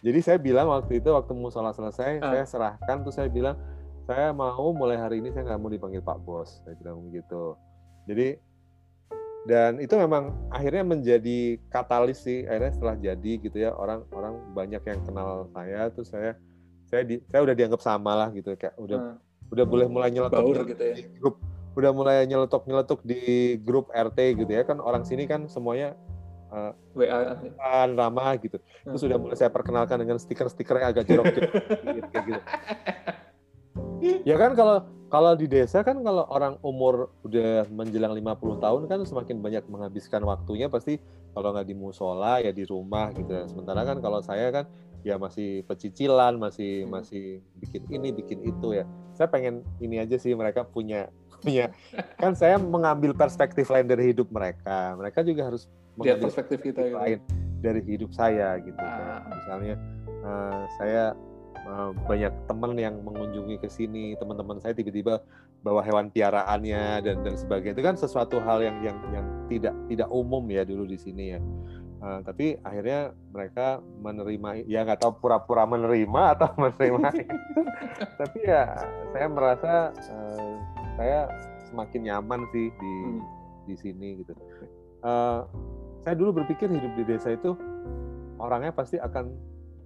jadi saya bilang waktu itu waktu musola selesai Ah. saya serahkan terus saya bilang saya mau mulai hari ini saya nggak mau dipanggil pak bos saya bilang begitu. Jadi dan itu memang akhirnya menjadi katalis sih akhirnya setelah jadi gitu ya orang-orang banyak yang kenal saya terus saya saya di, saya udah dianggap sama lah gitu kayak udah Nah, udah boleh mulai nyeletuk baur gitu ya. di grup udah mulai nyeletuk nyeletuk di grup RT gitu ya kan orang sini kan semuanya WA kan ramah gitu. Terus Hmm. udah mulai saya perkenalkan dengan stiker-stiker yang agak jorok-jorok kayak gitu. Ya kan kalau kalau di desa kan kalau orang umur udah menjelang 50 tahun kan semakin banyak menghabiskan waktunya pasti kalau nggak di musola ya di rumah gitu. Sementara kan kalau saya kan ya masih pecicilan masih Hmm. masih bikin ini bikin itu ya. Saya pengen ini aja sih mereka punya punya. Kan saya mengambil perspektif lain dari hidup mereka. Mereka juga harus lihat perspektif kita gitu lain dari hidup saya gitu Ah. Kayak misalnya eh, saya eh, banyak teman yang mengunjungi ke sini teman-teman saya tiba-tiba bawa hewan piaraannya dan dan sebagainya itu kan sesuatu hal yang yang yang tidak tidak umum ya dulu di sini ya Eh, tapi akhirnya mereka menerima ya nggak tahu pura-pura menerima atau menerima tapi ya saya merasa eh, saya semakin nyaman sih di Hmm. di sini gitu. Eh, saya dulu berpikir hidup di desa itu orangnya pasti akan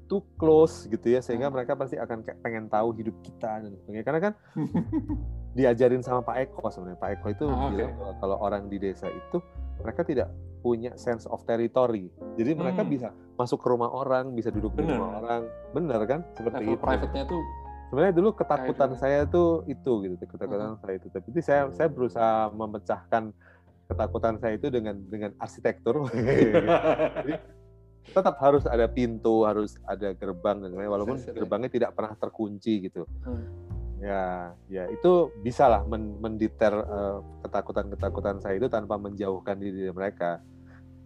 too close gitu ya sehingga Hmm. mereka pasti akan kayak pengen tahu hidup kita dan sebagainya. Karena kan diajarin sama Pak Eko sebenarnya. Pak Eko itu Ah, bilang bahwa kalau orang di desa itu mereka tidak punya sense of territory. Jadi mereka Hmm. bisa masuk ke rumah orang bisa duduk di Bener. rumah orang. Benar kan? Seperti level itu. private-nya tuh sebenarnya dulu ketakutan saya tuh itu gitu ketakutan hmm. saya itu. Tapi saya saya berusaha memecahkan ketakutan saya itu dengan dengan arsitektur Jadi, tetap harus ada pintu harus ada gerbang dan walaupun gerbangnya tidak pernah terkunci gitu hmm. ya ya itu bisa lah men menditer uh, ketakutan-ketakutan saya itu tanpa menjauhkan diri dari mereka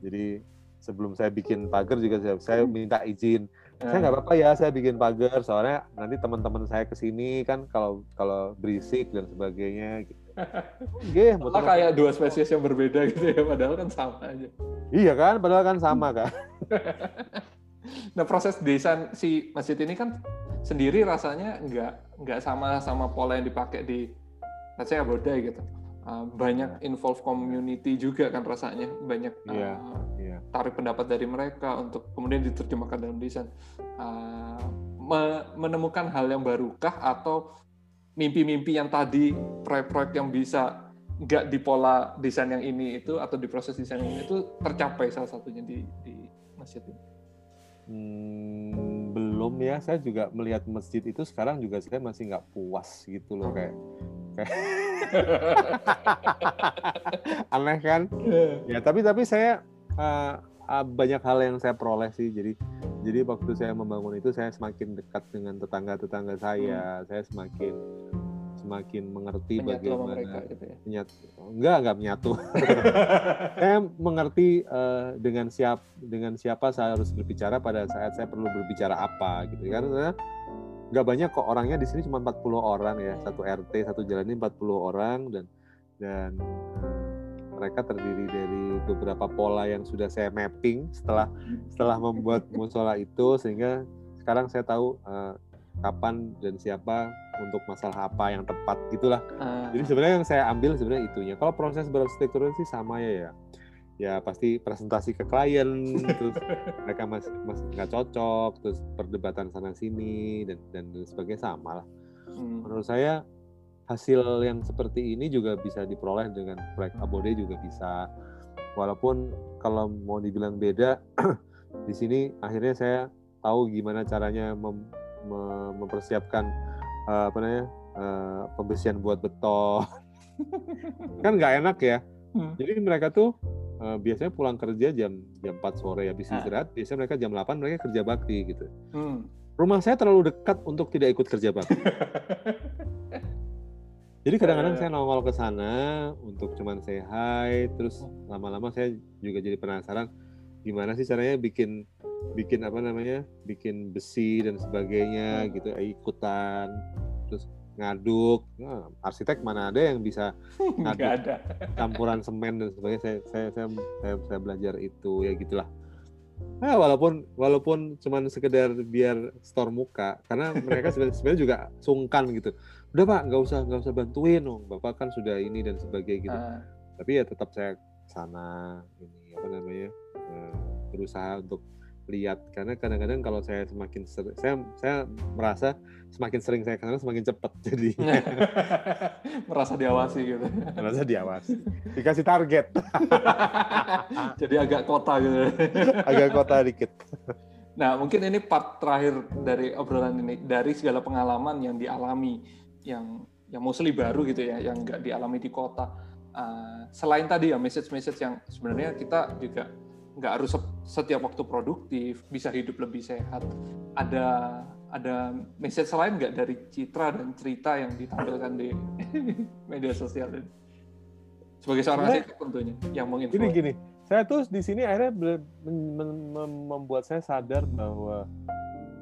jadi sebelum saya bikin pagar juga saya, saya hmm. minta izin saya nggak apa-apa ya saya bikin pagar soalnya nanti teman-teman saya ke sini kan kalau kalau berisik dan sebagainya gitu. Oke, okay, kayak dua spesies yang berbeda gitu ya, padahal kan sama aja. Iya kan, padahal kan sama kan. nah proses desain si masjid ini kan sendiri rasanya nggak nggak sama sama pola yang dipakai di saya Bodai gitu. Uh, banyak iya. involve community juga kan rasanya banyak uh, yeah, yeah. tarik pendapat dari mereka untuk kemudian diterjemahkan dalam desain uh, me menemukan hal yang barukah atau mimpi-mimpi yang tadi proyek-proyek yang bisa nggak di pola desain yang ini itu atau di proses desain yang ini itu tercapai salah satunya di, di masjid ini? Hmm, belum ya, saya juga melihat masjid itu sekarang juga saya masih nggak puas gitu loh kayak, aneh kan? Ya tapi tapi saya uh, banyak hal yang saya peroleh sih jadi jadi waktu saya membangun itu saya semakin dekat dengan tetangga-tetangga saya hmm. saya semakin semakin mengerti menyatu bagaimana mereka, gitu ya? menyatu enggak enggak menyatu saya mengerti uh, dengan siap dengan siapa saya harus berbicara pada saat saya perlu berbicara apa gitu karena nggak banyak kok orangnya di sini cuma 40 orang ya hmm. satu RT satu jalan ini 40 orang dan dan mereka terdiri dari beberapa pola yang sudah saya mapping setelah setelah membuat musola itu sehingga sekarang saya tahu uh, kapan dan siapa untuk masalah apa yang tepat gitulah. Uh. Jadi sebenarnya yang saya ambil sebenarnya itunya. Kalau proses berarsitektur sih sama ya ya. Ya pasti presentasi ke klien terus mereka masih masih nggak cocok terus perdebatan sana sini dan dan sebagainya sama lah. Hmm. Menurut saya hasil yang seperti ini juga bisa diperoleh dengan proyek Abode juga bisa. Walaupun kalau mau dibilang beda, di sini akhirnya saya tahu gimana caranya mem, mem, mempersiapkan uh, apa namanya uh, pembersihan buat beton. kan nggak enak ya. Hmm. Jadi mereka tuh uh, biasanya pulang kerja jam jam 4 sore habis ah. istirahat, biasanya mereka jam 8 mereka kerja bakti gitu. Hmm. Rumah saya terlalu dekat untuk tidak ikut kerja bakti. Jadi kadang-kadang saya nongol ke sana untuk cuman say hi, terus lama-lama saya juga jadi penasaran gimana sih caranya bikin bikin apa namanya, bikin besi dan sebagainya gitu, ikutan, terus ngaduk. Nah, arsitek mana ada yang bisa ngaduk ada. campuran semen dan sebagainya. Saya saya saya saya, saya belajar itu ya gitulah. Nah, walaupun walaupun cuman sekedar biar store muka, karena mereka sebenarnya juga sungkan gitu udah pak nggak usah nggak usah bantuin dong. Bapak kan sudah ini dan sebagainya gitu. Uh. tapi ya tetap saya sana ini apa namanya uh, berusaha untuk lihat. Karena kadang-kadang kalau saya semakin sering, saya saya merasa semakin sering saya kenal semakin cepat jadi. Merasa diawasi gitu. Merasa diawasi. Dikasih target. Jadi agak kota gitu. Agak kota dikit. Nah mungkin ini part terakhir dari obrolan ini dari segala pengalaman yang dialami yang yang mostly baru gitu ya, yang nggak dialami di kota. Uh, selain tadi ya message-message yang sebenarnya kita juga nggak harus setiap waktu produktif, bisa hidup lebih sehat. Ada ada message lain nggak dari citra dan cerita yang ditampilkan di media sosial ini? Sebagai seorang arsitek tentunya yang menginfo. Gini gini, saya tuh di sini akhirnya membuat saya sadar bahwa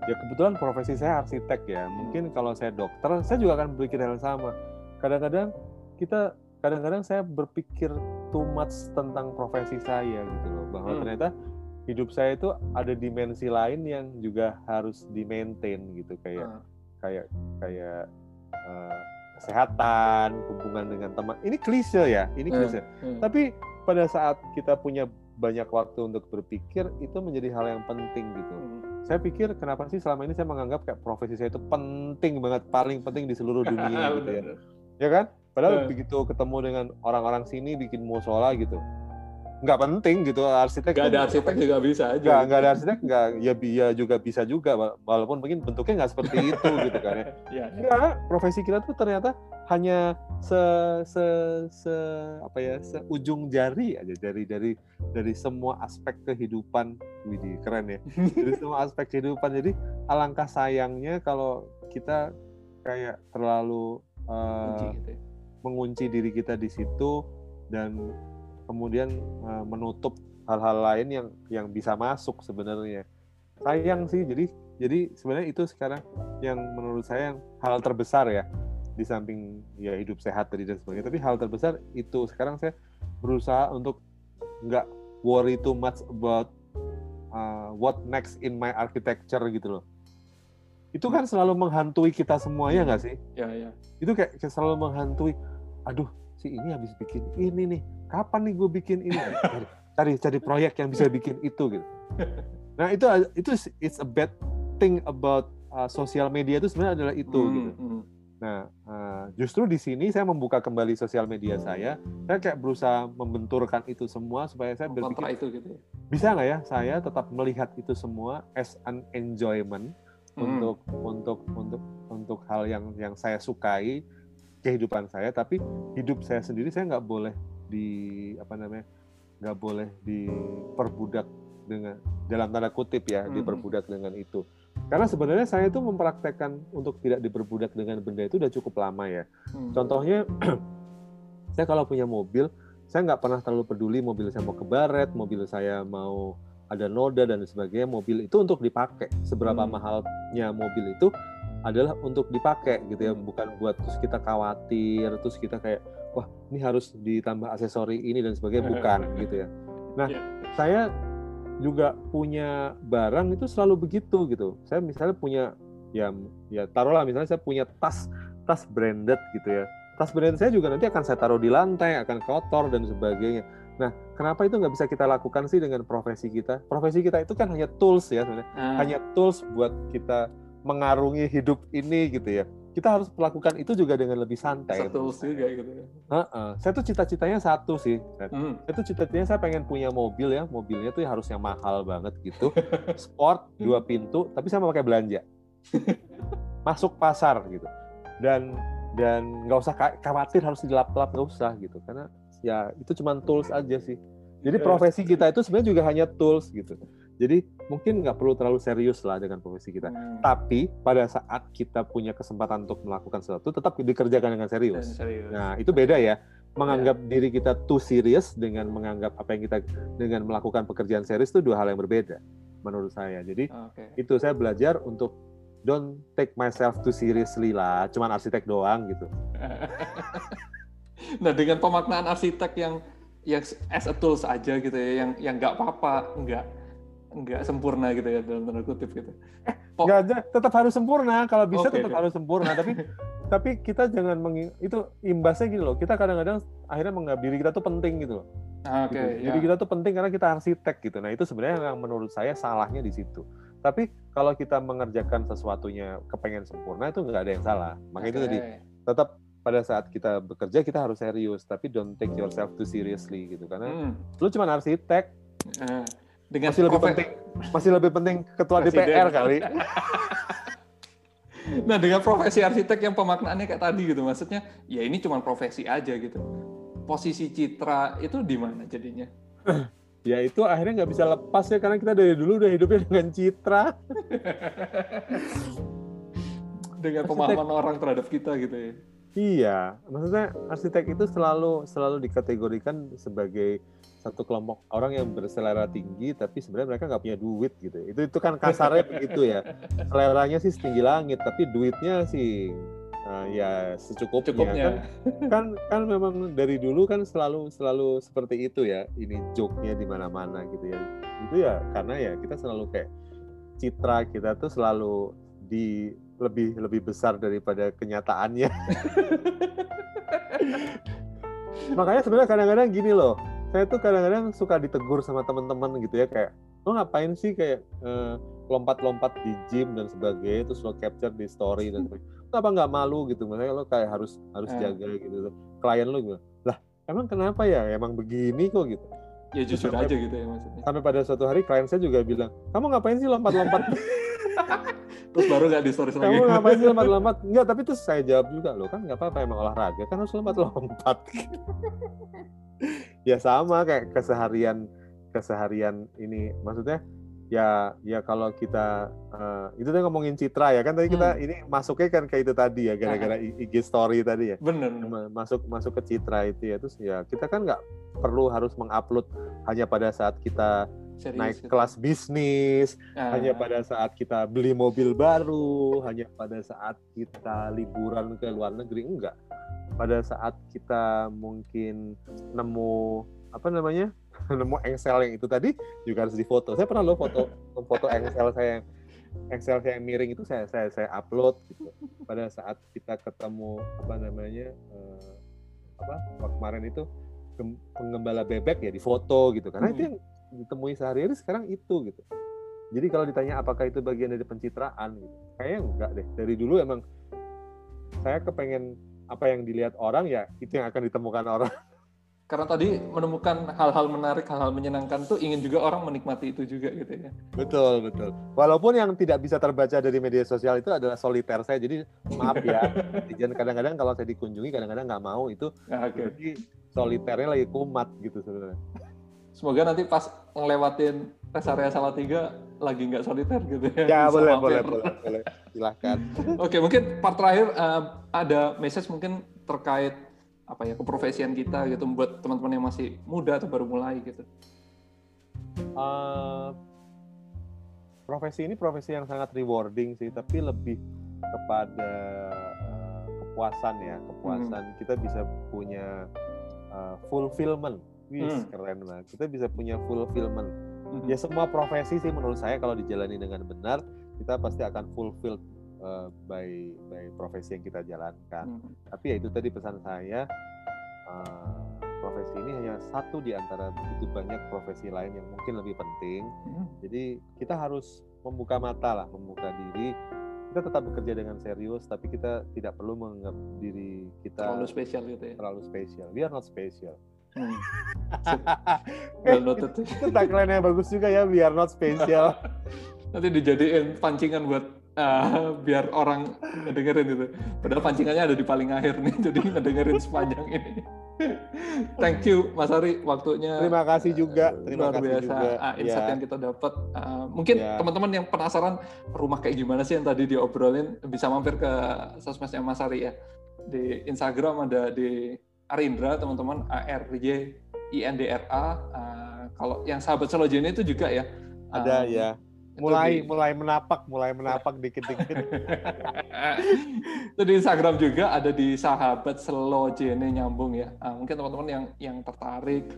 ya kebetulan profesi saya arsitek ya mungkin kalau saya dokter saya juga akan berpikir hal sama kadang-kadang kita kadang-kadang saya berpikir too much tentang profesi saya gitu loh bahwa hmm. ternyata hidup saya itu ada dimensi lain yang juga harus di maintain gitu kayak hmm. kayak kayak uh, kesehatan hubungan dengan teman ini klise ya ini hmm. klise hmm. Hmm. tapi pada saat kita punya banyak waktu untuk berpikir itu menjadi hal yang penting gitu. Hmm. Saya pikir kenapa sih selama ini saya menganggap kayak profesi saya itu penting banget, paling penting di seluruh dunia gitu ya. Ya kan? Padahal hmm. begitu ketemu dengan orang-orang sini bikin musola gitu. Nggak penting gitu arsitek nggak ada arsitek juga bisa aja. Nggak nggak ada arsitek nggak ya ya juga bisa juga wa- walaupun mungkin bentuknya nggak seperti itu gitu kan ya. Ya, ya. Enggak, profesi kita tuh ternyata hanya se se se apa ya seujung jari aja dari dari dari semua aspek kehidupan. Widih keren ya. Dari semua aspek kehidupan. Jadi alangkah sayangnya kalau kita kayak terlalu gitu ya. mengunci diri kita di situ dan kemudian eh, menutup hal-hal lain yang yang bisa masuk sebenarnya. Sayang sih jadi jadi sebenarnya itu sekarang yang menurut saya yang hal terbesar ya di samping ya hidup sehat tadi dan sebagainya. Tapi hal terbesar itu sekarang saya berusaha untuk nggak worry too much about uh, what next in my architecture gitu loh. Itu kan selalu menghantui kita semuanya nggak sih? Ya ya. Itu kayak, kayak selalu menghantui aduh si ini habis bikin ini nih. Kapan nih gue bikin ini? Cari, cari cari proyek yang bisa bikin itu gitu. Nah itu itu it's a bad thing about uh, sosial media itu sebenarnya adalah itu Hmm, gitu. hmm. nah uh, justru di sini saya membuka kembali sosial media saya. Saya kayak berusaha membenturkan itu semua supaya saya berpikir itu gitu ya? Bisa nggak ya saya tetap melihat itu semua as an enjoyment Hmm. untuk untuk untuk untuk hal yang yang saya sukai kehidupan saya tapi hidup saya sendiri saya nggak boleh di apa namanya nggak boleh diperbudak dengan dalam tanda kutip ya Mhm. diperbudak dengan itu karena sebenarnya saya itu mempraktekkan untuk tidak diperbudak dengan benda itu udah cukup lama ya Hmm. contohnya saya kalau punya mobil saya nggak pernah terlalu peduli mobil saya mau ke baret mobil saya mau ada noda dan sebagainya mobil itu untuk dipakai seberapa Hmm. mahalnya mobil itu adalah untuk dipakai gitu ya Hmm. bukan buat terus kita khawatir terus kita kayak wah ini harus ditambah aksesori ini dan sebagainya. Bukan gitu ya. Nah Iya. saya juga punya barang itu selalu begitu gitu. Saya misalnya punya ya ya taruhlah misalnya saya punya tas tas branded gitu ya. Tas branded saya juga nanti akan saya taruh di lantai akan kotor dan sebagainya. Nah kenapa itu nggak bisa kita lakukan sih dengan profesi kita? Profesi kita itu kan hanya tools ya sebenarnya. Ah, hanya tools buat kita mengarungi hidup ini gitu ya. Kita harus melakukan itu juga dengan lebih santai. Satu juga gitu ya. Heeh. saya tuh cita-citanya satu sih Red. Hmm. itu cita-citanya saya pengen punya mobil ya. Mobilnya tuh harus yang mahal banget gitu. Sport dua pintu tapi saya mau pakai belanja. Masuk pasar gitu. Dan dan nggak usah khawatir harus dilap-lap nggak usah gitu. Karena ya itu cuma tools aja sih. Jadi Iya. profesi kita itu sebenarnya juga hanya tools gitu. Jadi mungkin nggak perlu terlalu serius lah dengan profesi kita Hmm. tapi pada saat kita punya kesempatan untuk melakukan sesuatu tetap dikerjakan dengan Dan serius serius. Nah, itu beda ya. Menganggap Iya. diri kita too serious dengan menganggap apa yang kita dengan melakukan pekerjaan serius itu dua hal yang berbeda menurut saya. Jadi Oke. itu saya belajar untuk don't take myself too seriously lah, cuman arsitek doang gitu. nah dengan pemaknaan arsitek yang yang as a tools aja gitu ya yang yang nggak apa-apa nggak nggak sempurna gitu ya dalam tanda kutip gitu Oh. Nggak ada, tetap harus sempurna. Kalau bisa Oke, tetap oke. harus sempurna. Tapi tapi kita jangan mengi- itu imbasnya gitu loh. Kita kadang-kadang akhirnya menganggap diri kita tuh penting gitu loh. Ah, oke gitu. ya Jadi kita tuh penting karena kita arsitek gitu. Nah itu sebenarnya yang menurut saya salahnya di situ. Tapi kalau kita mengerjakan sesuatunya kepengen sempurna itu nggak ada yang salah. Makanya itu Oke. tadi tetap pada saat kita bekerja kita harus serius. Tapi don't take yourself too seriously gitu. Karena Hmm. lu cuma arsitek Eh, dengan masih lebih penting masih lebih penting ketua Presiden. DPR kali. Nah dengan profesi arsitek yang pemaknaannya kayak tadi gitu, maksudnya ya ini cuma profesi aja gitu. Posisi citra itu di mana jadinya? Ya itu akhirnya nggak bisa lepas ya karena kita dari dulu udah hidupnya dengan citra. Dengan Arsitek- pemahaman orang terhadap kita gitu ya. Iya, maksudnya arsitek itu selalu selalu dikategorikan sebagai satu kelompok orang yang berselera tinggi, tapi sebenarnya mereka nggak punya duit gitu. Itu itu kan kasarnya begitu ya. Seleranya sih setinggi langit, tapi duitnya sih eh, ya secukupnya. Cukupnya. Kan, kan kan memang dari dulu kan selalu selalu seperti itu ya. Ini joke-nya di mana-mana gitu ya. Itu ya karena ya kita selalu kayak citra kita tuh selalu di lebih lebih besar daripada kenyataannya. Makanya sebenarnya kadang-kadang gini loh, saya tuh kadang-kadang suka ditegur sama teman-teman gitu ya kayak lo ngapain sih kayak eh, lompat-lompat di gym dan sebagainya terus lo capture di story dan sebagainya. Kenapa nggak malu gitu? Makanya lo kayak harus harus Eh. jaga gitu. Klien lo gitu. Lah, emang kenapa ya? Emang begini kok gitu. ya jujur sampai, aja gitu ya maksudnya sampai pada suatu hari klien saya juga bilang kamu ngapain sih lompat-lompat terus baru nggak di stories lagi. kamu ngapain sih lompat-lompat enggak tapi terus saya jawab juga loh kan nggak apa-apa emang olahraga kan harus lompat-lompat ya sama kayak keseharian keseharian ini maksudnya ya ya kalau kita uh, itu tadi ngomongin citra ya kan tadi kita Hmm. ini masuknya kan kayak itu tadi ya gara-gara IG story tadi ya. Bener. Ma- masuk masuk ke citra itu ya terus ya kita kan nggak perlu harus mengupload hanya pada saat kita serius naik gitu. kelas bisnis Ah, hanya pada saat kita beli mobil baru hanya pada saat kita liburan ke luar negeri enggak. Pada saat kita mungkin nemu apa namanya nemu Excel yang itu tadi juga harus difoto. Saya pernah lo foto foto Excel saya yang Excel saya yang miring itu saya saya saya upload gitu. Pada saat kita ketemu apa namanya eh, apa kemarin itu gem- penggembala bebek ya difoto gitu. Karena itu Hmm. yang ditemui sehari-hari sekarang itu gitu. Jadi kalau ditanya apakah itu bagian dari pencitraan gitu kayaknya enggak deh. Dari dulu emang saya kepengen apa yang dilihat orang ya itu yang akan ditemukan orang. Karena tadi menemukan hal-hal menarik hal-hal menyenangkan tuh ingin juga orang menikmati itu juga gitu ya. Betul betul. Walaupun yang tidak bisa terbaca dari media sosial itu adalah soliter saya jadi maaf ya. Kadang-kadang kalau saya dikunjungi kadang-kadang nggak mau itu Nah, oke. berarti soliternya lagi kumat gitu sebenarnya semoga nanti pas ngelewatin rest area Salatiga lagi nggak soliter gitu ya. Ya boleh boleh boleh boleh. Silahkan Oke, mungkin part terakhir eh, ada message mungkin terkait apa ya keprofesian kita gitu buat teman-teman yang masih muda atau baru mulai gitu. Eh, profesi ini profesi yang sangat rewarding sih, tapi lebih kepada eh, kepuasan ya, kepuasan kita bisa punya eh, fulfillment. Wih, Hmm. keren banget. Kita bisa punya fulfillment. Mhm. Ya semua profesi sih menurut saya kalau dijalani dengan benar, kita pasti akan fulfilled eh, by by profesi yang kita jalankan. Mhm. Tapi ya itu tadi pesan saya, eh, profesi ini hanya satu di antara begitu banyak profesi lain yang mungkin lebih penting. Mhm. Jadi kita harus membuka mata lah, membuka diri. Kita tetap bekerja dengan serius, tapi kita tidak perlu menganggap diri kita Terlalu spesial gitu ya. terlalu spesial. We are not special. Hmm. Well noted. itu tagline yang bagus juga ya, we are not special. Nanti dijadiin pancingan buat eh, biar orang ngedengerin gitu. Padahal pancingannya ada di paling akhir nih, jadi ngedengerin sepanjang ini. Thank you Mas Ari, waktunya Terima kasih juga, eh, terima luar kasih biasa juga. ah, insight Ya. yang kita dapat. Ah, mungkin Ya. teman-teman yang penasaran rumah kayak gimana sih yang tadi diobrolin bisa mampir ke sosmednya Mas Ari ya. Di Instagram ada di Arindra teman-teman A R Y I N D R A. Ah, kalau yang sahabat Selojene itu juga ya. Ada Ah, ya. Mulai di- mulai menapak, mulai menapak dikit-dikit. itu di Instagram juga ada di sahabat Selojene nyambung ya. Ah, mungkin teman-teman yang yang tertarik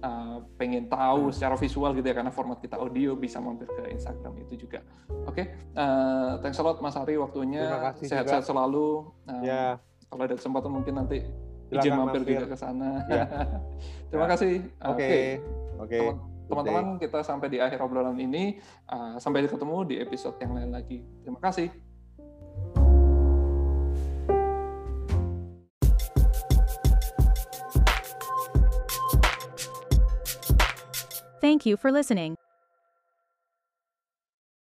ah, pengen tahu secara visual gitu ya karena format kita audio bisa mampir ke Instagram itu juga. Oke, eh, thanks a lot Mas Ari waktunya. Terima kasih Sehat-sehat selalu. Ah, ya, Kalau ada kesempatan mungkin nanti izin Silakan mampir, mampir. juga ke sana. Ya. Terima Ya. kasih. oke. Oke. Teman- Teman-teman kita sampai di akhir obrolan ini. Ah, sampai ketemu di episode yang lain lagi. Terima kasih. Thank you for listening.